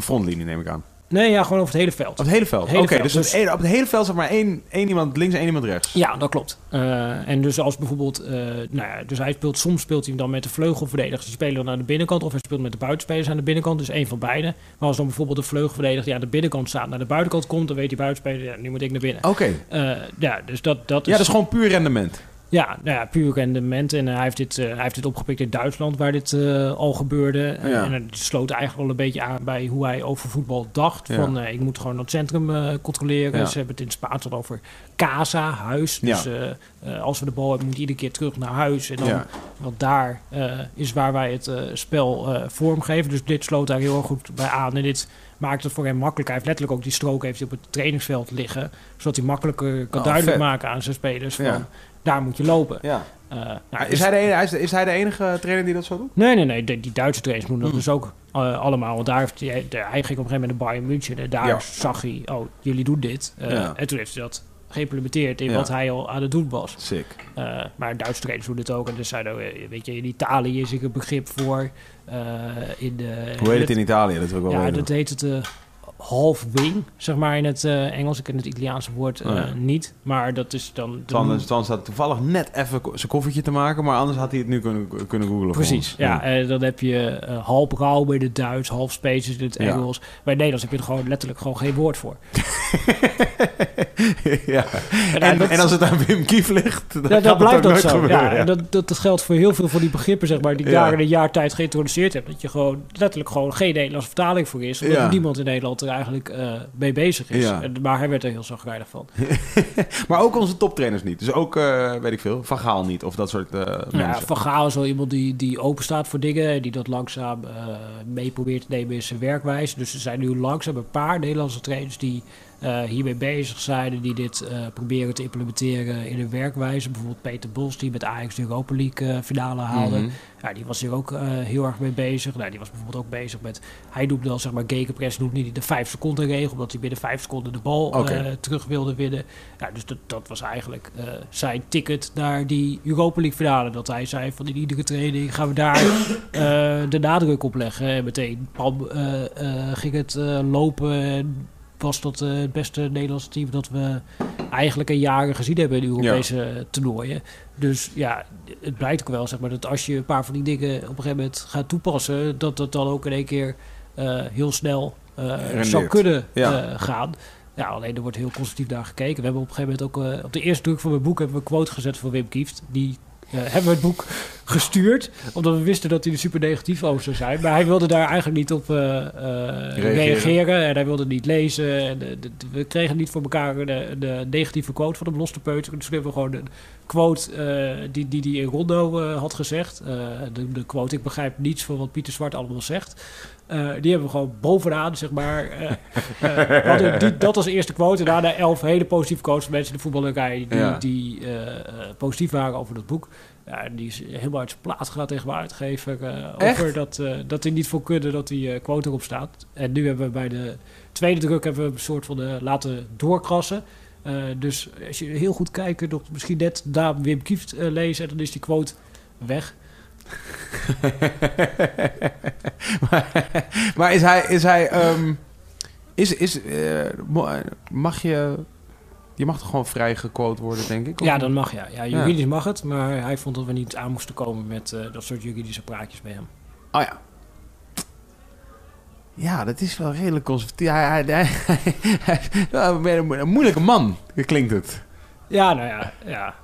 frontlinie neem ik aan. Nee, ja, gewoon over het hele veld. Op het hele veld? Oké, dus, dus- op het- hele veld zeg maar één, één iemand links en één iemand rechts. Ja, dat klopt. Eh, en dus als bijvoorbeeld, eh, nou ja, dus hij speelt, soms speelt hij dan met de vleugelverdedigers, die spelen dan aan de binnenkant, of hij speelt met de buitenspelers aan de binnenkant, dus één van beide. Maar als dan bijvoorbeeld de vleugelverdediger die aan de binnenkant staat, naar de buitenkant komt, dan weet die buitenspeler, ja, nu moet ik naar binnen. Oké. Eh, ja, dus dat, dat is, Ja, dat is gewoon puur rendement. Ja, nou ja, puur rendement. En eh, hij, heeft dit, eh, hij heeft dit opgepikt in Duitsland, waar dit eh, al gebeurde. Ja. En het sloot eigenlijk wel een beetje aan bij hoe hij over voetbal dacht. Ja. Van, ik moet gewoon dat centrum controleren. Ja. Ze hebben het in het Spaans dan over casa, huis. Dus als we de bal hebben, moet iedere keer terug naar huis. En dan. Want daar is waar wij het spel vormgeven. Dus dit sloot daar heel erg goed bij aan. En dit maakt het voor hem makkelijk. Hij heeft letterlijk ook die strook heeft hij op het trainingsveld liggen. Zodat hij makkelijker kan Oh, duidelijk vet. maken aan zijn spelers. Van, Ja. Daar moet je lopen. Ja. Eh, nou, is, hij de enige, is, is hij de enige trainer die dat zo doet? Nee, nee, nee. De- die Duitse trainers doen dat Hmm. dus ook eh, allemaal. Want daar heeft hij, ging op een gegeven moment naar Bayern München. En daar Ja. zag hij, oh, jullie doen dit. Eh. En toen heeft hij dat geïmplementeerd in Ja. wat hij al aan het doen was. Sick. Eh, maar Duitse trainers doen dit ook. En dus zeiden, eh, weet je, in Italië is er een begrip voor. Eh, in de, Hoe heet het in Italië? Dat wil ik wel Ja, weten. dat heet het half wing, zeg maar in het eh, Engels. Ik ken het Italiaanse woord eh, Oh ja. niet. Maar dat is dan... Twan, Twan staat toevallig net even zijn koffertje te maken, maar anders had hij het nu kunnen, kunnen googlen. Precies, ja. eh, dan heb je half rauw in het Duits, half spaces in het Ja. Engels. Bij Nederlands heb je er gewoon letterlijk gewoon geen woord voor. ja. En, En, dat- en als het aan Wim Kief ligt, dan ja, gaat dan het blijft ook dat zo. gebeuren. Ja, en dat, dat, dat geldt voor heel veel van die begrippen, zeg maar, die ik Ja. daar in een jaar tijd geïntroduceerd heb. Dat je gewoon letterlijk gewoon geen Nederlandse vertaling voor is. Omdat Ja. niemand in Nederland er eigenlijk eh, mee bezig is. Ja. En, maar hij werd er heel zagrijnig van. Maar ook onze toptrainers niet. Dus ook, eh, weet ik veel, Van Gaal niet. Of dat soort Ja, mensen. Van Gaal is wel iemand die, die open staat voor dingen. en Die dat langzaam mee probeert te nemen in zijn werkwijze. Dus er zijn nu langzaam een paar Nederlandse trainers die hiermee bezig zijn. En die dit eh, proberen te implementeren in hun werkwijze. Bijvoorbeeld Peter Bos, die met Ajax de Europa League eh, finale haalde. Mhm. Ja, die was hier ook eh, heel erg mee bezig. Nou, die was bijvoorbeeld ook bezig met... Hij doet dan, zeg maar, gegenpress noemt niet de 5 seconden regel... omdat hij binnen 5 seconden de bal eh, terug wilde winnen. Ja, dus dat, dat was eigenlijk eh, zijn ticket naar die Europa League finale. Dat hij zei van in iedere training gaan we daar eh, de nadruk op leggen. En meteen eh, eh, ging het eh, lopen... En was dat eh, het beste Nederlandse team dat we eigenlijk in jaren gezien hebben in de Europese eh, toernooien. Dus ja, het blijkt ook wel zeg maar, dat als je een paar van die dingen op een gegeven moment gaat toepassen, dat dat dan ook in één keer eh, heel snel zou kunnen Ja. gaan. Ja, alleen er wordt heel constructief naar gekeken. We hebben op een gegeven moment ook op de eerste druk van mijn boek hebben we een quote gezet voor Wim Kieft. Die hebben we het boek gestuurd, omdat we wisten dat hij er super negatief over zou zijn. Maar hij wilde daar eigenlijk niet op eh, eh, reageren. en hij wilde niet lezen. En de- de- de- we kregen niet voor elkaar de, de negatieve quote van de belofte peuter. Dus we hebben gewoon een quote eh, die die, die in Rondo had gezegd. De, de quote, ik begrijp niets van wat Pieter Zwart allemaal zegt. Die hebben we gewoon bovenaan, zeg maar. die, dat als eerste quote. En daarna elf hele positieve quotes van mensen in de voetballerij die, Ja. die positief waren over dat boek. Ja, die is helemaal uit zijn plaat gegaan tegen mijn uitgever. eh, over dat, eh, dat hij niet voor kunnen dat die eh, quote erop staat. En nu hebben we bij de tweede druk hebben we een soort van de laten doorkrassen. Dus als je heel goed kijkt, nog misschien net daar Wim Kieft lezen en dan is die quote weg. maar, maar is hij... Is hij ehm, is, is, mag je... Je mag toch gewoon vrij gequote worden, denk ik? Of- Ja, dan mag ja. ja juridisch mag het, maar hij vond dat we niet aan moesten komen met eh, dat soort juridische praatjes bij hem. Oh ja. Ja, dat is wel redelijk conservatief. Hij, hij, hij, een, moeilijke man, klinkt het. Ja, nou ja, ja.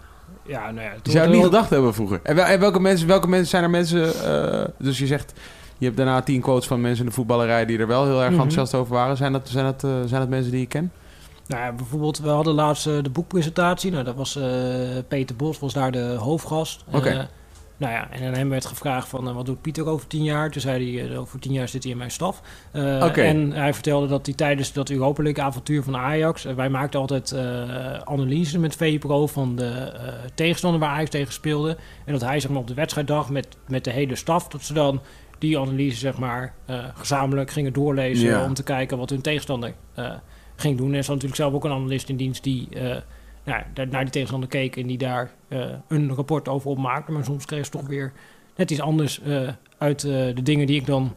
Ja, nou ja. Je zou het niet gedacht hebben vroeger. En welke, mensen, welke mensen zijn er mensen... eh, dus je zegt, je hebt daarna tien quotes van mensen in de voetballerij... die er wel heel erg Mhm. enthousiast over waren. Zijn dat, zijn, dat, eh, zijn dat mensen die je kent? Nou ja, bijvoorbeeld, we hadden laatst eh, de boekpresentatie. Nou, dat was eh, Peter Bos, was daar de hoofdgast. Oké. Eh, nou ja, en aan hem werd gevraagd van, wat doet Pieter over tien jaar? Toen zei hij, over tien jaar zit hij in mijn staf. Oké. En hij vertelde dat hij tijdens dat Europa League avontuur van Ajax... wij maakten altijd analyse met VPRO van de tegenstander waar Ajax tegen speelde. En dat hij zeg maar, op de wedstrijddag met, met de hele staf... dat ze dan die analyse zeg maar, gezamenlijk gingen doorlezen... Ja. om te kijken wat hun tegenstander ging doen. En er is natuurlijk zelf ook een analist in dienst die... eh, nou, naar die tegenstander keek en die daar eh, een rapport over opmaakte. Maar soms kreeg ze toch weer net iets anders eh, uit de dingen die ik dan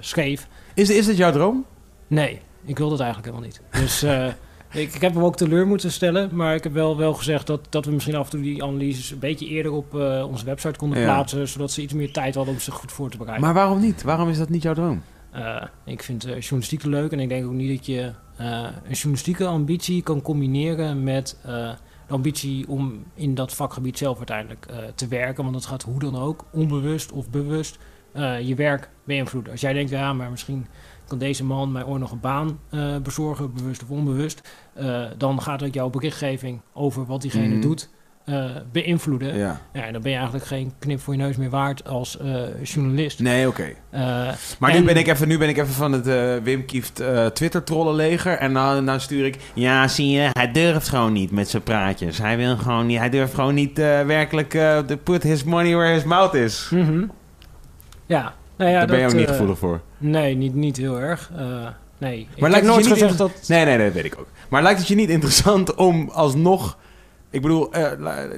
schreef. Is, is dit jouw droom? Nee, ik wil dat eigenlijk helemaal niet. Dus ik, ik heb hem ook teleur moeten stellen. Maar ik heb wel, wel gezegd dat, dat we misschien af en toe die analyses een beetje eerder op onze website konden Ja. plaatsen. Zodat ze iets meer tijd hadden om zich goed voor te bereiden. Maar waarom niet? Waarom is dat niet jouw droom? Ik vind journalistiek leuk en ik denk ook niet dat je een journalistieke ambitie kan combineren met eh, de ambitie om in dat vakgebied zelf uiteindelijk eh, te werken. Want dat gaat hoe dan ook, onbewust of bewust, eh, je werk beïnvloeden. Als jij denkt, ja, maar misschien kan deze man mij ooit nog een baan eh, bezorgen, bewust of onbewust, eh, dan gaat dat jouw berichtgeving over wat diegene Mhm. doet eh, beïnvloeden. Ja. Ja. en dan ben je eigenlijk geen knip voor je neus meer waard als eh, journalist. Nee, oké. Eh, Maar En- nu, ben ik even, nu ben ik even van het Wim Kieft Twitter-trollenleger. En dan, dan stuur ik... Ja, zie je, hij durft gewoon niet met zijn praatjes. Hij, wil gewoon niet, hij durft gewoon niet werkelijk to put his money where his mouth is. Mhm. Ja, nou ja, Daar ben je dat, ook niet gevoelig voor. Nee, niet, niet heel erg. Nee, ik lijkt heb nooit dat... Nee, nee, nee, weet ik ook. Maar lijkt het je niet interessant om alsnog... Ik bedoel, eh, la-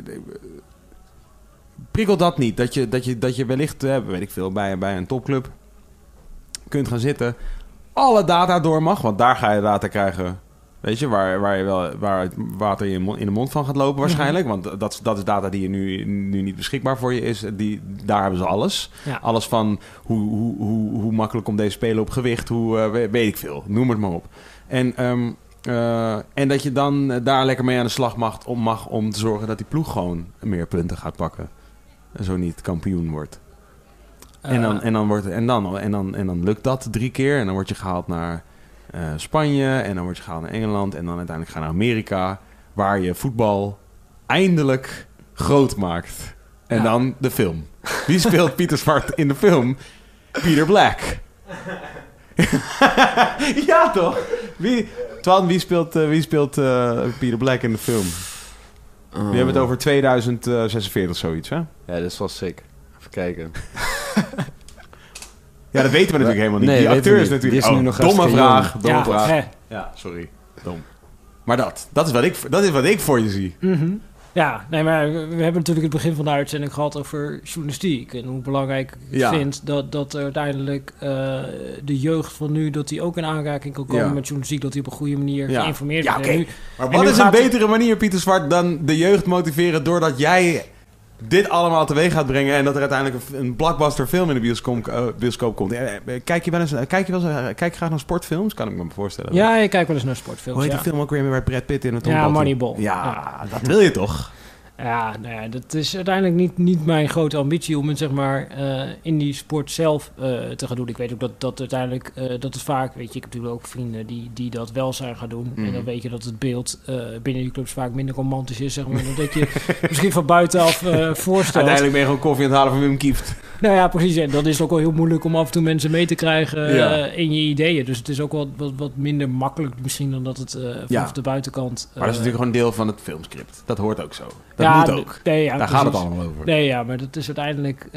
prikkelt dat niet? Dat je, dat je, dat je wellicht, eh, weet ik veel, bij, bij een topclub kunt gaan zitten. Alle data door mag, want daar ga je data krijgen. Weet je, waar, waar, je wel, waar het water in, in de mond van gaat lopen waarschijnlijk. Want dat, is- dat is data die je nu, nu niet beschikbaar voor je is. Die, daar hebben ze alles. Ja. Alles van hoe, hoe, hoe, hoe makkelijk komt deze spelen op gewicht, hoe eh, we- weet ik veel. Noem het maar op. En, ehm, eh, en dat je dan daar lekker mee aan de slag mag om, mag om te zorgen dat die ploeg gewoon meer punten gaat pakken. En zo niet kampioen wordt. en, dan, Eh, en, dan wordt, en, dan, en, dan, en dan lukt dat drie keer. En dan word je gehaald naar eh, Spanje. En dan word je gehaald naar Engeland. En dan uiteindelijk ga je naar Amerika. Waar je voetbal eindelijk groot maakt. En Ja. dan de film. Wie speelt Pieter Zwart in de film? Peter Black. ja, toch? Wie, Twan, wie speelt, eh, wie speelt eh, Peter Black in de film? We hebben het over 2046 zoiets, hè? Ja, dat is wel sick. Even kijken. Ja, dat weten we natuurlijk helemaal niet. Nee, die acteur is natuurlijk... Die is nu oh, nog domme vraag, jong. domme ja, vraag. hè. Ja, sorry. Dom. Maar dat, dat is wat ik, dat is wat ik voor je zie. Mhm. Ja, nee, maar we hebben natuurlijk het begin van de uitzending gehad over journalistiek. En hoe belangrijk ik Ja. vind dat, dat uiteindelijk eh, de jeugd van nu... dat die ook in aanraking kan komen Ja. met journalistiek. Dat die op een goede manier Ja. geïnformeerd Ja, wordt. oké. Nu- Maar wat is een betere manier, Pieter Zwart, dan de jeugd motiveren doordat jij dit allemaal teweeg gaat brengen en dat er uiteindelijk een, blockbuster film in de bioscoop, eh, bioscoop komt. Eh, eh, Kijk je wel eens, kijk je wel eens, kijk je graag naar sportfilms? Kan ik me voorstellen. Ja, ik kijk wel eens naar Hoe sportfilms. heet Ja, die film ook weer met Brad Pitt in het Ja, Moneyball. Ja, dat wil je toch? Ja, nou ja, dat is uiteindelijk niet, niet mijn grote ambitie om het zeg maar eh, in die sport zelf eh, te gaan doen. Ik weet ook dat, dat uiteindelijk, eh, dat het vaak, weet je, ik heb natuurlijk ook vrienden die, die dat wel zijn gaan doen. Mhm. En dan weet je dat het beeld binnen die clubs vaak minder romantisch is, zeg maar. Dan dat je misschien van buitenaf voorstelt. Uiteindelijk ben je gewoon koffie aan het halen van Wim Kieft. Nou ja, precies. En dan is ook wel heel moeilijk om af en toe mensen mee te krijgen eh, in je ideeën. Dus het is ook wat, wat, wat minder makkelijk misschien dan dat het eh vanaf Ja. de buitenkant... Maar dat is eh, natuurlijk gewoon deel van het filmscript. Dat hoort ook zo. Dat ja, moet ook. Nee, Daar gaat het allemaal over. Nee, ja, maar dat is uiteindelijk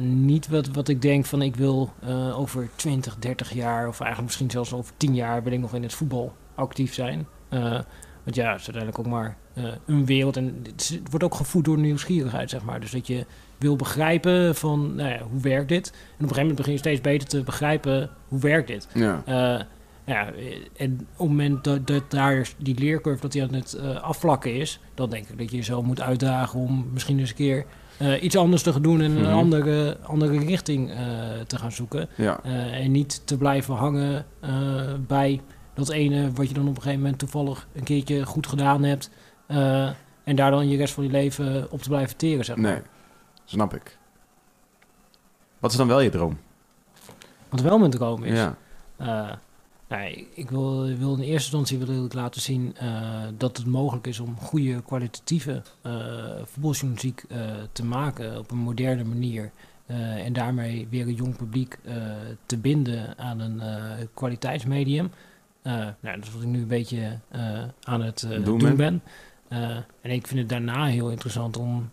niet wat, wat ik denk van ik wil over 20, 30 jaar of eigenlijk misschien zelfs over 10 jaar wil ik nog in het voetbal actief zijn. Want ja, het is uiteindelijk ook maar een wereld en het wordt ook gevoed door nieuwsgierigheid, zeg maar. Dus dat je wil begrijpen van, nou ja, hoe werkt dit? En op een gegeven moment begin je steeds beter te begrijpen, hoe werkt dit? Ja. Eh, ja, eh, en op het moment dat, dat daar die leercurve dat die aan het eh, afvlakken is, dan denk ik dat je jezelf moet uitdagen om misschien eens een keer eh, iets anders te gaan doen en Mhm. een andere, andere richting te gaan zoeken. Ja. En niet te blijven hangen bij dat ene wat je dan op een gegeven moment toevallig een keertje goed gedaan hebt. en daar dan je rest van je leven op te blijven teren, zeg maar. Nee, snap ik. Wat is dan wel je droom? Wat wel mijn droom is. Ja. Eh, nee, ik wil, ik wil in eerste instantie wil ik laten zien eh, dat het mogelijk is om goede kwalitatieve voetbaljournalistiek eh, te maken op een moderne manier. En daarmee weer een jong publiek te binden aan een kwaliteitsmedium. Nou, dat is wat ik nu een beetje aan het Doen doen, ben. en ik vind het daarna heel interessant om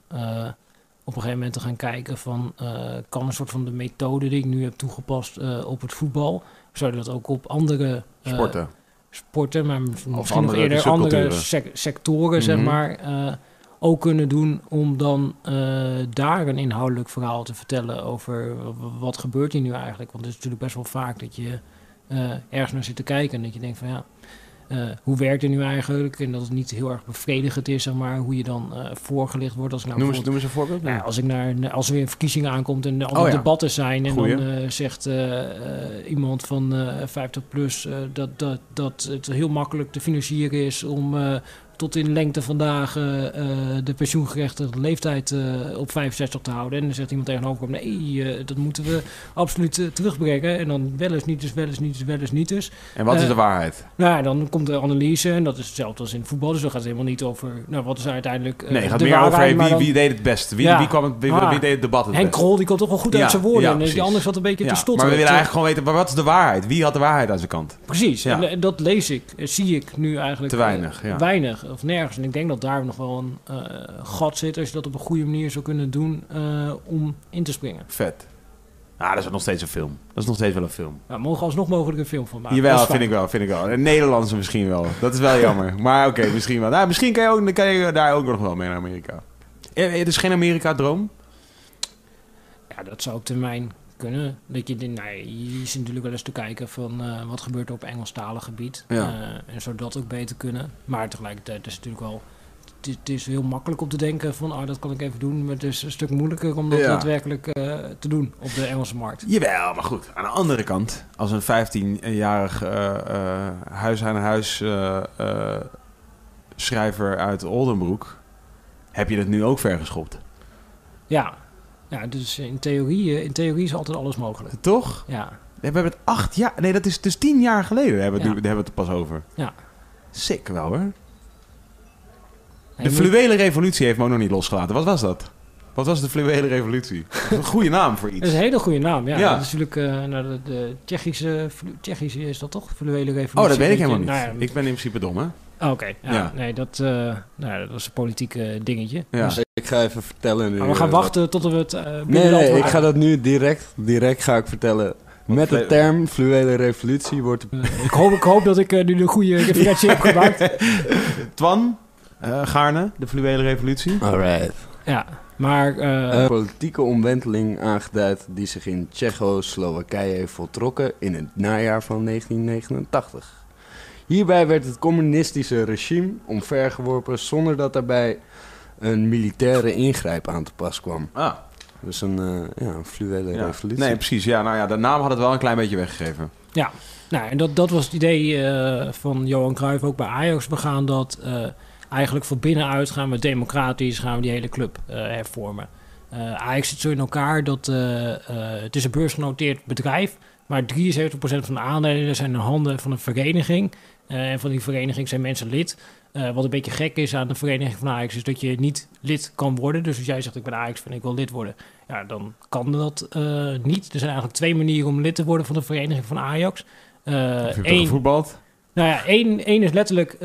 op een gegeven moment te gaan kijken van... eh, kan een soort van de methode die ik nu heb toegepast eh, op het voetbal... zou dat ook op andere eh, Sporten. sporten, maar misschien nog andere eerder andere sec- sectoren, zeg Mhm. maar, ook kunnen doen om dan daar een inhoudelijk verhaal te vertellen over wat gebeurt hier nu eigenlijk. Want het is natuurlijk best wel vaak dat je ergens naar zit te kijken en dat je denkt van ja, eh, hoe werkt het nu eigenlijk? En dat het niet heel erg bevredigend is, zeg maar, hoe je dan eh, voorgelicht wordt. Als ik nou Noem eens, bijvoorbeeld- noem eens een voorbeeld. nou, als, ik naar, als er weer een verkiezing aankomt en er Oh ja. debatten zijn en Goeie. dan eh, zegt iemand van eh 50 plus dat, dat, dat het heel makkelijk te financieren is om tot in lengte vandaag eh, de pensioengerechtigde leeftijd eh, op 65 te houden. En dan zegt iemand tegenover hem, nee, eh, dat moeten we absoluut terugbrengen. En dan wel eens niet, dus wel eens niet, dus wel eens niet dus. En wat is de waarheid? Nou, dan komt de analyse en dat is hetzelfde als in voetbal. Dus dan gaat het helemaal niet over, nou, wat is uiteindelijk eh, Nee, het gaat meer waarheid, over hey, maar wie, dan- wie deed het best. Wie, Ja. wie, kwam het, wie, Ah. wie deed het debat het Henk. Krol, die komt toch wel goed Ja, uit zijn woorden. ja, en die anders zat een beetje Ja, te maar stotteren. we willen eigenlijk gewoon weten, maar wat is de waarheid? Wie had de waarheid aan zijn kant? Precies, en, dat lees ik, zie ik nu eigenlijk... Te weinig, ja. Weinig, of nergens. En ik denk dat daar nog wel een eh, gat zit... als je dat op een goede manier zou kunnen doen eh, om in te springen. Vet. Ah, dat is nog steeds een film. Dat is nog steeds wel een film. Nou, mogen alsnog mogelijk een film van maken. Jawel, vind fijn. ik wel, vind ik wel. Een Nederlandse misschien wel. Dat is wel jammer. Maar oké, misschien wel. Nou, misschien kan je, ook, kan je daar ook nog wel mee naar Amerika. Eh, Het is geen Amerika-droom? Ja, dat zou op termijn kunnen. Dat je, denkt, nou, je zit natuurlijk wel eens te kijken van... eh, wat gebeurt er op Engelstalig gebied. Ja. Eh, en zou dat ook beter kunnen. Maar tegelijkertijd is het natuurlijk wel... Het is, is heel makkelijk om te denken van... Oh, dat kan ik even doen. Maar het is een stuk moeilijker om dat Ja. daadwerkelijk eh, te doen op de Engelse markt. Jawel, maar goed. Aan de andere kant, als een 15-jarig eh, eh, huis-aan-huis schrijver uit Oldenbroek... heb je het nu ook vergeschopt. Ja, ja dus in theorie, eh, in theorie is altijd alles mogelijk. Toch? Ja, We hebben het acht jaar... Nee, dat is dus tien jaar geleden hebben we Ja. daar hebben we het er pas over. Ja. Sick wel, hoor. De fluwele revolutie heeft me ook nog niet losgelaten. Wat was dat? Wat was de fluwele revolutie? Dat is een goede naam voor Dat iets. is een hele goede naam, ja. Ja. Dat is natuurlijk nou, de, de Tsjechische, Tsjechische is dat toch? Fluwele revolutie. Oh, dat weet ik helemaal niet. Nou ja, Ik ben in principe dom, hè? Oh, Oké, ja, Ja. nee, dat, eh, nou, dat is een politiek dingetje. Ja. Dus, Ik ga even vertellen nu. maar we gaan eh, wachten tot we het eh binnen Nee, nee, ik ga dat nu direct, direct ga ik vertellen. Met de term fluwele revolutie wordt ik, hoop, ik hoop dat ik nu de goede referentie heb gemaakt. Twan, eh, Gaarne, de fluwele revolutie. Alright. Ja, maar... eh, Een politieke omwenteling aangeduid die zich in Tsjechoslowakije heeft voltrokken in het najaar van 1989. Hierbij werd het communistische regime omvergeworpen zonder dat daarbij een militaire ingrijp aan te pas kwam. Ah, Dus een, eh, ja, een fluwele ja. revolutie. Nee, precies. Ja, nou ja, de naam had het wel een klein beetje weggegeven. Nou, en dat, dat was het idee eh, van Johan Cruijff ook bij Ajax. We gaan dat eh, eigenlijk van binnenuit gaan we democratisch gaan we die hele club eh, hervormen. Eh, Ajax zit zo in elkaar dat het is een beursgenoteerd bedrijf, maar 73% van de aandelen zijn in handen van een vereniging. Eh, en van die vereniging zijn mensen lid. Eh, wat een beetje gek is aan de vereniging van Ajax is dat je niet lid kan worden. Dus als jij zegt ik ben Ajax en ik wil lid worden, ja, dan kan dat eh, niet. Er zijn eigenlijk twee manieren om lid te worden van de vereniging van Ajax. Eh, Heb je één- gevoetbald? nou ja, één, één is letterlijk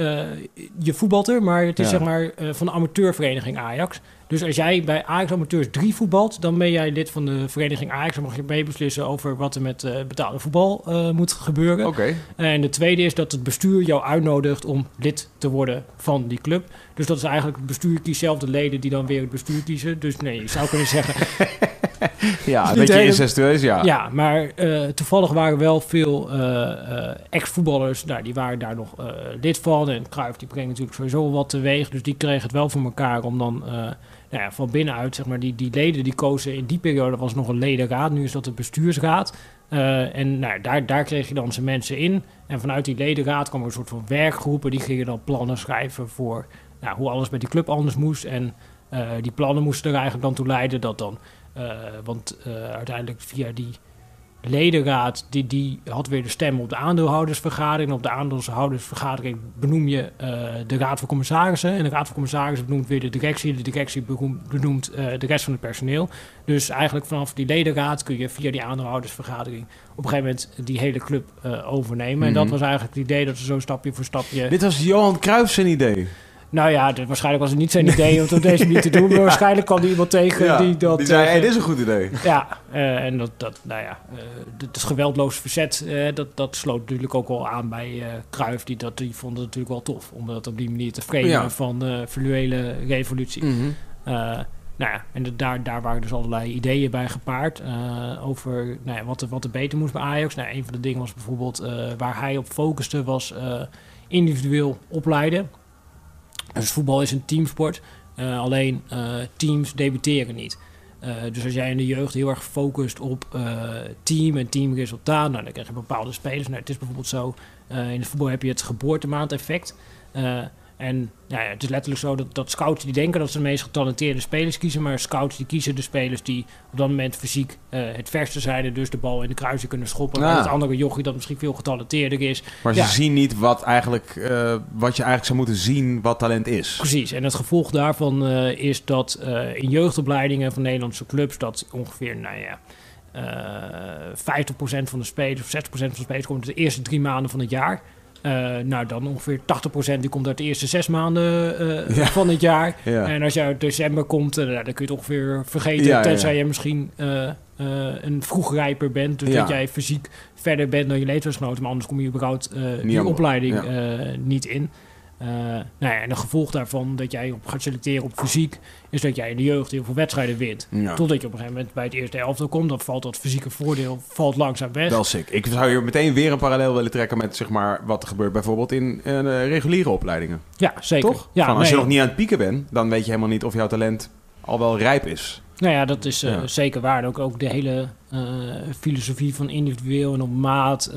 je voetbalt er, maar het is Ja. zeg maar van de amateurvereniging Ajax. Dus als jij bij Ajax Amateurs 3 voetbalt, dan ben jij lid van de vereniging Ajax. Dan mag je meebeslissen over wat er met eh, betaalde voetbal eh, moet gebeuren. Oké. En de tweede is dat het bestuur jou uitnodigt om lid te worden van die club. Dus dat is eigenlijk het bestuur kiest zelf de leden die dan weer het bestuur kiezen. Dus nee, je zou kunnen zeggen, Ja, een niet beetje hele- incestueus, ja. Ja, maar eh, toevallig waren wel veel eh, eh, ex-voetballers, nou, die waren daar nog eh, lid van. En Cruijff die brengt natuurlijk sowieso wat teweeg. Dus die kregen het wel voor elkaar om dan eh, nou ja, van binnenuit, zeg maar, die, die leden die kozen in die periode was nog een ledenraad. Nu is dat de bestuursraad. Eh, en nou, daar, daar kreeg je dan zijn mensen in. En vanuit die ledenraad kwam er een soort van werkgroepen. Die gingen dan plannen schrijven voor nou, hoe alles met die club anders moest. En eh, die plannen moesten er eigenlijk dan toe leiden dat dan... eh, want eh, uiteindelijk via die ledenraad, die, die had weer de stem op de aandeelhoudersvergadering. En op de aandeelhoudersvergadering benoem je de raad van commissarissen. En de raad van commissarissen benoemt weer de directie. De directie benoemt de rest van het personeel. Dus eigenlijk vanaf die ledenraad kun je via die aandeelhoudersvergadering op een gegeven moment die hele club overnemen. En dat Mhm. was eigenlijk het idee dat ze zo stapje voor stapje... Dit was Johan Cruijff zijn idee. Nou ja, dit- waarschijnlijk was het niet zijn idee om het op deze manier te doen. Maar waarschijnlijk kwam er iemand tegen die dat... die zei, eh, hey, dit is een goed idee. ja, eh, en dat, dat, nou ja, eh het geweldloos verzet, dat, dat sloot natuurlijk ook wel aan bij Cruijff. Die, dat, die vond het natuurlijk wel tof, om dat op die manier te framen Ja. van de fluwele revolutie. Eh, nou ja, en de- daar, daar waren dus allerlei ideeën bij gepaard over nou ja, wat, er, wat er beter moest bij Ajax. Nou, een van de dingen was bijvoorbeeld waar hij op focuste was individueel opleiden. Dus voetbal is een teamsport, eh, alleen eh, teams debuteren niet. Eh, dus als jij in de jeugd heel erg focust op team en teamresultaat, nou, dan krijg je bepaalde spelers. Nou, het is bijvoorbeeld zo, in het voetbal heb je het geboortemaandeffect. Eh en nou ja, het is letterlijk zo dat, dat scouts die denken dat ze de meest getalenteerde spelers kiezen, maar scouts die kiezen de spelers die op dat moment fysiek eh, het verste zijn, en dus de bal in de kruising kunnen schoppen. Ah. En het andere jochie dat misschien veel getalenteerder is. Maar Ja. ze zien niet wat, eigenlijk, eh, wat je eigenlijk zou moeten zien wat talent is. Precies, en het gevolg daarvan eh, is dat in jeugdopleidingen van Nederlandse clubs dat ongeveer, nou ja, eh 50% van de spelers of 60% van de spelers komt de eerste drie maanden van het jaar. Eh, nou, dan ongeveer 80% die komt uit de eerste zes maanden eh, Ja. van het jaar. Ja. En als je uit december komt, eh, nou, dan kun je het ongeveer vergeten. Ja, tenzij je misschien een vroegrijper bent. Dus dat jij fysiek verder bent dan je leeftijdsgenoten. Maar anders kom je überhaupt die opleiding niet in. Eh, nou ja, en een gevolg daarvan dat jij op gaat selecteren op fysiek... is dat jij in de jeugd heel veel wedstrijden wint. Ja. Totdat je op een gegeven moment bij het eerste elftal komt. Dan valt dat fysieke voordeel valt langzaam weg. Wel sick. Ik zou hier meteen weer een parallel willen trekken met zeg maar, wat er gebeurt bijvoorbeeld in eh, reguliere opleidingen. ja, zeker. Toch? Ja, Van, als je nog niet aan het pieken bent, dan weet je helemaal niet of jouw talent al wel rijp is. Nou ja, dat is eh, Ja. zeker waar. Ook, ook de hele filosofie van individueel en op maat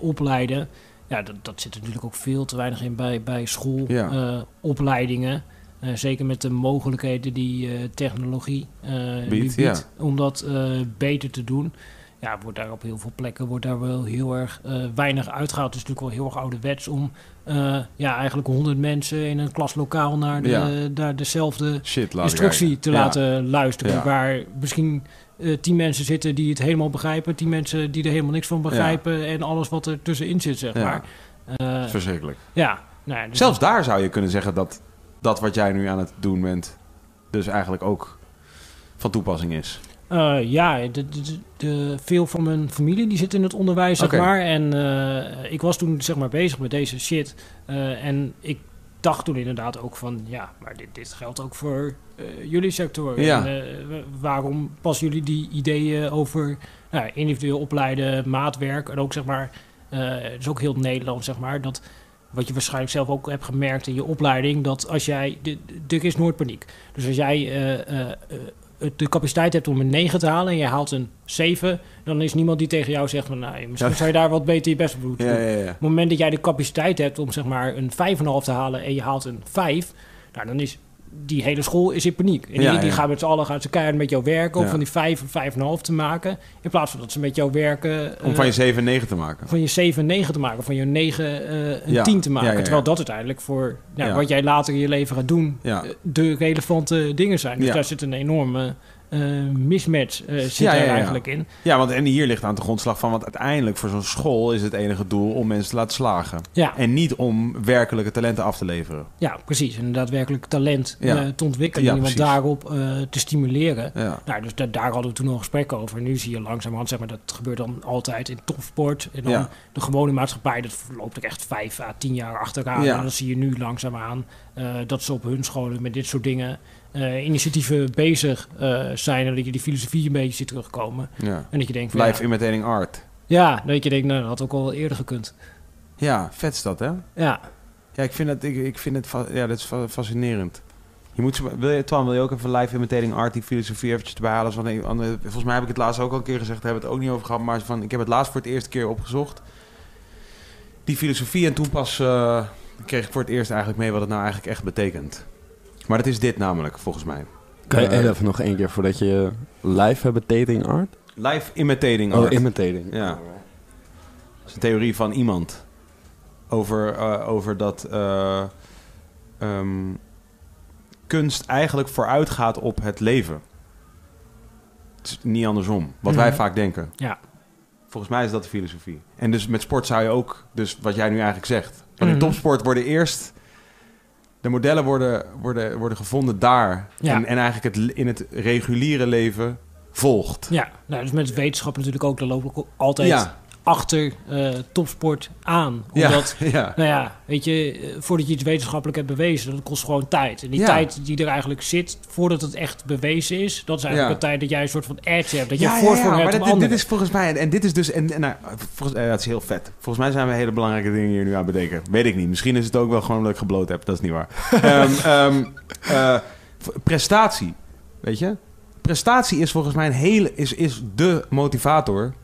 opleiden. Ja, dat, dat zit er natuurlijk ook veel te weinig in bij, bij Ja. schoolopleidingen. Eh, zeker met de mogelijkheden die eh, technologie eh Biedt, om dat beter te doen. Ja, wordt daar op heel veel plekken wordt daar wel heel erg weinig uitgehaald. Het is natuurlijk wel heel erg ouderwets om ja, eigenlijk honderd mensen in een klaslokaal naar, de, Ja. naar dezelfde Shit, instructie te Ja. laten luisteren. Ja. Waar misschien eh, tien mensen zitten die het helemaal begrijpen, tien mensen die er helemaal niks van begrijpen en alles wat er tussenin zit, zeg Ja. maar. Eh, Verschrikkelijk. ja, nou dus- Zelfs daar zou je kunnen zeggen dat dat wat jij nu aan het doen bent, dus eigenlijk ook van toepassing is. Eh, ja, de, de, de- de- veel van mijn familie die zit in het onderwijs, zeg maar. En ik was toen zeg maar bezig met deze shit. En ik dacht toen inderdaad ook van, ja, maar dit, dit geldt ook voor eh, jullie sector. Ja. En, eh, waarom passen jullie die ideeën over nou, individueel opleiden, maatwerk en ook zeg maar, eh het is ook heel Nederland zeg maar, dat wat je waarschijnlijk zelf ook hebt gemerkt in je opleiding, dat als jij, er is nooit paniek. Dus als jij eh, de capaciteit hebt om een 9 te halen en je haalt een 7, dan is niemand die tegen jou zegt van, nou, misschien zou je daar wat beter je best op moeten Ja, doen. ja, ja. Op het moment dat jij de capaciteit hebt om zeg maar een 5,5 te halen en je haalt een 5, nou, dan is die hele school is in paniek. En Ja, die, die gaan met z'n allen gaan ze keihard met jou werken om van die 5 of 5,5 te maken. In plaats van dat ze met jou werken Om eh, van je 7 en 9 te maken. van je 7 en 9 te maken, van je 9 eh, een Ja. 10 te maken. Terwijl dat uiteindelijk voor nou, Ja. wat jij later in je leven gaat doen, eh, de relevante dingen zijn. Dus daar zit een enorme eh, mismatch eh, zit Ja, daar ja. eigenlijk in. Ja, want en hier ligt aan de grondslag van... want uiteindelijk voor zo'n school is het enige doel om mensen te laten slagen. Ja, En niet om werkelijke talenten af te leveren. ja, precies. En daadwerkelijk talent Ja. eh, te ontwikkelen Ja, en iemand daarop eh, te stimuleren. Ja. Nou, dus da- daar hadden we toen al een gesprek over. En nu zie je langzamerhand, zeg maar, dat gebeurt dan altijd in topsport. En dan Ja. de gewone maatschappij, dat loopt er echt vijf à tien jaar achteraan. Ja. En dan zie je nu langzaamaan eh dat ze op hun scholen met dit soort dingen eh, initiatieven bezig eh, zijn. En dat je die filosofie een beetje ziet terugkomen. ja. En dat je denkt, van, Live ja, imitating art. ja, dat je denkt, nou, dat had ook al eerder gekund. Ja, vet is dat, hè? Ja, Ja, ik vind het, ik, ik vind het ja, dat is fa- fascinerend. Je moet, wil je, Twan, wil je ook even live imitating art, die filosofie eventjes erbij halen? Want ik- want, eh, volgens mij heb ik het laatst ook al een keer gezegd, daar hebben we het ook niet over gehad. Maar van, ik heb het laatst voor het eerste keer opgezocht. Die filosofie en toen pas kreeg ik voor het eerst eigenlijk mee wat het nou eigenlijk echt betekent. Maar dat is dit namelijk, volgens mij. Kan je Eh, even nog één keer voordat je live hebt dating art? Live imitating Oh, art. imitating. Ja. Dat is een theorie van iemand. Over, eh, over dat eh, ehm, kunst eigenlijk vooruitgaat op het leven. Het is niet andersom. Wat wij Mhm. vaak denken. ja. Volgens mij is dat de filosofie. En dus met sport zou je ook, dus wat jij nu eigenlijk zegt. Want in Mhm. topsport worden eerst. De modellen worden, worden, worden gevonden daar. Ja. En, en eigenlijk het, in het reguliere leven volgt. Ja, nou, dus met wetenschap natuurlijk ook, daar lopen altijd Ja, achter eh, topsport aan. Omdat ja. Nou ja, weet je, eh, voordat je iets wetenschappelijk hebt bewezen, dat kost gewoon tijd. En die Ja. tijd die er eigenlijk zit, voordat het echt bewezen is, dat is eigenlijk een tijd dat jij een soort van edge hebt. Dat je voorsprong maar hebt dit, op dit, is volgens mij, en, dit is dus, en, en, nou, volgens, eh, dat is heel vet. Volgens mij zijn we hele belangrijke dingen hier nu aan het bedenken. Weet ik niet. Misschien is het ook wel gewoon dat ik gebloot heb. Dat is niet waar. Ehm, ehm, eh, prestatie, weet je? Prestatie is volgens mij een hele, is, is de motivator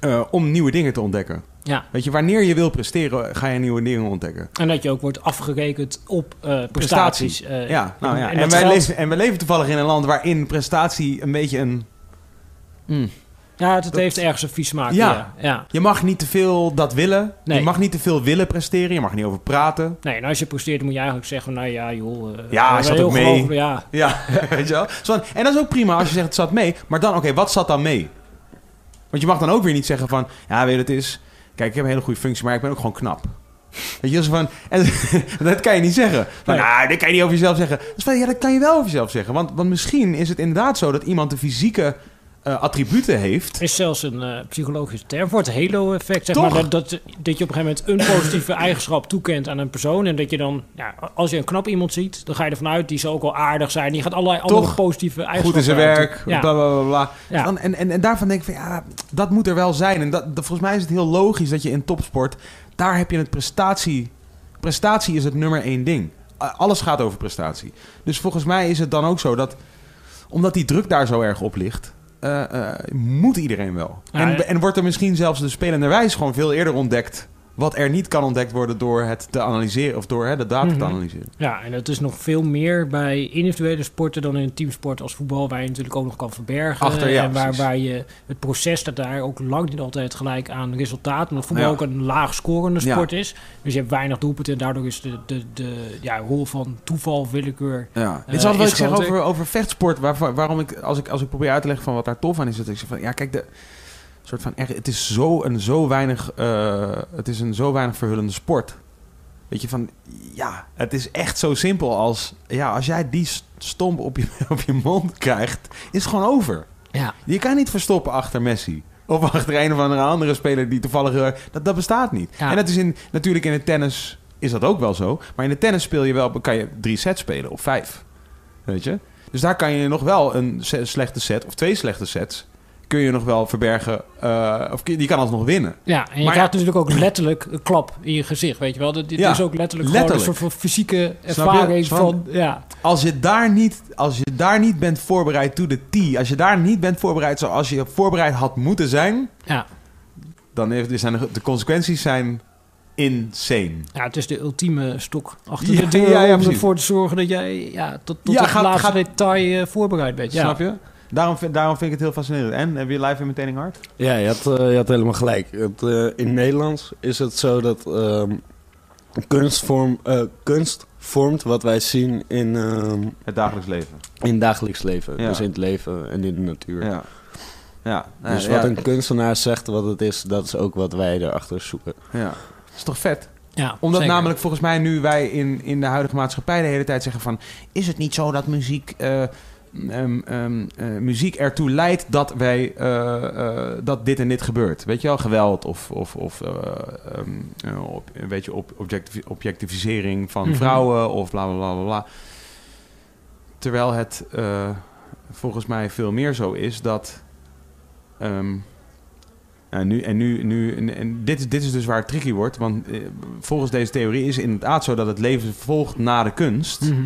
eh, om nieuwe dingen te ontdekken. Ja, Weet je, wanneer je wil presteren, ga je nieuwe dingen ontdekken. en dat je ook wordt afgerekend op eh, prestaties. Eh, Ja, nou ja. en wij leven, en we leven toevallig in een land waarin prestatie een beetje een... Mm. ja, het, dat- heeft ergens een vies smaak. Ja. Ja. ja. Je mag niet te veel dat willen. Nee. Je mag niet te veel willen presteren. Je mag er niet over praten. Nee, en als je presteert, moet je eigenlijk zeggen, nou ja, joh. eh, Ja, zat ook mee. Ja, Ja, weet je wel? En dat is ook prima als je zegt het zat mee. Maar dan, oké, wat zat dan mee? Want je mag dan ook weer niet zeggen van... Ja, weet je, het is... Kijk, ik heb een hele goede functie, maar ik ben ook gewoon knap. Weet je, zo van... En, dat kan je niet zeggen. Van, Nee. nou, dat kan je niet over jezelf zeggen. Dus van, ja, dat kan je wel over jezelf zeggen. Want, want misschien is het inderdaad zo dat iemand de fysieke eh, attributen heeft... is zelfs een eh, psychologische term voor het halo-effect. Zeg Toch? maar, dat, dat, dat je op een gegeven moment een positieve eigenschap toekent aan een persoon. En dat je dan, ja, als je een knap iemand ziet, dan ga je ervan uit, die zal ook wel aardig zijn. Die gaat allerlei andere positieve eigenschappen goed in zijn werk, Ja, bla bla bla. bla. ja. Dan, en, en, en daarvan denk ik van ja, dat moet er wel zijn. En dat, dat- volgens mij is het heel logisch dat je in topsport, daar heb je het prestatie. Prestatie is het nummer één ding. Alles gaat over prestatie. Dus volgens mij is het dan ook zo dat, omdat die druk daar zo erg op ligt, moet iedereen wel. Ja, en, en wordt er misschien zelfs de spelenderwijs gewoon veel eerder ontdekt. Wat er niet kan ontdekt worden door het te analyseren of door hè, de data te Mhm. analyseren. Ja, en dat is nog veel meer bij individuele sporten dan in een teamsport als voetbal, waar je natuurlijk ook nog kan verbergen. Achter, ja, en waar, waar je het proces dat daar ook lang niet altijd gelijk aan resultaat, omdat voetbal Ja. ook een laag scorende Ja. sport is. Dus je hebt weinig doelpunten en daardoor is de, de, de ja, rol van toeval, willekeur. Ja. Eh, Dit is altijd wat ik zeg over, over vechtsport. Waar, waarom ik als, ik, als ik probeer uit te leggen van wat daar tof aan is, dat ik zeg van ja, kijk, de soort van echt, het is zo een zo weinig, eh, het is een zo weinig verhullende sport. Weet je van ja, het is echt zo simpel als ja, als jij die st- stomp op je, op je mond krijgt, is het gewoon over. Ja. Je kan niet verstoppen achter Messi. Of achter een of andere andere speler die toevallig... erg- Dat, dat bestaat niet. Ja. En dat is in, natuurlijk in het tennis is dat ook wel zo. Maar in de tennis speel je wel, kan je drie sets spelen of vijf. Weet je? Dus daar kan je nog wel een slechte set of twee slechte sets... kun je nog wel verbergen. eh, of die kan alsnog winnen. Ja, en je Maar krijgt natuurlijk ook letterlijk een klap in je gezicht, weet je wel. Dit Ja, is ook letterlijk, letterlijk. gewoon een soort van fysieke ervaring Van- van... Ja, Als je, daar niet, als je daar niet bent voorbereid to the T, als je daar niet bent voorbereid zoals je voorbereid had moeten zijn, ja. dan heeft, zijn de, de consequenties zijn insane. ja, het is de ultieme stok achter Ja, de deur ja, ja, om ervoor te zorgen dat jij ja, tot, tot Ja, het gaat- laatste gaat- detail eh, voorbereid bent. Ja. Snap je? Daarom, vind- daarom vind ik het heel fascinerend. En heb je live in meteen hard? Ja, je had, eh, je had helemaal gelijk. Het, eh, in Nederlands is het zo dat ehm, kunstvorm, eh, kunst vormt wat wij zien in, ehm, Het dagelijks leven. in dagelijks leven. Ja. Dus in het leven en in de natuur. Ja. Ja. Dus ja, wat een kunstenaar zegt wat het is, dat is ook wat wij erachter zoeken. ja. Dat is toch vet? Ja, Omdat zeker. namelijk volgens mij nu wij in, in de huidige maatschappij de hele tijd zeggen van... is het niet zo dat muziek, eh, ehm, ehm, eh, muziek ertoe leidt dat, wij, eh, eh, dat dit en dit gebeurt? Weet je wel, geweld of, of, of eh, ehm, eh, op, een beetje op, objectivi- objectivisering van Mhm. vrouwen of bla bla bla. Terwijl het volgens mij veel meer zo is dat... nou, nu, en nu, nu en, en dit, is, dit is dus waar het tricky wordt. Want eh, volgens deze theorie is het inderdaad zo dat het leven volgt na de kunst. Mhm.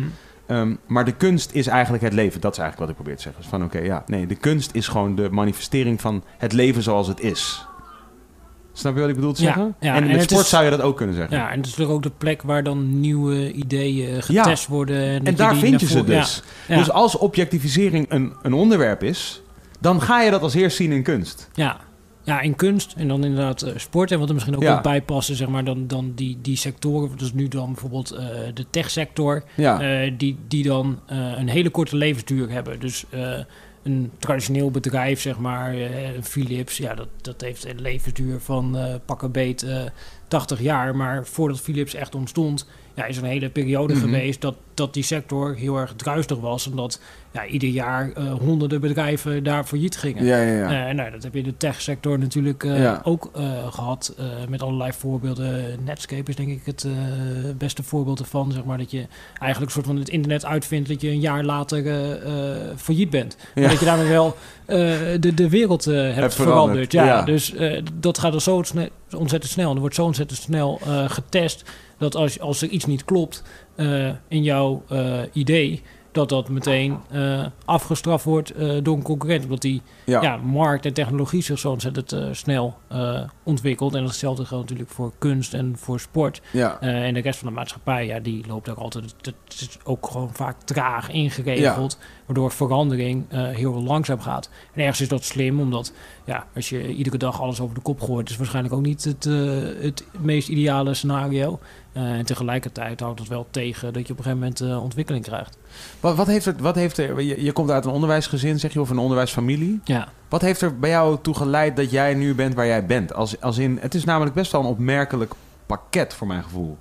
Ehm, maar de kunst is eigenlijk het leven. Dat is eigenlijk wat ik probeer te zeggen. Dus van oké, ja, nee, de kunst is gewoon de manifestering van het leven zoals het is. Snap je wat ik bedoel te zeggen? ja, en en met sport is- zou je dat ook kunnen zeggen. Ja, en het is natuurlijk ook de plek waar dan nieuwe ideeën getest worden. En, En daar vind je ze dus. Dus als objectivisering een, een onderwerp is, dan ga je dat als eerst zien in kunst. ja. Ja, in kunst en dan inderdaad eh, sport. En wat er misschien ook Ja. bij passen, zeg maar, dan, dan die, die sectoren. Dus nu dan bijvoorbeeld eh, de techsector. Ja, eh, die, die dan een hele korte levensduur hebben. Dus een traditioneel bedrijf, zeg maar, Philips, ja, dat, dat heeft een levensduur van pakken beet eh 80 jaar. Maar voordat Philips echt ontstond, ja, is er een hele periode Mhm. geweest dat, dat die sector heel erg druistig was. Omdat ja, ieder jaar eh, honderden bedrijven daar failliet gingen. ja, ja. ja. Eh, nou, dat heb je in de techsector natuurlijk eh, Ja. ook eh, gehad. eh, met allerlei voorbeelden. Netscape is denk ik het beste voorbeeld ervan. Zeg maar, dat je eigenlijk een soort van het internet uitvindt... dat je een jaar later failliet bent. Ja. En dat je daarmee wel de, de wereld hebt veranderd. veranderd, Ja, ja. Dus dat gaat dan zo ontzettend snel. En er wordt zo ontzettend snel getest... dat als, als er iets niet klopt eh, in jouw eh, idee... dat dat meteen eh, afgestraft wordt door een concurrent. Omdat die ja. ja. markt en technologie zich zo ontzettend snel ontwikkelt. En hetzelfde geldt natuurlijk voor kunst en voor sport. ja. En de rest van de maatschappij, ja, die loopt ook altijd... Het is ook gewoon vaak traag ingeregeld. Waardoor verandering heel langzaam gaat. En ergens is dat slim, omdat ja, als je iedere dag alles over de kop gooit... is waarschijnlijk ook niet het, het meest ideale scenario. Eh, en tegelijkertijd houdt het wel tegen dat je op een gegeven moment eh, ontwikkeling krijgt. Wat, wat heeft er, wat heeft er je, je komt uit een onderwijsgezin, zeg je, of een onderwijsfamilie. Ja, Wat heeft er bij jou toe geleid dat jij nu bent waar jij bent? Als, als in, het is namelijk best wel een opmerkelijk pakket voor mijn gevoel.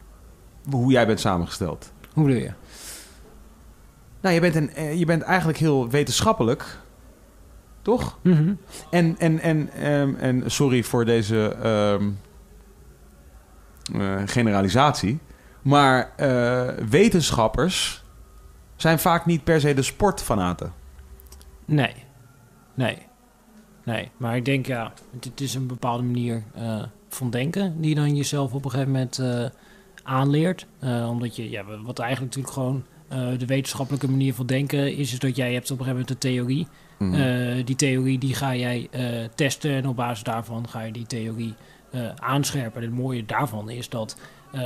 Hoe jij bent samengesteld. hoe doe je? Nou, je bent, een, eh, je bent eigenlijk heel wetenschappelijk. Toch? Mhm. En, en, en, ehm, en sorry voor deze ehm, eh, generalisatie. Maar eh, wetenschappers zijn vaak niet per se de sportfanaten. Nee. Nee. Nee. Maar ik denk, ja, het, is een bepaalde manier eh, van denken die je dan jezelf op een gegeven moment eh, aanleert. Eh, omdat je, ja, wat eigenlijk natuurlijk gewoon eh, de wetenschappelijke manier van denken is, is dat jij hebt op een gegeven moment een theorie. Eh, die theorie die ga jij eh, testen en op basis daarvan ga je die theorie eh, aanscherpen. En het mooie daarvan is dat eh,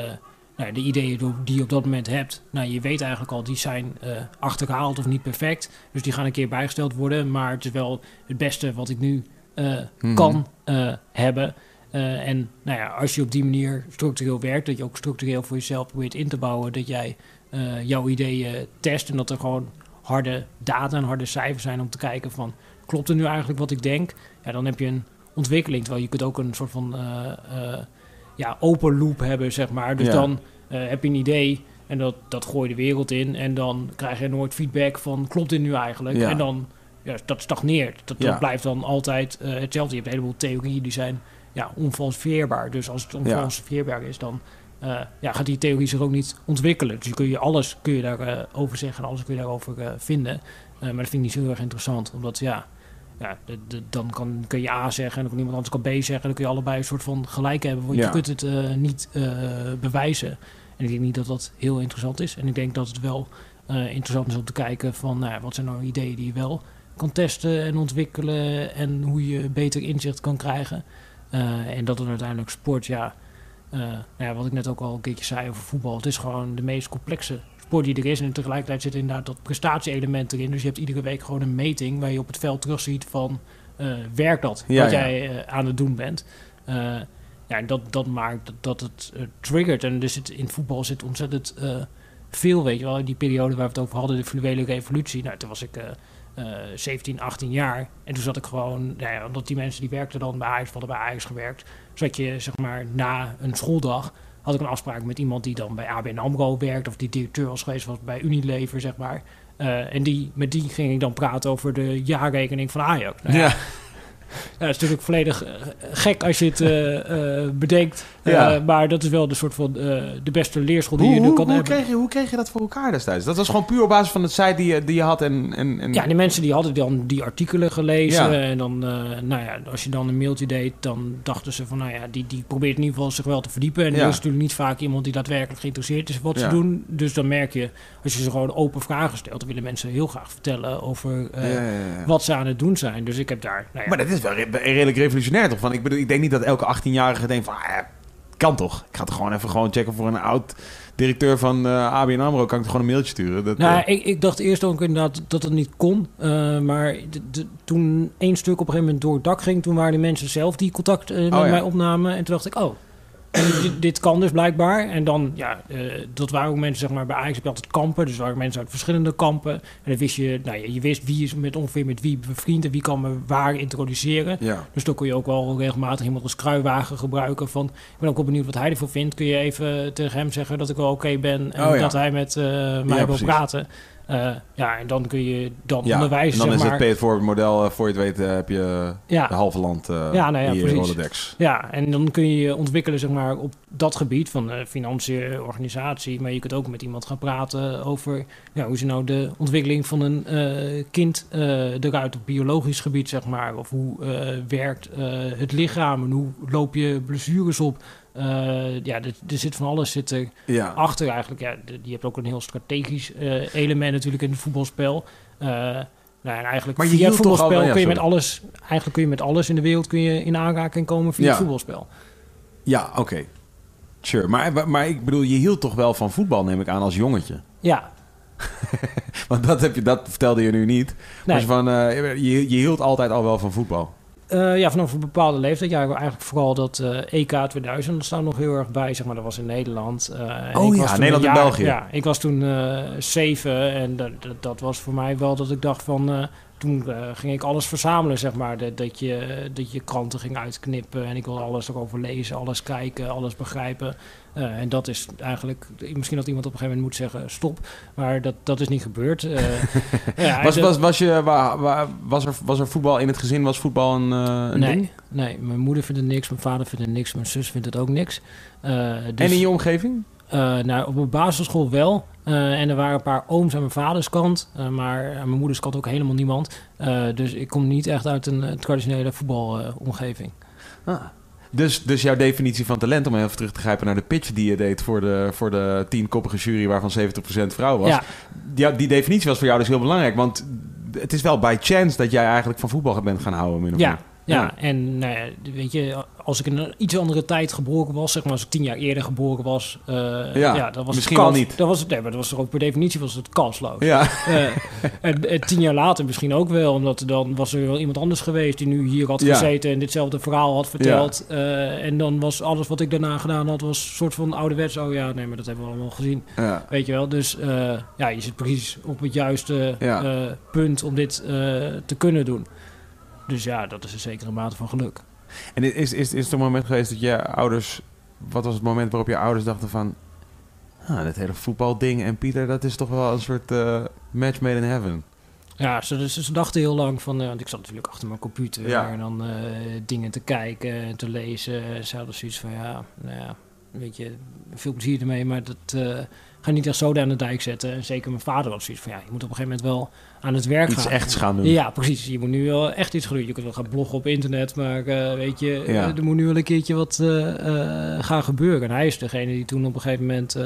nou, de ideeën die je op dat moment hebt, nou, je weet eigenlijk al, die zijn eh, achterhaald of niet perfect. Dus die gaan een keer bijgesteld worden. Maar het is wel het beste wat ik nu eh, Mhm. kan eh, hebben. Eh, en nou ja, als je op die manier structureel werkt, dat je ook structureel voor jezelf probeert in te bouwen, dat jij eh, jouw ideeën test en dat er gewoon harde data en harde cijfers zijn om te kijken van klopt er nu eigenlijk wat ik denk? Ja, dan heb je een ontwikkeling. Terwijl je kunt ook een soort van eh, eh, ja, open loop hebben, zeg maar. Dus Ja. dan eh, heb je een idee en dat, dat gooi je de wereld in en dan krijg je nooit feedback van klopt dit nu eigenlijk? Ja. En dan ja, dat stagneert. Dat, blijft dan altijd hetzelfde. Je hebt een heleboel theorieën die zijn ja, onfalsifieerbaar. Dus als het onfalsifieerbaar is, dan ja, gaat die theorie zich ook niet ontwikkelen. Dus je kun je alles kun je daarover over zeggen en alles kun je daarover vinden. Maar dat vind ik niet zo heel erg interessant. Omdat ja, ja, de- de- dan kan, kun je A zeggen en dan kan iemand anders kan B zeggen. Dan kun je allebei een soort van gelijk hebben, want Ja. je kunt het eh, niet eh, bewijzen. En ik denk niet dat dat heel interessant is. En ik denk dat het wel eh, interessant is om te kijken van nou, wat zijn nou ideeën die je wel kan testen en ontwikkelen en hoe je beter inzicht kan krijgen. En dat het uiteindelijk sport, ja, nou ja, wat ik net ook al een keertje zei over voetbal, het is gewoon de meest complexe sport die er is. En tegelijkertijd zit inderdaad dat prestatie-element erin. Dus je hebt iedere week gewoon een meting waar je op het veld terugziet van eh werkt dat, Ja, wat ja. jij eh, aan het doen bent. Eh, ja, en dat, dat maakt dat, dat het triggert. En dus het, in voetbal zit ontzettend veel, weet je wel. In die periode waar we het over hadden, de fluwele revolutie. Nou, toen was ik eh, eh, 17, 18 jaar. En toen zat ik gewoon, nou ja, omdat die mensen die werkten dan bij Ajax, hadden bij Ajax gewerkt. Zat je, zeg maar, na een schooldag had ik een afspraak met iemand die dan bij ABN AMRO werkt... of die directeur was geweest was bij Unilever, zeg maar. Eh, en die, met die ging ik dan praten over de jaarrekening van Ajax. Nou ja, Ja. Ja, dat is natuurlijk volledig eh, gek als je het eh, eh, bedenkt. Ja. maar dat is wel de soort van de beste leerschool die Hoe, je hoe, kan hoe, hebben. kreeg je, hoe kreeg je dat voor elkaar destijds? Dat was gewoon puur op basis van het site die je, die je had en... en, en... Ja, die mensen die hadden dan die artikelen gelezen. Ja. En dan, nou ja, als je dan een mailtje deed, dan dachten ze van, nou ja, die, die probeert in ieder geval zich wel te verdiepen. En Ja. er is natuurlijk niet vaak iemand die daadwerkelijk geïnteresseerd is in wat ze doen. Dus dan merk je, als je ze gewoon open vragen stelt, dan willen mensen heel graag vertellen over wat ze aan het doen zijn. Dus ik heb daar, nou ja, Maar dat is wel re- redelijk revolutionair toch? Van, ik, bedoel, ik denk niet dat elke 18-jarige denkt van... Ah, kan toch? Ik ga het gewoon even gewoon checken voor een oud directeur van eh ABN AMRO. Kan ik gewoon een mailtje sturen? Dat, Nou, eh, ik, ik dacht eerst ook inderdaad dat het niet kon. Eh, maar de- de- toen één stuk op een gegeven moment door het dak ging... toen waren die mensen zelf die contact met Oh, ja. mij opnamen. En toen dacht ik, oh, en dit, dit kan dus blijkbaar. En dan, ja, eh, dat waren ook mensen, zeg maar, bij Ajax heb je altijd kampen. Dus er waren mensen uit verschillende kampen. En dan wist je, nou, je, je wist wie is met ongeveer met wie bevriend... en wie kan me waar introduceren. ja. Dus dan kun je ook wel regelmatig iemand als kruiwagen gebruiken. Van, ik ben ook wel benieuwd wat hij ervoor vindt. Kun je even tegen hem zeggen dat ik wel oké ben en Oh ja. dat hij met eh, mij Ja, wil precies. praten. Eh, ja, en dan kun je dan ja. onderwijzen, en dan zeg is maar. het pay it forward model. eh, voor je het weet eh, heb je ja, de halve land eh Ja, nou ja. Rolodex. ja, en dan kun je je ontwikkelen zeg maar, op dat gebied van financiën, organisatie. Maar je kunt ook met iemand gaan praten over ja, hoe is nou de ontwikkeling van een kind eruit op biologisch gebied, zeg maar. Of hoe werkt het lichaam en hoe loop je blessures op. Eh, ja, er, er zit van alles zit er Ja. achter eigenlijk. Ja, je hebt ook een heel strategisch eh, element natuurlijk in het voetbalspel. Eh, nou, en eigenlijk Maar je via het toch al- voetbalspel ja, kun je met alles, eigenlijk kun je met alles in de wereld kun je in aanraking komen via Ja. het voetbalspel. Ja, oké. Sure. Maar, maar ik bedoel, je hield toch wel van voetbal, neem ik aan, als jongetje. Ja, Want dat, heb je, dat vertelde je nu niet. nee. Van, je, je hield altijd al wel van voetbal. Eh, ja, vanaf een bepaalde leeftijd. Ja, eigenlijk vooral dat eh, EK 2000, dat staat nog heel erg bij. Zeg maar, dat was in Nederland. Eh, Oh ja, Nederland en België. Ja, ik was toen zeven en dat, dat, dat was voor mij wel dat ik dacht van... toen eh, ging ik alles verzamelen, zeg maar. Dat, dat, je, dat je kranten ging uitknippen en ik wilde alles erover lezen, alles kijken, alles begrijpen. Eh, en dat is eigenlijk... Misschien dat iemand op een gegeven moment moet zeggen stop, maar dat, dat is niet gebeurd. Eh, ja, Was, was, was, je, wa- wa- was, er, was er voetbal in het gezin? Was voetbal een, een nee, ding? nee, mijn moeder vindt het niks, mijn vader vindt het niks, mijn zus vindt het ook niks. Dus, En in je omgeving? Eh, nou, op mijn basisschool wel. Eh, en er waren een paar ooms aan mijn vaders kant, eh, maar aan mijn moeders kant ook helemaal niemand. Dus ik kom niet echt uit een traditionele voetbalomgeving. Dus, dus jouw definitie van talent, om even terug te grijpen naar de pitch die je deed voor de, voor de tienkoppige jury waarvan 70% vrouw was. ja, Die, die definitie was voor jou dus heel belangrijk, want het is wel by chance dat jij eigenlijk van voetbal bent gaan houden. Min of ja. Ja, en nou ja, weet je, als ik in een iets andere tijd geboren was, zeg maar als ik tien jaar eerder geboren was, eh, ja, dan was misschien wel niet. Dan was het, nee, maar dat was er ook per definitie was het kansloos. Ja. Eh, en, en tien jaar later misschien ook wel, omdat er dan was er wel iemand anders geweest die nu hier had Ja. gezeten en ditzelfde verhaal had verteld. Eh, en dan was alles wat ik daarna gedaan had, was een soort van ouderwets. Oh ja, nee, maar dat hebben we allemaal gezien. Weet je wel, dus eh, ja, je zit precies op het juiste eh, punt om dit eh, te kunnen doen. Dus ja, dat is een zekere mate van geluk. En is, is, is er een moment geweest dat je ouders... Wat was het moment waarop je ouders dachten van... Ah, dit hele voetbalding en Pieter, dat is toch wel een soort eh, match made in heaven. Ja, ze, ze, ze dachten heel lang van, eh, want ik zat natuurlijk achter mijn computer Ja. en dan eh, dingen te kijken en te lezen. Ze hadden zoiets van, ja, nou ja, weet je, veel plezier ermee, maar dat ga niet echt zoden aan de dijk zetten. En zeker mijn vader was zoiets van, ja, je moet op een gegeven moment wel aan het werk Iets gaan. echts gaan doen. Ja, precies. Je moet nu wel echt iets gaan doen. Je kunt wel gaan bloggen op internet, maar eh, weet je, Ja. eh, er moet nu wel een keertje wat eh, gaan gebeuren. En hij is degene die toen op een gegeven moment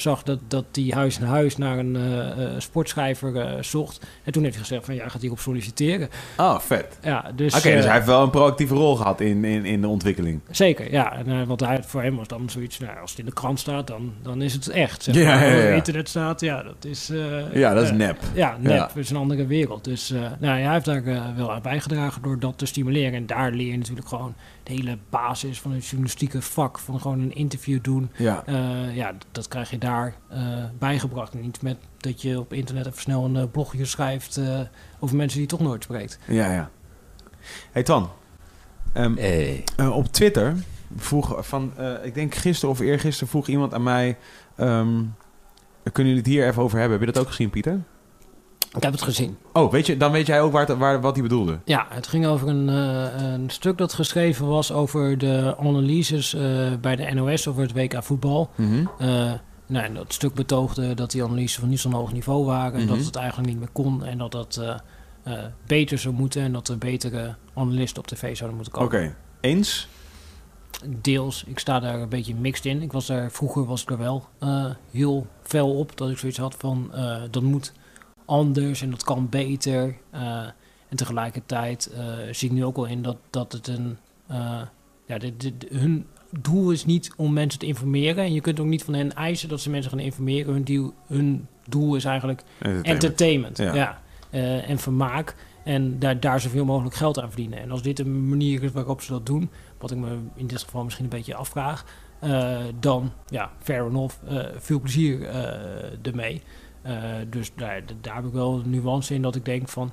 zag dat, dat die huis naar huis naar een eh, eh, sportschrijver eh, zocht. En toen heeft hij gezegd van, ja, gaat hierop solliciteren. Oh, vet. Ja, dus... Oké, dus hij heeft wel een proactieve rol gehad in, in, in de ontwikkeling. Zeker, ja. En, want hij, voor hem was dan zoiets, nou, als het in de krant staat, dan, dan is het echt. Zeg Ja, maar. ja, ja, Als het op internet staat, ja, dat is... Ja, dat is nep. Ja, nep Ja. is een andere wereld. Dus nou, ja, hij heeft daar wel aan bijgedragen door dat te stimuleren. En daar leer je natuurlijk gewoon de hele basis van het journalistieke vak. Van gewoon een interview doen. Ja. Eh, ja, dat krijg je daar eh, bijgebracht. En niet met dat je op internet even snel een eh, blogje schrijft eh, over mensen die je toch nooit spreekt. Ja, ja. Hey ehm, Hey. eh, op Twitter vroeg van, eh, ik denk gisteren of eergisteren vroeg iemand aan mij, ehm, kunnen jullie het hier even over hebben? Heb je dat ook gezien, Pieter? Ik heb het gezien. Oh, weet je, dan weet jij ook waar, het- waar, wat hij bedoelde. Ja, het ging over een, eh, een stuk dat geschreven was over de analyses eh, bij de NOS over het WK voetbal. Mhm. Eh, nou, dat stuk betoogde dat die analyses van niet zo'n hoog niveau waren. En Mhm. dat het eigenlijk niet meer kon. En dat dat beter zou moeten. En dat er betere analisten op tv zouden moeten Oké, komen. eens? Deels. Ik sta daar een beetje mixed in. Ik was daar, vroeger was ik er wel heel fel op. Dat ik zoiets had van, dat moet anders en dat kan beter. Eh, en tegelijkertijd eh, zie ik nu ook wel in dat, dat het een... eh, ja, dit, dit- hun doel is niet om mensen te informeren. En je kunt ook niet van hen eisen dat ze mensen gaan informeren. Hun, deal- hun doel is eigenlijk entertainment. Ja. Ja. En vermaak. En daar, daar zoveel mogelijk geld aan verdienen. En als dit een manier is waarop ze dat doen, wat ik me in dit geval misschien een beetje afvraag, dan ja, fair enough. eh veel plezier ermee. Eh, dus daar, daar heb ik wel een nuance in dat ik denk van.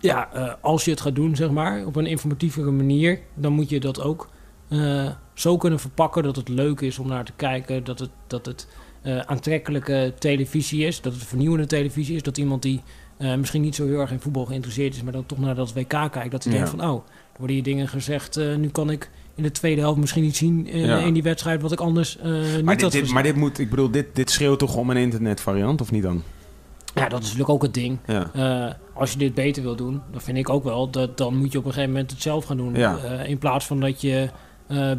Ja, eh, als je het gaat doen, zeg maar, op een informatievere manier, dan moet je dat ook eh, zo kunnen verpakken dat het leuk is om naar te kijken. Dat het, dat het aantrekkelijke televisie is. Dat het vernieuwende televisie is. Dat iemand die misschien niet zo heel erg in voetbal geïnteresseerd is, maar dan toch naar dat WK kijkt. Dat hij Ja. denkt van, oh, er worden hier dingen gezegd. nu kan ik in de tweede helft misschien niet zien Ja. in die wedstrijd wat ik anders eh, niet Maar had dit, maar dit moet, ik bedoel, dit, dit schreeuwt toch om een internetvariant, of niet dan? Ja, dat is natuurlijk ook het ding. Ja. Eh, als je dit beter wil doen, dan vind ik ook wel dat dan moet je op een gegeven moment het zelf gaan doen. Ja. Eh, in plaats van dat je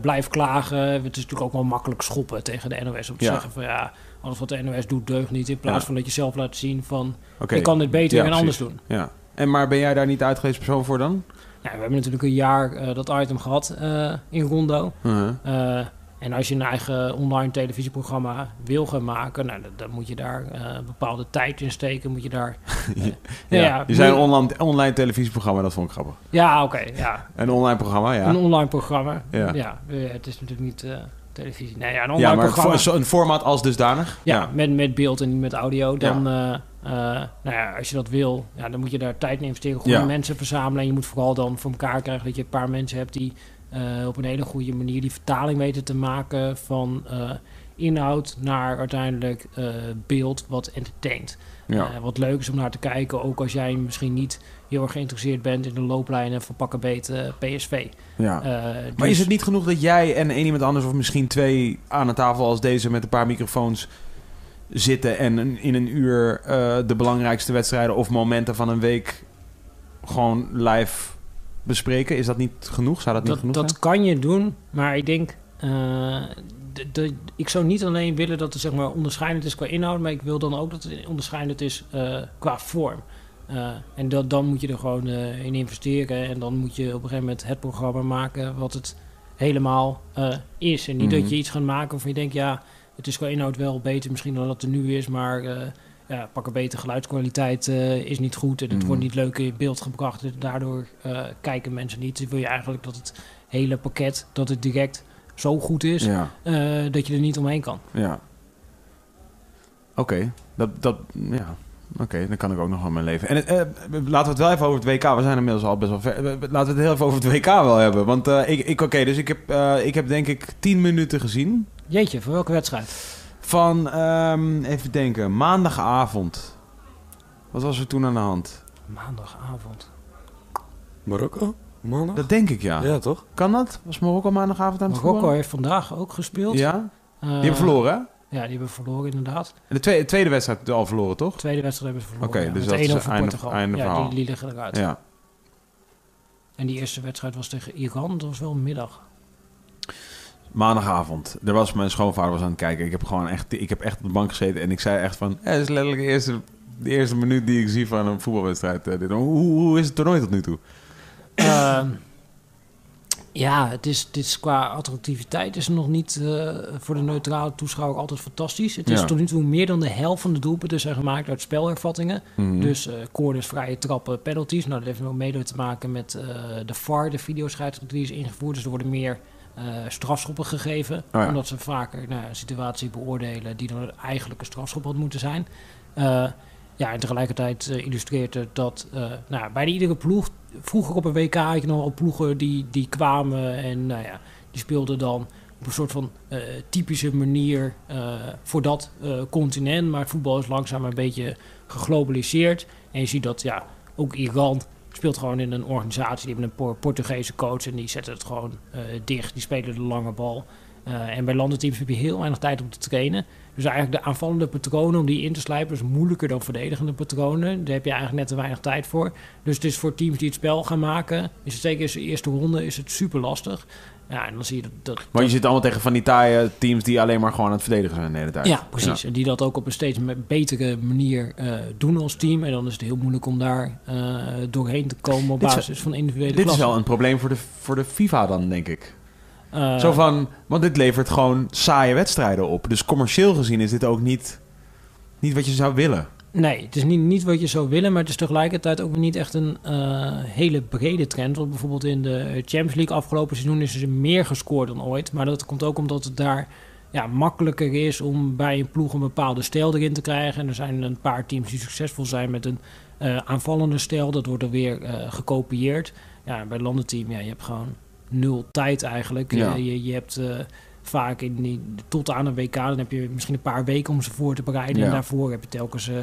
blijft klagen. Het is natuurlijk ook wel makkelijk schoppen tegen de NOS om te Ja. zeggen van ja, alles wat de NOS doet deugt niet. In plaats van dat je zelf laat zien van Oké. ik kan dit beter en anders doen. Ja. En maar ben jij daar niet uitgewezen persoon voor dan? Nou, we hebben natuurlijk een jaar eh, dat item gehad eh, in Rondo. Uh-huh. Eh, en als je een eigen online televisieprogramma wil gaan maken, nou, dan, dan moet je daar een bepaalde tijd in steken. Moet je daar. Ja, ja, je zei een online, online televisieprogramma, dat vond ik grappig. Ja, oké. ja. Een online programma, ja. Een online programma. Ja. Ja, het is natuurlijk niet televisie. Nee, ja, een online Ja, maar programma. voor- een format als dusdanig? ja, Met, met beeld en niet met audio. Dan, Ja. eh, eh, nou ja, als je dat wil, ja, dan moet je daar tijd in investeren. Goede Ja. mensen verzamelen. En je moet vooral dan voor elkaar krijgen dat je een paar mensen hebt die eh, op een hele goede manier die vertaling weten te maken van inhoud naar uiteindelijk beeld wat entertaint. Ja. Wat leuk is om naar te kijken, ook als jij misschien niet heel erg geïnteresseerd bent in de looplijnen van pakken beet eh, PSV. ja. Eh, Maar dus- is het niet genoeg dat jij en één iemand anders, of misschien twee aan een tafel als deze met een paar microfoons zitten en in een uur eh, de belangrijkste wedstrijden of momenten van een week gewoon live bespreken? Is dat niet genoeg? Zou dat, niet dat, genoeg dat zijn? kan je doen, maar ik denk. eh, de, de- ik zou niet alleen willen dat het zeg maar, onderscheidend is qua inhoud, maar ik wil dan ook dat het onderscheidend is qua vorm. Eh, en dat, dan moet je er gewoon eh, in investeren en dan moet je op een gegeven moment het programma maken wat het helemaal eh, is. En niet Mhm. dat je iets gaat maken waarvan je denkt, ja, het is qua inhoud wel beter misschien dan dat het er nu is, maar ja, pakken beter geluidskwaliteit is niet goed en het Mhm. wordt niet leuk in beeld gebracht. En daardoor kijken mensen niet. Dan wil je eigenlijk dat het hele pakket, dat het direct zo goed is, Ja, dat je er niet omheen kan. ja. Oké, dat, dat, ja. Oké, dan kan ik ook nog wel mijn leven. En eh, laten we het wel even over het WK. We zijn inmiddels al best wel ver. Eh, Laten we het heel even over het WK wel hebben. Want eh, ik, ik oké, dus ik heb, eh, ik heb denk ik tien minuten gezien. Jeetje, voor welke wedstrijd? Van, ehm, even denken, maandagavond. Wat was er toen aan de hand? Maandagavond. Marokko? Mannen? Dat denk ik, ja. Ja, toch? Kan dat? Was Marokko maandagavond aan het Marokko voetballen? heeft vandaag ook gespeeld. Ja? Die hebben verloren, hè? Ja, die hebben verloren inderdaad. En de tweede, tweede wedstrijd al verloren, toch? Tweede wedstrijd hebben ze verloren. Oké, ja, dus met dat is 1-0 voor einde- einde ja, verhaal. die, die liggen eruit. Ja. En die eerste wedstrijd was tegen Iran. Dat was wel middag. Maandagavond. Er was mijn schoonvader was aan het kijken. Ik heb gewoon echt, ik heb echt op de bank gezeten en ik zei echt van, het is letterlijk de eerste, de eerste minuut die ik zie van een voetbalwedstrijd. eh, dit. Hoe, hoe is het toernooi tot nu toe? Ehm, ja, het is, het is qua attractiviteit is nog niet eh, voor de neutrale toeschouwer altijd fantastisch. Het is Ja. tot nu toe meer dan de helft van de doelpunten zijn gemaakt uit spelhervattingen. Mhm. Dus eh corners, vrije trappen, penalties. Nou, dat heeft ook mede te maken met eh, de VAR, de videoscheidsrechter die is ingevoerd. Dus er worden meer strafschoppen gegeven. Oh ja. Omdat ze vaker nou, een situatie beoordelen die dan eigenlijk een strafschop had moeten zijn. Ja, en tegelijkertijd eh, illustreert het dat eh, nou, bij iedere ploeg... Vroeger op een WK had je nog wel ploegen die, die kwamen en nou ja, die speelden dan op een soort van eh, typische manier voor dat continent. Maar het voetbal is langzaam een beetje geglobaliseerd. En je ziet dat ja, ook Iran speelt gewoon in een organisatie. Die hebben een Por- Portugese coach en die zetten het gewoon dicht. Die spelen de lange bal. En bij landenteams heb je heel weinig tijd om te trainen. Dus eigenlijk de aanvallende patronen om die in te slijpen is moeilijker dan verdedigende patronen. Daar heb je eigenlijk net te weinig tijd voor. Dus het is voor teams die het spel gaan maken, is het zeker in de eerste ronde, is het super lastig. Ja, en dan zie je dat... dat Want je zit allemaal tegen van die taaie teams die alleen maar gewoon aan het verdedigen zijn de hele tijd. ja, precies. En die dat ook op een steeds betere manier eh, doen als team. En dan is het heel moeilijk om daar eh, doorheen te komen op Dit is- basis van individuele Dit is wel een probleem voor de, voor de FIFA dan, denk ik. Eh, Zo van, want dit levert gewoon saaie wedstrijden op. Dus commercieel gezien is dit ook niet, niet wat je zou willen. Nee, het is niet, niet wat je zou willen, maar het is tegelijkertijd ook niet echt een eh, hele brede trend. Want bijvoorbeeld in de Champions League afgelopen seizoen is er meer gescoord dan ooit. Maar dat komt ook omdat het daar ja, makkelijker is om bij een ploeg een bepaalde stijl erin te krijgen. En er zijn een paar teams die succesvol zijn met een eh, aanvallende stijl. Dat wordt er weer gekopieerd. Ja, bij het landenteam, ja, je hebt gewoon nul tijd eigenlijk. Ja. Je, je, hebt... eh, Vaak in die, tot aan een WK, dan heb je misschien een paar weken om ze voor te bereiden. Ja. En daarvoor heb je telkens eh,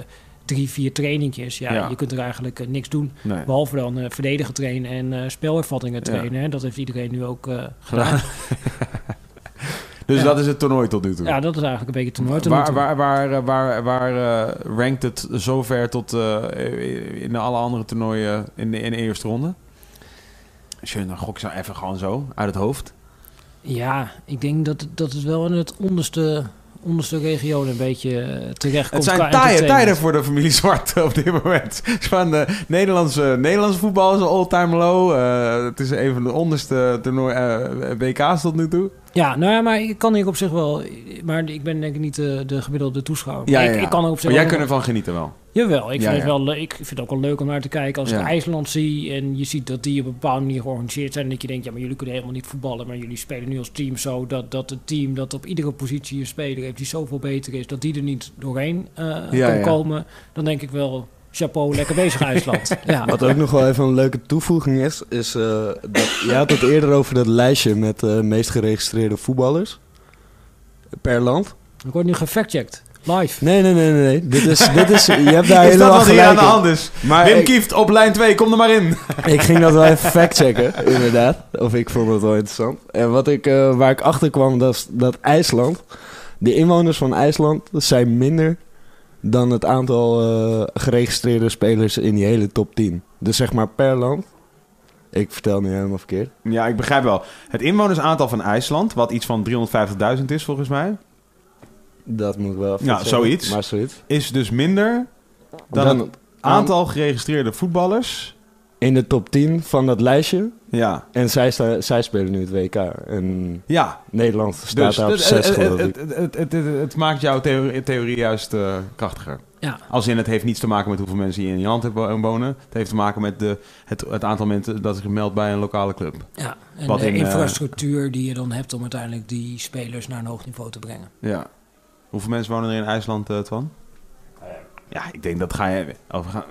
drie, vier trainingjes. Ja, Ja. je kunt er eigenlijk eh, niks doen. Nee. Behalve dan eh, verdedigen trainen en spelervattingen Ja. trainen. hè. Dat heeft iedereen nu ook gedaan. Dus Ja. dat is het toernooi tot nu toe. Ja, dat is eigenlijk een beetje te nooit. Waar, waar, waar, waar, waar rankt het zover tot in alle andere toernooien in de, in de eerste ronde? Dan gok ik zo even gewoon zo uit het hoofd. Ja, ik denk dat, het- dat het wel in het onderste, onderste regio een beetje eh, terecht komt. Het zijn taaie tijden voor de familie Zwart op dit moment. Van de Nederlandse, Nederlandse voetbal is all-time low. Eh, het is een van de onderste toernooi, eh, WK's tot nu toe. Ja, nou ja, maar ik kan hier op zich wel... Maar ik ben denk ik niet de, de gemiddelde toeschouwer. Maar ik, ik kan er op zich Maar jij kunt ervan genieten wel. Jawel, ik Ja, vind, het ja. wel ik vind het ook wel leuk om naar te kijken als Ja. ik IJsland zie en je ziet dat die op een bepaalde manier georganiseerd zijn. En dat je denkt, ja, maar jullie kunnen helemaal niet voetballen, maar jullie spelen nu als team zo dat, dat het team dat op iedere positie een speler heeft die zoveel beter is, dat die er niet doorheen eh, Ja, kan ja. komen. Dan denk ik wel, chapeau, lekker bezig IJsland. ja. Wat ook nog wel even een leuke toevoeging is, is eh, dat je had het eerder over dat lijstje met de meest geregistreerde voetballers per land. Ik word nu gefactcheckt, live. Nee, nee, nee, nee. nee. Dit is, dit is, je hebt daar is dat helemaal wat hier aan gelijk de hand is? Maar Wim ik, Kieft op lijn 2, kom er maar in. ik ging dat wel even factchecken, inderdaad. Of ik vond het wel interessant. En wat ik, eh, waar ik achter kwam, dat, is dat IJsland, de inwoners van IJsland zijn minder dan het aantal eh, geregistreerde spelers in die hele top 10. Dus zeg maar per land. Ik vertel nu helemaal verkeerd. Ja, ik begrijp wel. Het inwonersaantal van IJsland, wat iets van 350.000 is volgens mij, Dat moet ik wel even Ja, zoiets. Maar zoiets. is dus minder dan, Dan, het aantal geregistreerde voetballers. In de top 10 van dat lijstje. Ja, En zij, sta- zij spelen nu het WK. En ja. Nederland staat Dus daar op het, 6 het, geloof het, ik. het, het, het, het- het maakt jouw theorie, theorie juist eh, krachtiger. Ja. Als in het heeft niets te maken met hoeveel mensen hier in je land hebben wonen. Het heeft te maken met de, het, het aantal mensen dat zich meldt bij een lokale club. Ja, en Wat de in, eh, infrastructuur die je dan hebt om uiteindelijk die spelers naar een hoog niveau te brengen. Ja. Hoeveel mensen wonen er in IJsland, eh Twan? Ja, ik denk dat ga je over gaan.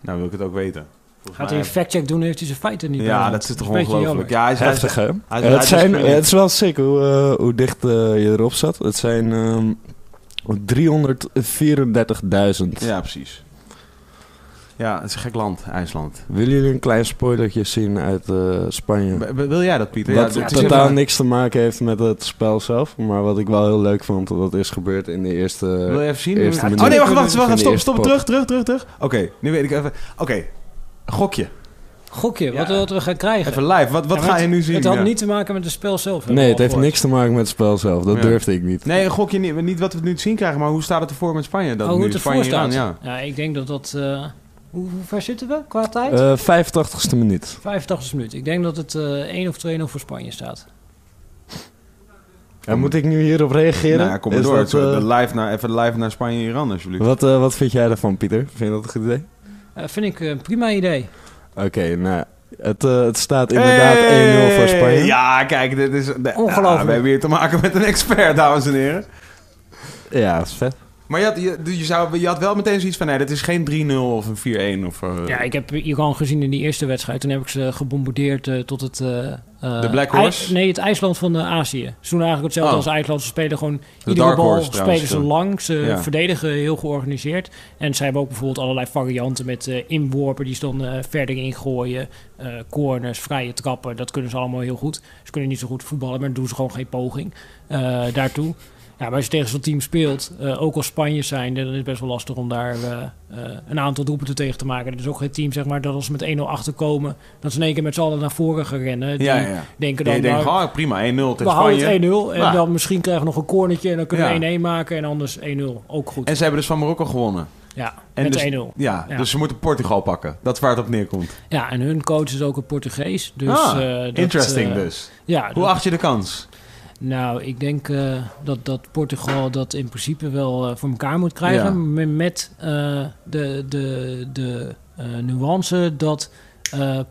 Nou wil ik het ook weten. Gaat hij een factcheck doen, heeft hij zijn feiten niet Ja, bij. dat is toch ongelooflijk. Ja, hij is, Heftig, hè? het, zijn, het is wel sick hoe, eh, hoe dicht eh, je erop zat. Het zijn ehm 334.000. Ja, precies. Ja, het is een gek land, IJsland. Willen jullie een klein spoilertje zien uit eh, Spanje? Wil jij dat, Pieter? Wat Ja, het is totaal niks te maken heeft met het spel zelf. Maar wat ik wel heel leuk vond, dat is gebeurd in de eerste... Wil je even zien? eerste oh nee, wacht, wacht, wacht. Stop, stop. Terug, terug, terug, terug. Oké, nu weet ik even. Oké, gokje. Gokje, wat, Ja. wat we gaan krijgen. Even live. Wat, wat Ja, ga je nu zien? Het had Ja. niet te maken met het spel zelf. hebben Nee, we het al heeft gehoord. niks te maken met het spel zelf. Dat Ja. durfde ik niet. Nee, een gokje niet, niet wat we nu te zien krijgen, maar hoe staat het ervoor met Spanje? Dat Oh, hoe nu het ervoor Spanje staat. Ja. Ja, ik denk dat dat... eh, hoe, hoe ver zitten we qua tijd? Eh 85ste minuut. 85 minuten. Ik denk dat het eh 1 of 2-0 voor Spanje staat. En moet ik nu hierop reageren? Nou ja, kom maar Is door. dat, Zo, eh, de live naar, even live naar Spanje-Iran, alsjeblieft. wat, eh, wat vind jij daarvan, Pieter? Vind je dat een goed idee? Eh, vind ik een prima idee. Oké, nou, het, eh, het staat inderdaad 1-0 voor Spanje. Ja, kijk, dit is... de- Ongelooflijk. Ja, we hebben hier te maken met een expert, dames en heren. Ja, dat is vet. Maar je had, je, je, zou, je had wel meteen zoiets van... Nee, dit is geen 3-0 of een 4-1 of... eh, Ja, ik heb Iran gezien in die eerste wedstrijd. Toen heb ik ze gebombardeerd eh, tot het... eh, De Black Horse? nee, het IJsland van Azië. Ze doen eigenlijk hetzelfde Oh. als IJsland. Ze spelen gewoon... De iedere bal Horse trouwens, spelen ze lang. Ze Ja. verdedigen heel georganiseerd. En ze hebben ook bijvoorbeeld allerlei varianten met inworpen... die ze dan verder ingooien. corners, vrije trappen. Dat kunnen ze allemaal heel goed. Ze kunnen niet zo goed voetballen, maar dan doen ze gewoon geen poging daartoe. Ja, maar als je tegen zo'n team speelt, eh, ook als Spanje zijn, dan is het best wel lastig om daar eh, eh, een aantal doelpunten tegen te maken. Er is ook geen team, zeg maar, dat als ze met 1-0 achterkomen, dat ze in één keer met z'n allen naar voren gaan rennen. Die ja, ja. denken En dan, je denkt, nou, oh, prima, 1-0 tegen we houden Spanje. het 1-0 en Nou. dan misschien krijgen we nog een cornertje en dan kunnen Ja. we 1-1 maken en anders 1-0. Ook goed. En ze hebben dus van Marokko gewonnen. ja, en met dus- 1-0. Ja, Ja. dus ze moeten Portugal pakken. Dat is waar het op neerkomt. Ja, en hun coach is ook een Portugees. Dus, ah, dat, interesting dus. Ja, Hoe dat- acht je de kans? Nou, ik denk eh, dat, dat Portugal dat in principe wel eh, voor elkaar moet krijgen. Ja. Met eh, de, de, de nuance dat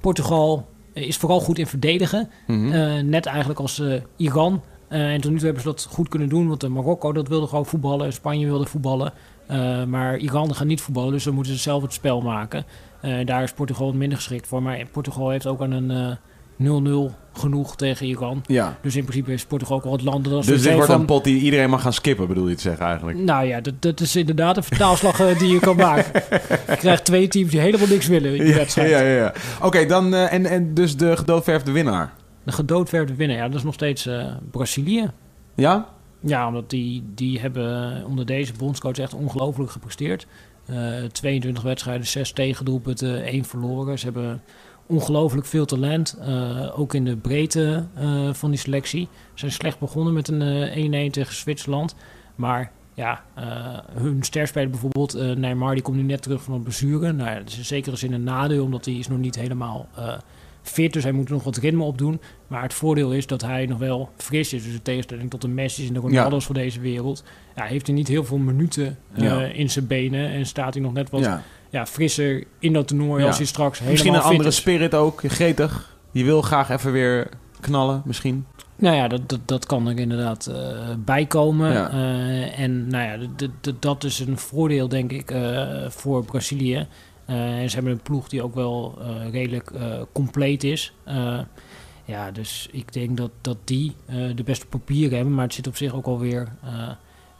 Portugal is vooral goed in verdedigen. Eh, net eigenlijk als Iran. En tot nu toe hebben ze dat goed kunnen doen. Want Marokko dat wilde gewoon voetballen. Spanje wilde voetballen. Maar Iran gaat niet voetballen. Dus dan moeten ze zelf het spel maken. Daar is Portugal minder geschikt voor. Maar Portugal heeft ook aan een 0-0 genoeg tegen Iran. ja. Dus in principe is Portugal ook wel het land dat Dus dit wordt van... een pot die iedereen mag gaan skippen, bedoel je te zeggen eigenlijk? Nou ja, dat, dat is inderdaad een vertaalslag eh, die je kan maken. Je krijgt twee teams die helemaal niks willen in die Ja, wedstrijd. ja, ja. ja. Oké, dan eh, en, en dus de gedoodverfde winnaar. De gedoodverfde winnaar, ja, dat is nog steeds eh, Brazilië. Ja? Ja, omdat die, die hebben onder deze bondscoach echt ongelooflijk gepresteerd. Eh 22 wedstrijden, 6 tegendoelpunten, 1 verloren. Ze hebben ongelooflijk veel talent. eh, ook in de breedte eh, van die selectie. Ze zijn slecht begonnen met een eh 1-1 tegen Zwitserland. Maar ja, eh, hun sterspeler bijvoorbeeld, eh Neymar, die komt nu net terug van een blessure. Nou ja, dat is in zekere zin een nadeel, omdat hij is nog niet helemaal eh, fit. Dus hij moet nog wat ritme opdoen. Maar het voordeel is dat hij nog wel fris is. Dus in tegenstelling tot de Messi's en de Ronaldo's van deze wereld. Ja, heeft hij niet heel veel minuten eh, Ja. in zijn benen. En staat hij nog net wat ja. Ja. frisser in dat toernooi Ja. als hij straks helemaal Misschien een andere is. spirit ook, gretig. Je wil graag even weer knallen, misschien. Nou ja, dat, dat, dat kan er inderdaad eh bij komen. Ja. Eh, en nou ja, dat is een voordeel, denk ik, eh, voor Brazilië. En ze hebben een ploeg die ook wel redelijk compleet is. Ja, dus ik denk dat, dat die de beste papieren hebben. Maar het zit op zich ook alweer eh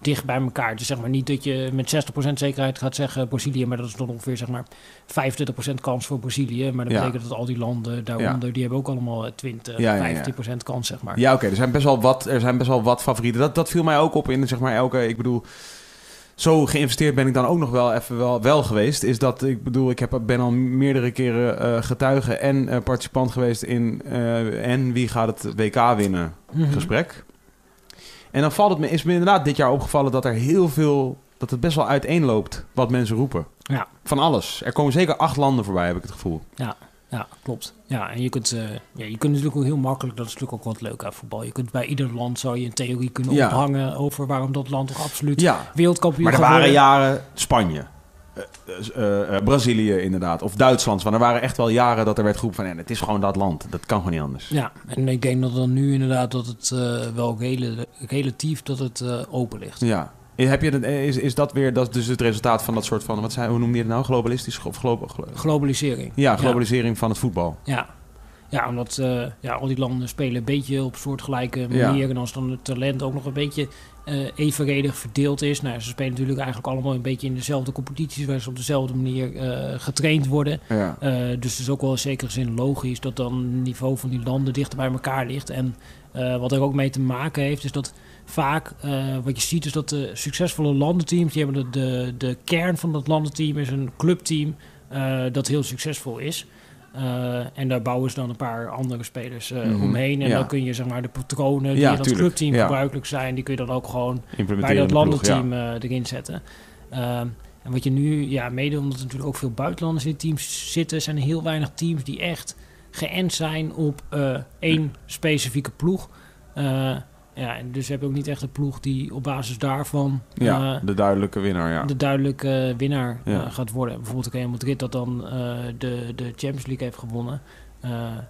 dicht bij elkaar. Is zeg maar niet dat je met 60% zekerheid gaat zeggen Brazilië. Maar dat is dan ongeveer zeg maar 25% kans voor Brazilië. Maar dat Ja. betekent dat al die landen daaronder, die hebben ook allemaal eh, 20, Ja, ja, ja. 15% kans, zeg maar. Ja, oké. er zijn best wel wat, er zijn best wel wat favorieten. Dat, dat viel mij ook op in zeg maar elke. Ik bedoel, zo geïnvesteerd ben ik dan ook nog wel even wel, wel geweest. Is dat ik bedoel, ik heb, ben al meerdere keren eh, getuige en eh, participant geweest in eh, en wie gaat het WK winnen Mhm. gesprek. En dan valt het me, is me inderdaad dit jaar opgevallen dat er heel veel, dat het best wel uiteenloopt wat mensen roepen. Ja. Van alles. Er komen zeker acht landen voorbij, heb ik het gevoel. Ja, klopt. Ja, en je kunt, eh, ja, je kunt natuurlijk ook heel makkelijk, dat is natuurlijk ook wat leuk aan voetbal. Je kunt bij ieder land zou je een theorie kunnen Ja. ophangen over waarom dat land toch absoluut Ja, wereldkampioen maar er waren jaren Spanje. Eh, eh, eh, Brazilië inderdaad, of Duitsland. Want er waren echt wel jaren dat er werd geroepen van... Ja, het is gewoon dat land, dat kan gewoon niet anders. Ja, en ik denk dat dan nu inderdaad dat het wel rela- relatief dat het open ligt. Ja. Heb je, dat- is, is dat weer dat dus het resultaat van dat soort van... Wat zei, hoe noemde je het nou? Globalistisch? Of glo- glo- Globalisering. ja, globalisering van het voetbal. Ja. Ja, omdat ja, al die landen spelen een beetje op soortgelijke Ja. manier. En als dan het talent ook nog een beetje eh, evenredig verdeeld is. Nou, ze spelen natuurlijk eigenlijk allemaal een beetje in dezelfde competities... waar ze op dezelfde manier eh, getraind worden. Ja. Eh, dus het is ook wel in zekere zin logisch dat dan het niveau van die landen dichter bij elkaar ligt. En wat er ook mee te maken heeft, is dat vaak wat je ziet, is dat de succesvolle landenteams, die hebben de, de, de kern van dat landenteam is een clubteam dat heel succesvol is. Eh, en daar bouwen ze dan een paar andere spelers eh, Mhm, omheen. En ja. dan kun je zeg maar de patronen die Ja, in dat tuurlijk, clubteam ja. gebruikelijk zijn, die kun je dan ook gewoon bij dat landenteam eh, erin zetten. Ehm, en wat je nu, ja, mede omdat er natuurlijk ook veel buitenlanders in het team zitten, zijn er heel weinig teams die echt geënt zijn op één specifieke ploeg. Ja, en dus heb je ook niet echt een ploeg die op basis daarvan Ja, eh, de duidelijke winnaar, ja. de duidelijke winnaar Ja. eh, gaat worden. Bijvoorbeeld Real Madrid dat dan eh, de, de Champions League heeft gewonnen.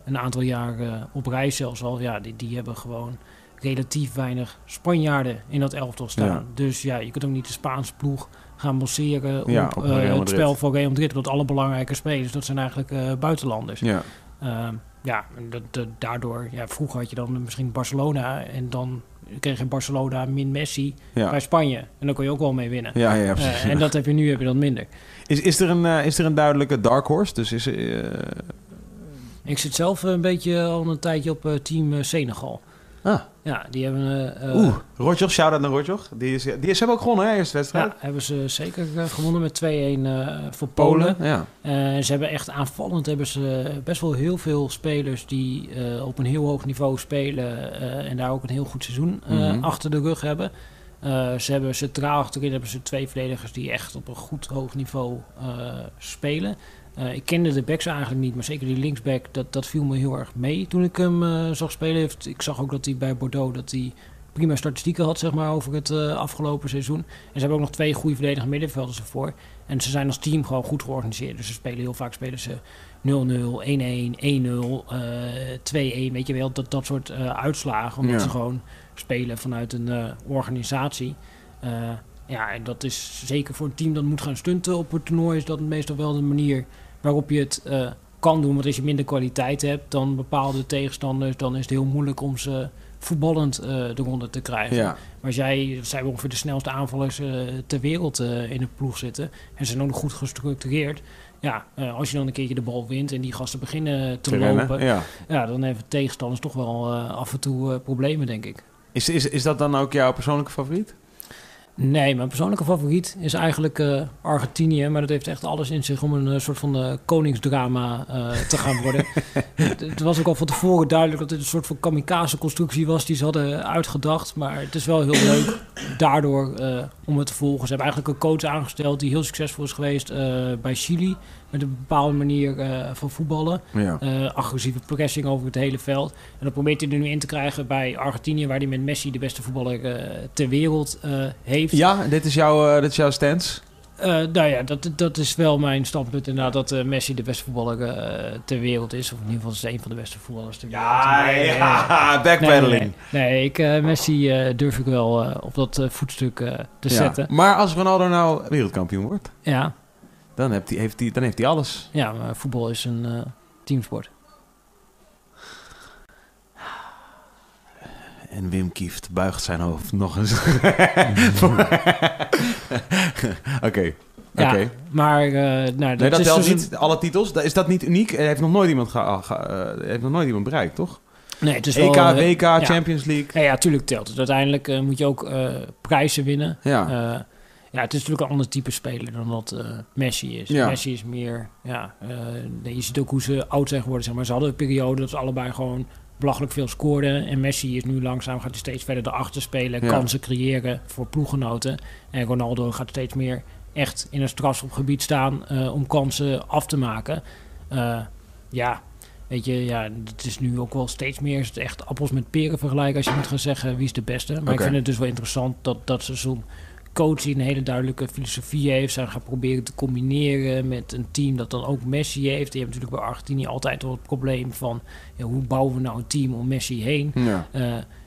Een aantal jaar eh, op rij zelfs al. Ja, die, die hebben gewoon relatief weinig Spanjaarden in dat elftal staan. Ja. Dus ja, je kunt ook niet de Spaanse ploeg gaan baseren Ja, op, het spel van Real Madrid. Want alle belangrijke spelers, dat zijn eigenlijk buitenlanders. Ja. Ja, dat, dat- daardoor, ja, vroeger had je dan misschien Barcelona en dan kreeg je Barcelona min Messi Ja. bij Spanje. En dan kon je ook wel mee winnen. Ja, ja, precies. Eh, en dat heb je nu heb je dat minder. Is, is, er een, eh, is er een duidelijke dark horse? Dus is eh, Ik zit zelf een beetje al een tijdje op team Senegal. Ah. Ja, die hebben, eh, Oeh, Rotjoch, shout-out naar Rotjoch. Die, is, die is, ze hebben ook gewonnen, hè, eerste wedstrijd. ja, hebben ze zeker eh, gewonnen met 2-1 eh, voor Polen. Ja. Eh, ze hebben echt aanvallend hebben ze best wel heel veel spelers die op een heel hoog niveau spelen en daar ook een heel goed seizoen Mhm. achter de rug hebben. Ze hebben centraal achterin hebben ze twee verdedigers die echt op een goed hoog niveau spelen. Eh, ik kende de backs eigenlijk niet, maar zeker die linksback, dat, dat viel me heel erg mee toen ik hem eh, zag spelen. Ik zag ook dat hij bij Bordeaux dat hij prima statistieken had zeg maar, over het eh, afgelopen seizoen. En ze hebben ook nog twee goede verdedigende middenvelders ervoor. En ze zijn als team gewoon goed georganiseerd. Dus ze spelen heel vaak spelen ze 0-0, 1-1, 1-0, eh 2-1. Weet je wel, dat, dat soort uitslagen. Omdat Ja. ze gewoon spelen vanuit een organisatie. Ja, en dat is zeker voor een team dat moet gaan stunten op het toernooi... is dat meestal wel de manier waarop je het eh, kan doen. Want als je minder kwaliteit hebt dan bepaalde tegenstanders... dan is het heel moeilijk om ze voetballend eh eronder te krijgen. Ja. Maar dat zijn ongeveer de snelste aanvallers eh, ter wereld in de ploeg zitten. En ze zijn ook nog goed gestructureerd. Ja, als je dan een keertje de bal wint en die gasten beginnen te, Te lopen. rennen. Ja. Ja, dan hebben tegenstanders toch wel af en toe problemen, denk ik. Is, is, is dat dan ook jouw persoonlijke favoriet? Nee, mijn persoonlijke favoriet is eigenlijk eh, Argentinië. Maar dat heeft echt alles in zich om een eh, soort van eh, koningsdrama te gaan worden. het, het was ook al van tevoren duidelijk dat dit een soort van kamikaze-constructie was die ze hadden uitgedacht. Maar het is wel heel leuk daardoor om het te volgen. Ze hebben eigenlijk een coach aangesteld die heel succesvol is geweest eh, bij Chili. Met een bepaalde manier eh, van voetballen. Ja. Eh, agressieve pressing over het hele veld. En dat probeert hij er nu in te krijgen bij Argentinië, waar hij met Messi de beste voetballer ter wereld heeft. Ja, dit is, jouw, dit is jouw stance. Eh, nou ja, dat, dat is wel mijn standpunt inderdaad, dat eh, Messi de beste voetballer eh, ter wereld is. Of in ieder geval is een van de beste voetballers ter wereld. Nee, nee, backpedaling. nee, nee. Nee, ik, Messi durf ik wel op dat voetstuk te Ja. zetten. Maar als Ronaldo nou wereldkampioen wordt, Ja, dan heeft hij, heeft hij, dan heeft hij alles. ja maar voetbal is een teamsport. En Wim Kieft buigt zijn hoofd nog eens. Oké. Ja, maar eh, nou, dat, Nee, dat is dus een- niet. Alle titels. Is dat niet uniek? Er heeft nog nooit iemand, ge- ge- eh, heeft nog nooit iemand bereikt, toch? Nee, het is EK, wel, eh, WK, ja. Champions League. Ja, ja, tuurlijk telt het. Uiteindelijk eh, moet je ook eh, prijzen winnen. Ja. Eh, ja, het is natuurlijk een ander type speler dan eh, Messi is. Ja. Messi is meer, ja, eh, je ziet ook hoe ze oud zijn geworden. Zeg maar. Ze hadden een periode dat ze allebei gewoon belachelijk veel scoorden. En Messi is nu langzaam, gaat hij steeds verder erachter spelen. Ja. Kansen creëren voor ploeggenoten. En Ronaldo gaat steeds meer echt in een strafschopgebied staan eh, om kansen af te maken. Eh, ja, weet je, ja, het is nu ook wel steeds meer is het echt appels met peren vergelijken als je moet gaan zeggen wie is de beste. Maar ik vind het dus wel interessant dat, dat ze zo'n coach die een hele duidelijke filosofie heeft, zijn gaan proberen te combineren met een team dat dan ook Messi heeft. Die hebben natuurlijk bij Argentinië altijd wel het probleem van ja, hoe bouwen we nou een team om Messi heen. Ja.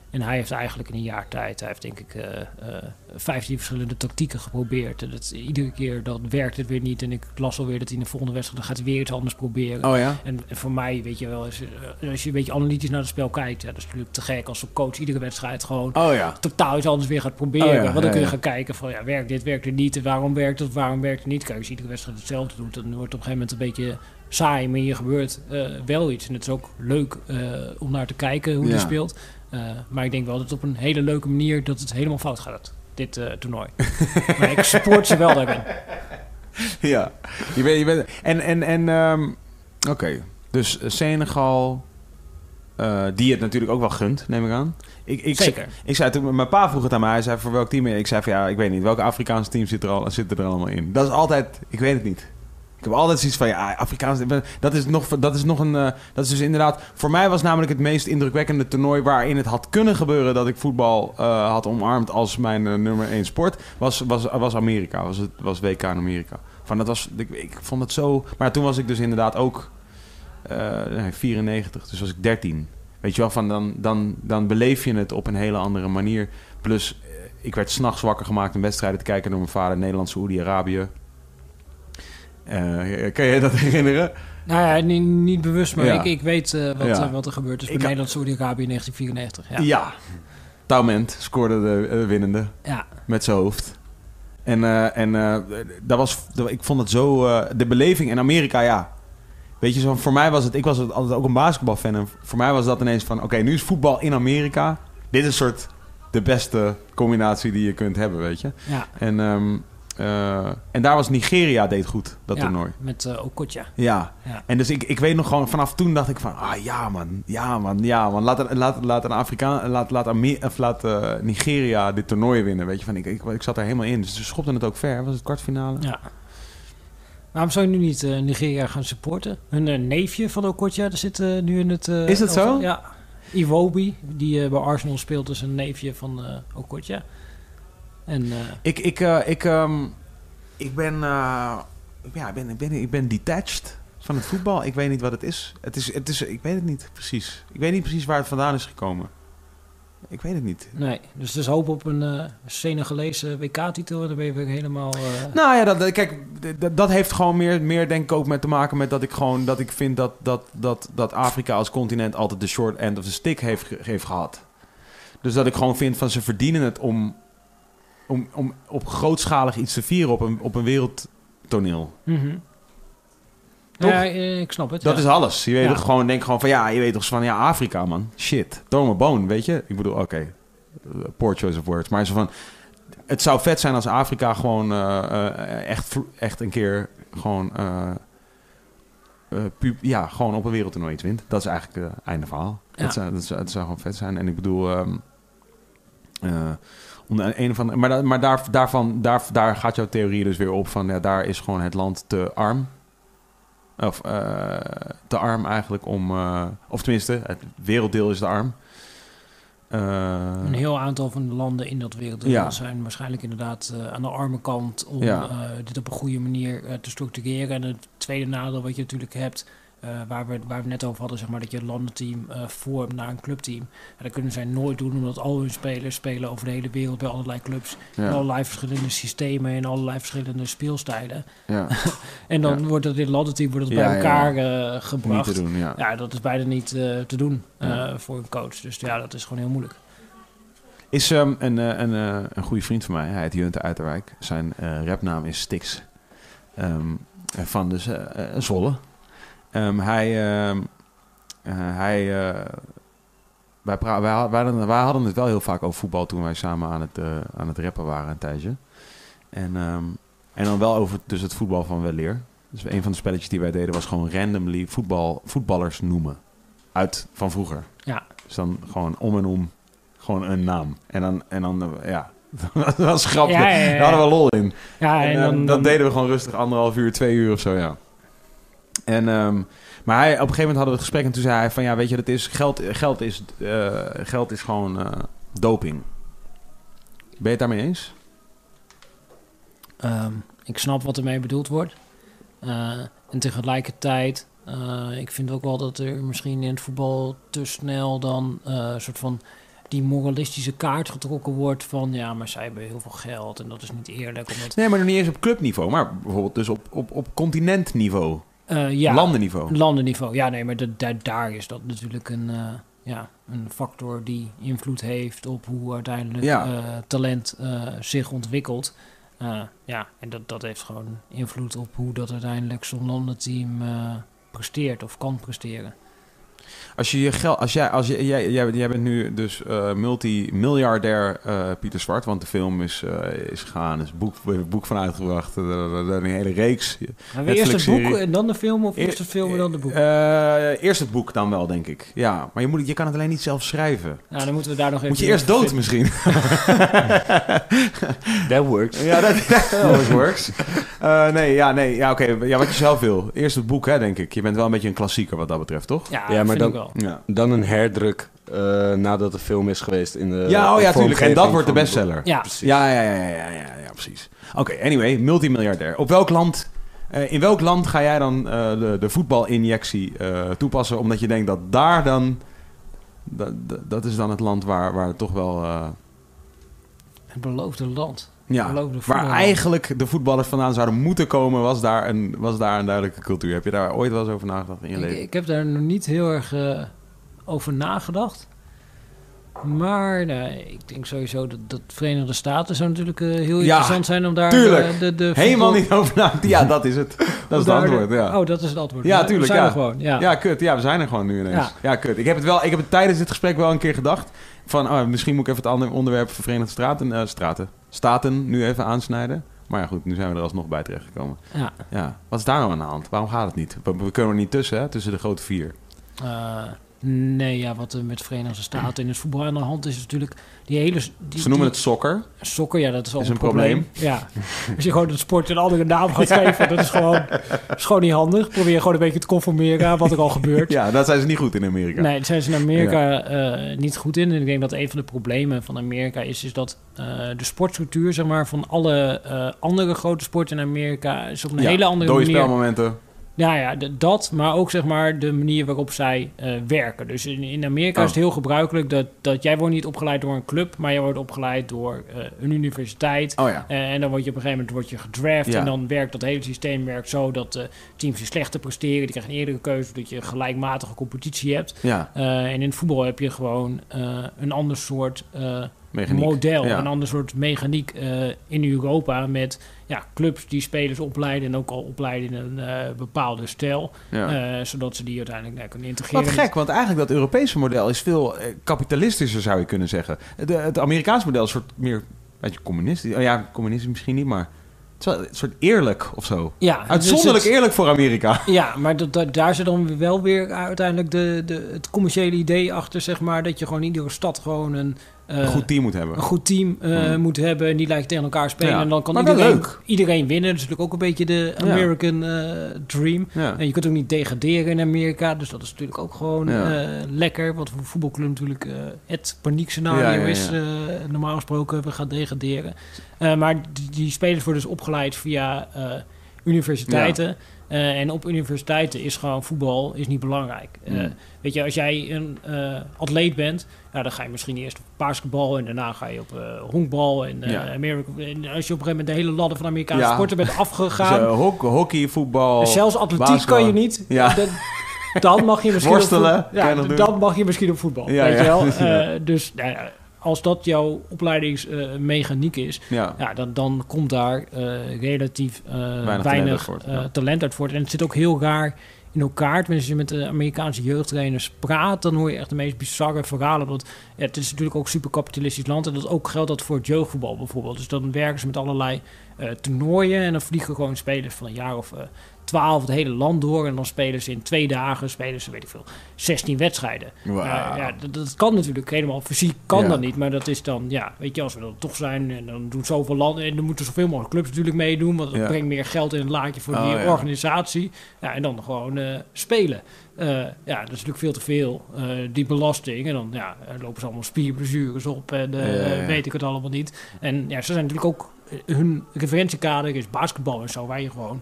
En hij heeft eigenlijk in een jaar tijd, hij heeft denk ik eh, eh, 15 verschillende tactieken geprobeerd. En dat, iedere keer dat werkt het weer niet. En ik las alweer dat hij in de volgende wedstrijd dan gaat hij weer iets anders proberen. Oh ja? En, en voor mij, weet je wel, is, eh, als je een beetje analytisch naar het spel kijkt, ja, dat is natuurlijk te gek als een coach iedere wedstrijd gewoon Oh ja. totaal iets anders weer gaat proberen. Oh ja, Want dan kun je gaan kijken van, ja, werkt dit, werkt het niet? En waarom werkt het, waarom werkt het niet? Kijk, als je iedere wedstrijd hetzelfde doet, dan wordt het op een gegeven moment een beetje saai. Maar hier gebeurt eh, wel iets. En het is ook leuk eh, om naar te kijken hoe Ja. hij speelt. Eh, maar ik denk wel dat het op een hele leuke manier dat het helemaal fout gaat, dit eh, toernooi. maar ik support ze wel daarin. Ja. Je bent, je bent, en, en, en ehm, oké. Dus eh, Senegal, die het natuurlijk ook wel gunt, neem ik aan. Ik, ik, Zeker. Ik zei toen, mijn pa vroeg het aan mij. Hij zei voor welk team? Ik zei van ja, ik weet niet. Welke Afrikaanse team zit er, al, zitten er allemaal in? Dat is altijd, ik weet het niet. Ik heb altijd zoiets van ja, Afrikaans. Dat is nog, dat is nog een. eh, dat is dus inderdaad. Voor mij was namelijk het meest indrukwekkende toernooi waarin het had kunnen gebeuren dat ik voetbal eh, had omarmd als mijn eh, nummer 1 sport. Was, was, was Amerika. Was, het, was WK in Amerika. Van, dat was, ik, vond het zo. Maar toen was ik dus inderdaad ook eh, nee, 94, dus was ik 13. Weet je wel, van dan, dan, dan beleef je het op een hele andere manier. Plus, ik werd s'nachts wakker gemaakt om wedstrijden te kijken door mijn vader Nederland, Saoedi-Arabië. Eh, kan je dat herinneren? Nou ja, niet, niet bewust, maar Ja. ik, ik weet eh, wat, Ja. eh, wat er gebeurd is bij Ik- Nederland, Saudi-Arabië in 1994. Ja. Ja. Taument scoorde de winnende ja. met zijn hoofd. En, en dat was, dat- ik vond het zo... de beleving in Amerika, ja. Weet je, zo, voor mij was het... Ik was het altijd ook een basketbalfan. En voor mij was dat ineens van... Oké, nu is voetbal in Amerika. Dit is soort de beste combinatie die je kunt hebben, weet je. ja. En, ehm, eh, en daar was Nigeria deed goed, dat Ja, toernooi. Met eh Okocha. Ja. Ja. En dus ik, ik weet nog gewoon, vanaf toen dacht ik van, ah ja man, ja man, ja man. Laat, laat, laat een Afrikaan, laat, laat, of laat eh, Nigeria dit toernooi winnen, weet je. Van, ik, ik, ik zat er helemaal in, dus ze schopten het ook ver. Was het kwartfinale? Ja. Waarom zou je nu niet Nigeria gaan supporten? Hun neefje van Okocha, daar zit nu in het... Is het zo? Ja. Iwobi, die bij Arsenal speelt, is een neefje van Okocha. En eh, Ik, ik, eh, ik, ehm, ik ben, eh, ja, ik ben, ik ben, ik ben detached van het voetbal. Ik weet niet wat het is. Het is, het is. Ik weet het niet precies. Ik weet niet precies waar het vandaan is gekomen. Ik weet het niet. nee, dus dus hoop op een eh Senegalese WK-titel dan ben je weer helemaal... Nou ja, dat, kijk, dat, dat heeft gewoon meer, meer denk ik ook met te maken met dat ik gewoon dat ik vind dat, dat, dat, dat Afrika als continent altijd de short end of the stick heeft, heeft gehad. Dus dat ik gewoon vind van ze verdienen het om, om, om op grootschalig iets te vieren op een, op een wereldtoneel. mhm. Ja, eh, ik snap het. Dat ja. is alles. Je weet Ja. toch gewoon, denk gewoon van ja, je weet toch van ja, Afrika man. Shit. Throw bone, weet je? Ik bedoel, oké. eh, Poor choice of words. Maar zo van, het zou vet zijn als Afrika gewoon eh, eh, echt, echt een keer gewoon, ja, gewoon op een wereldtoernooi iets wint. Dat is eigenlijk het einde verhaal. Ja. Dat, zou, dat, zou, dat zou gewoon vet zijn. En ik bedoel, ehm, eh, om een of andere, maar, maar daar, daarvan, daar, daar gaat jouw theorie dus weer op van, ja, daar is gewoon het land te arm. Of eh, te arm eigenlijk om, eh, of tenminste, het werelddeel is te arm. Eh, Een heel aantal van de landen in dat werelddeel Ja. zijn waarschijnlijk inderdaad aan de arme kant om Ja. dit op een goede manier te structureren. En het tweede nadeel wat je natuurlijk hebt, eh, waar, we, waar we het net over hadden, zeg maar, dat je een landenteam eh vormt naar een clubteam. En dat kunnen zij nooit doen, omdat al hun spelers spelen over de hele wereld bij allerlei clubs. In allerlei verschillende systemen en allerlei verschillende speelstijlen. ja, En dan Ja. wordt dat dit landenteam wordt het bij elkaar eh, niet gebracht. te doen, ja. Ja, dat is bijna niet eh, te doen voor een coach. Dus ja, dat is gewoon heel moeilijk. Is ehm, een, een, eh, een goede vriend van mij, hij heet Junte Uiterwijk. Zijn rapnaam is Stix. Ehm, van dus Zwolle. Ehm, hij, ehm, eh, hij, eh, wij, pra- wij, had- wij, hadden, wij hadden het wel heel vaak over voetbal toen wij samen aan het, eh, aan het rappen waren een tijdje. En, ehm, en dan wel over dus het voetbal van weleer. Dus een van de spelletjes die wij deden was gewoon randomly voetbal, voetballers noemen. Uit van vroeger. Ja. Dus dan gewoon om en om gewoon een naam. En dan, en dan ja, dat was grappig. Ja, ja, ja, ja. Daar hadden we lol in. Ja, En, en dan, dan- deden we gewoon rustig anderhalf uur, twee uur of zo, ja. En, ehm, maar hij, op een gegeven moment hadden we het gesprek en toen zei hij van... Ja, weet je, dat is, geld, geld, is, eh, geld is gewoon eh, doping. Ben je het daarmee eens? Ehm, ik snap wat ermee bedoeld wordt. Eh, en tegelijkertijd, ik vind ook wel dat er misschien in het voetbal te snel dan een soort van die moralistische kaart getrokken wordt van ja, maar zij hebben heel veel geld en dat is niet eerlijk. Omdat, Nee, maar nog niet eens op clubniveau, maar bijvoorbeeld dus op, op, op continentniveau, Eh, ja, landenniveau. landenniveau. Ja, nee, maar de, daar, daar is dat natuurlijk een, eh, ja, een factor die invloed heeft op hoe uiteindelijk Ja. eh, talent zich ontwikkelt. Ja, en dat, dat heeft gewoon invloed op hoe dat uiteindelijk zo'n landenteam presteert of kan presteren. Als je je geld, als jij, als je, jij, jij, jij bent nu dus eh multimiljardair eh Pieter Zwart, want de film is, eh, is gegaan, is boek, boek van uitgebracht, er- een hele reeks. Maar eerst het boek en dan de film of Eer- eerst het film en dan de boek? Eh, eerst het boek dan wel, denk ik. Ja, maar je, moet, je kan het alleen niet zelf schrijven. nou, dan moeten we daar nog even... Moet je eerst dood misschien? That works. ja, dat that always works. Eh, nee, ja, nee, ja, oké. Ja, wat je zelf wil. Eerst het boek, hè, denk ik. Je bent wel een beetje een klassieker wat dat betreft, toch? Ja, Ja, maar vind dan- Ja. Dan een herdruk eh, nadat de film is geweest in de Ja, oh ja, tuurlijk. En dat wordt de bestseller. Ja, Precies. Ja, ja, ja, ja, ja, ja, ja, precies. Oké, anyway, multimiljardair. Op welk land, eh, in welk land ga jij dan eh, de, de voetbalinjectie eh, toepassen, omdat je denkt dat daar dan, dat, dat- is dan het land waar, waar het toch wel, eh, het beloofde land. Ja, waar eigenlijk de voetballers vandaan zouden moeten komen, was daar een, was daar een duidelijke cultuur. Heb je daar ooit wel eens over nagedacht in je Ik, leven? ik heb daar nog niet heel erg eh, over nagedacht. Maar nee, ik denk sowieso dat, dat Verenigde Staten zou natuurlijk eh, heel Ja, interessant zijn om daar eh, de, de Helemaal niet over nagedacht. Ja, dat is het. Dat is het antwoord, ja. Oh, dat is het antwoord. Ja, tuurlijk, We zijn ja. er gewoon, ja. Ja, kut. Ja, we zijn er gewoon nu ineens. Ja, kut. Ik heb het wel. Ik heb het tijdens dit gesprek wel een keer gedacht. Van, oh, misschien moet ik even het andere onderwerp van Verenigde Straten, eh, Straten, Staten nu even aansnijden. Maar ja, goed, nu zijn we er alsnog bij terechtgekomen. Ja. Ja, wat is daar nou aan de hand? Waarom gaat het niet? We, we kunnen er niet tussen, hè? Tussen de grote vier. Nee, ja, wat er met de Verenigde Staten in het voetbal aan de hand is natuurlijk die hele... Die, Ze noemen die- het sokker. Sokker, ja, dat is al Is een een probleem. Ja. Als je gewoon de sport een andere naam gaat geven, dat is gewoon, is gewoon niet handig. Probeer gewoon een beetje te conformeren aan wat er al gebeurt. Ja, dat zijn ze niet goed in Amerika. Nee, daar zijn ze in Amerika eh, niet goed in. En ik denk dat een van de problemen van Amerika is, is dat eh, de sportstructuur zeg maar, van alle eh, andere grote sporten in Amerika is op een Ja, hele andere manier. spelmomenten. Ja, ja, dat, maar ook zeg maar de manier waarop zij eh, werken. Dus in, in Amerika Oh. is het heel gebruikelijk dat, dat jij wordt niet opgeleid door een club, maar jij wordt opgeleid door eh, een universiteit. Oh ja. Eh, en dan word je op een gegeven moment word je gedraft. Ja. En dan werkt dat hele systeem werkt zo dat teams die slechter presteren, die krijgen een eerdere keuze, dat je een gelijkmatige competitie hebt. Ja, en in het voetbal heb je gewoon een ander soort mechaniek. model, Ja. een ander soort mechaniek eh, in Europa met ja, clubs die spelers opleiden en ook al opleiden in een eh, bepaalde stijl, Ja. eh, zodat ze die uiteindelijk nou, kunnen integreren. Wat gek, want eigenlijk dat Europese model is veel kapitalistischer, zou je kunnen zeggen. De, het Amerikaans model is een soort meer, weet je, communistisch. Oh ja, communistisch misschien niet, maar het is wel een soort eerlijk of zo. Ja, dus Uitzonderlijk het- eerlijk voor Amerika. Ja, maar dat, dat- daar zit dan wel weer uiteindelijk de, de, het commerciële idee achter, zeg maar, dat je gewoon in iedere stad gewoon een, Een goed team moet hebben. een goed team eh, Hmm. moet hebben en die lijkt tegen elkaar spelen. Ja, En dan kan iedereen, leuk. iedereen winnen. Dat is natuurlijk ook een beetje de. American eh, dream. En je kunt ook niet degraderen in Amerika, dus dat is natuurlijk ook gewoon eh, lekker. Wat voor voetbalclub natuurlijk eh, het paniekscenario is. eh, normaal gesproken, we gaan degraderen. Eh, maar die, die spelers worden dus opgeleid via eh, universiteiten. Eh, en op universiteiten is gewoon voetbal is niet belangrijk. Eh, Hmm. Weet je, als jij een eh, atleet bent, ja, dan ga je misschien eerst op basketbal en daarna ga je op honkbal. En, Ja. Amerika, en als je op een gegeven moment de hele ladder van Amerikaanse Ja. sporten bent Dus, afgegaan, hok- hockey, voetbal. Zelfs atletiek basketbal. kan je niet. Ja. Dan, dan mag je misschien Worstelen, op ja, dan mag je misschien op voetbal. Ja, weet je wel? Dus nou ja, als dat jouw opleidingsmechaniek is, Ja. ja, dan, dan komt daar eh, relatief eh, weinig, talent uit voort, eh, ja. talent uit voort. En het zit ook heel raar in elkaar. Als je met de Amerikaanse jeugdtrainers praat, dan hoor je echt de meest bizarre verhalen. Want ja, het is natuurlijk ook een super kapitalistisch land. En dat ook geldt dat voor het jeugdvoetbal bijvoorbeeld. Dus dan werken ze met allerlei toernooien. En dan vliegen gewoon spelers van een jaar of eh, twaalf het hele land door. En dan spelen ze in twee dagen, spelen ze, weet ik veel, 16 wedstrijden. Ja, ja, dat, dat kan natuurlijk helemaal. Fysiek kan Ja. dat niet, maar dat is dan, ja, weet je, als we dan toch zijn en dan doen zoveel landen en dan moeten zoveel mogelijk clubs natuurlijk meedoen, want dat Ja. brengt meer geld in het laadje voor Oh, die organisatie. Ja, en dan gewoon eh, spelen. Eh, ja, dat is natuurlijk veel te veel. eh, die belasting en dan ja, lopen ze allemaal spierblessures op en Ja, ja, ja. weet ik het allemaal niet. En ja, ze zijn natuurlijk ook, hun referentiekader is basketbal en zo, waar je gewoon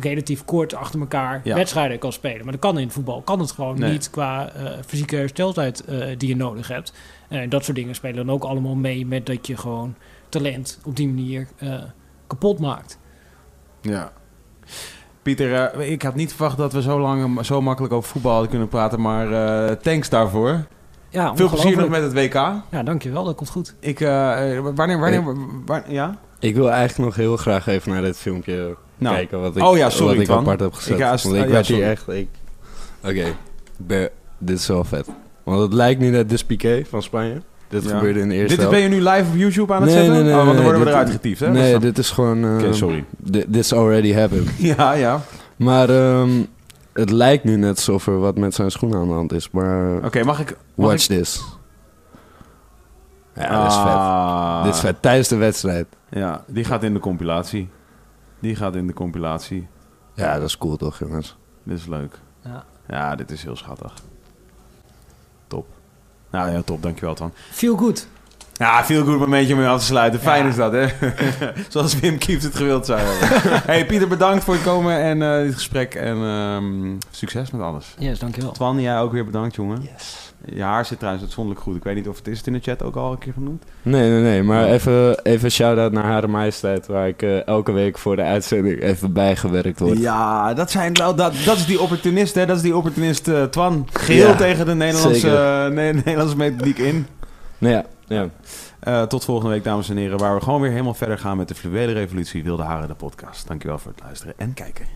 relatief kort achter elkaar Ja. wedstrijden kan spelen. Maar dat kan in het voetbal. Kan het gewoon Nee. niet qua eh, fysieke hersteltijd eh, die je nodig hebt. En dat soort dingen spelen dan ook allemaal mee met dat je gewoon talent op die manier eh, kapot maakt. Ja. Pieter, eh, ik had niet verwacht dat we zo lang zo makkelijk over voetbal hadden kunnen praten, maar eh, thanks daarvoor. Ja, Veel plezier nog met het WK. Ja, dankjewel. Dat komt goed. Ik, eh, eh, wanneer, wanneer, waar- ja? Ik wil eigenlijk nog heel graag even naar dit filmpje Nou. kijken. Wat ik, Oh ja, sorry, wat ik Twan. apart heb gezet. Ik, ja, Want ik ja, werd sorry. hier echt... ik- Oké, dit is wel vet. Want het lijkt nu net Despiqué van Spanje. Dit Ja. gebeurde in de eerste Dit is, ben je nu live op YouTube aan het Nee, zetten? nee, nee, oh, want dan worden we eruit getiefd, hè? Nee, dan- dit is gewoon... eh, Oké, sorry. Thi- This already happened. Ja, ja. Maar ehm, het lijkt nu net alsof er wat met zijn schoenen aan de hand is. Maar Oké, mag ik... Mag watch ik... this. Ja, dit is vet. Ah. Dit is vet. Tijdens de wedstrijd. Ja, die gaat in de compilatie. Die gaat in de compilatie. Ja, dat is cool toch, jongens? Dit is leuk. Ja. Ja, dit is heel schattig. Top. Nou ja, top. Dankjewel, Tan. Feel good. Ja, veel goed momentje om mee af te sluiten. Fijn Ja. is dat, hè? Zoals Wim Kieft het gewild zou hebben. hey, Pieter, bedankt voor het komen en eh, dit gesprek. En ehm, succes met alles. Yes, dankjewel. Twan, jij ook weer bedankt, jongen. Je haar zit trouwens uitzonderlijk goed. Ik weet niet of het is het in de chat ook al een keer genoemd. Nee, nee, nee. Maar even, even shout-out naar Hare Majesteit, waar ik eh, elke week voor de uitzending even bijgewerkt word. Ja, dat, zijn wel, dat, dat is die opportunist, hè? Dat is die opportunist eh, Twan. Geheel Ja, tegen de Nederlandse, Ne- Nederlandse methodiek in. Ja, ja. Tot volgende week, dames en heren, waar we gewoon weer helemaal verder gaan met de fluwele revolutie Wilde Haren, de podcast. Dankjewel voor het luisteren en kijken.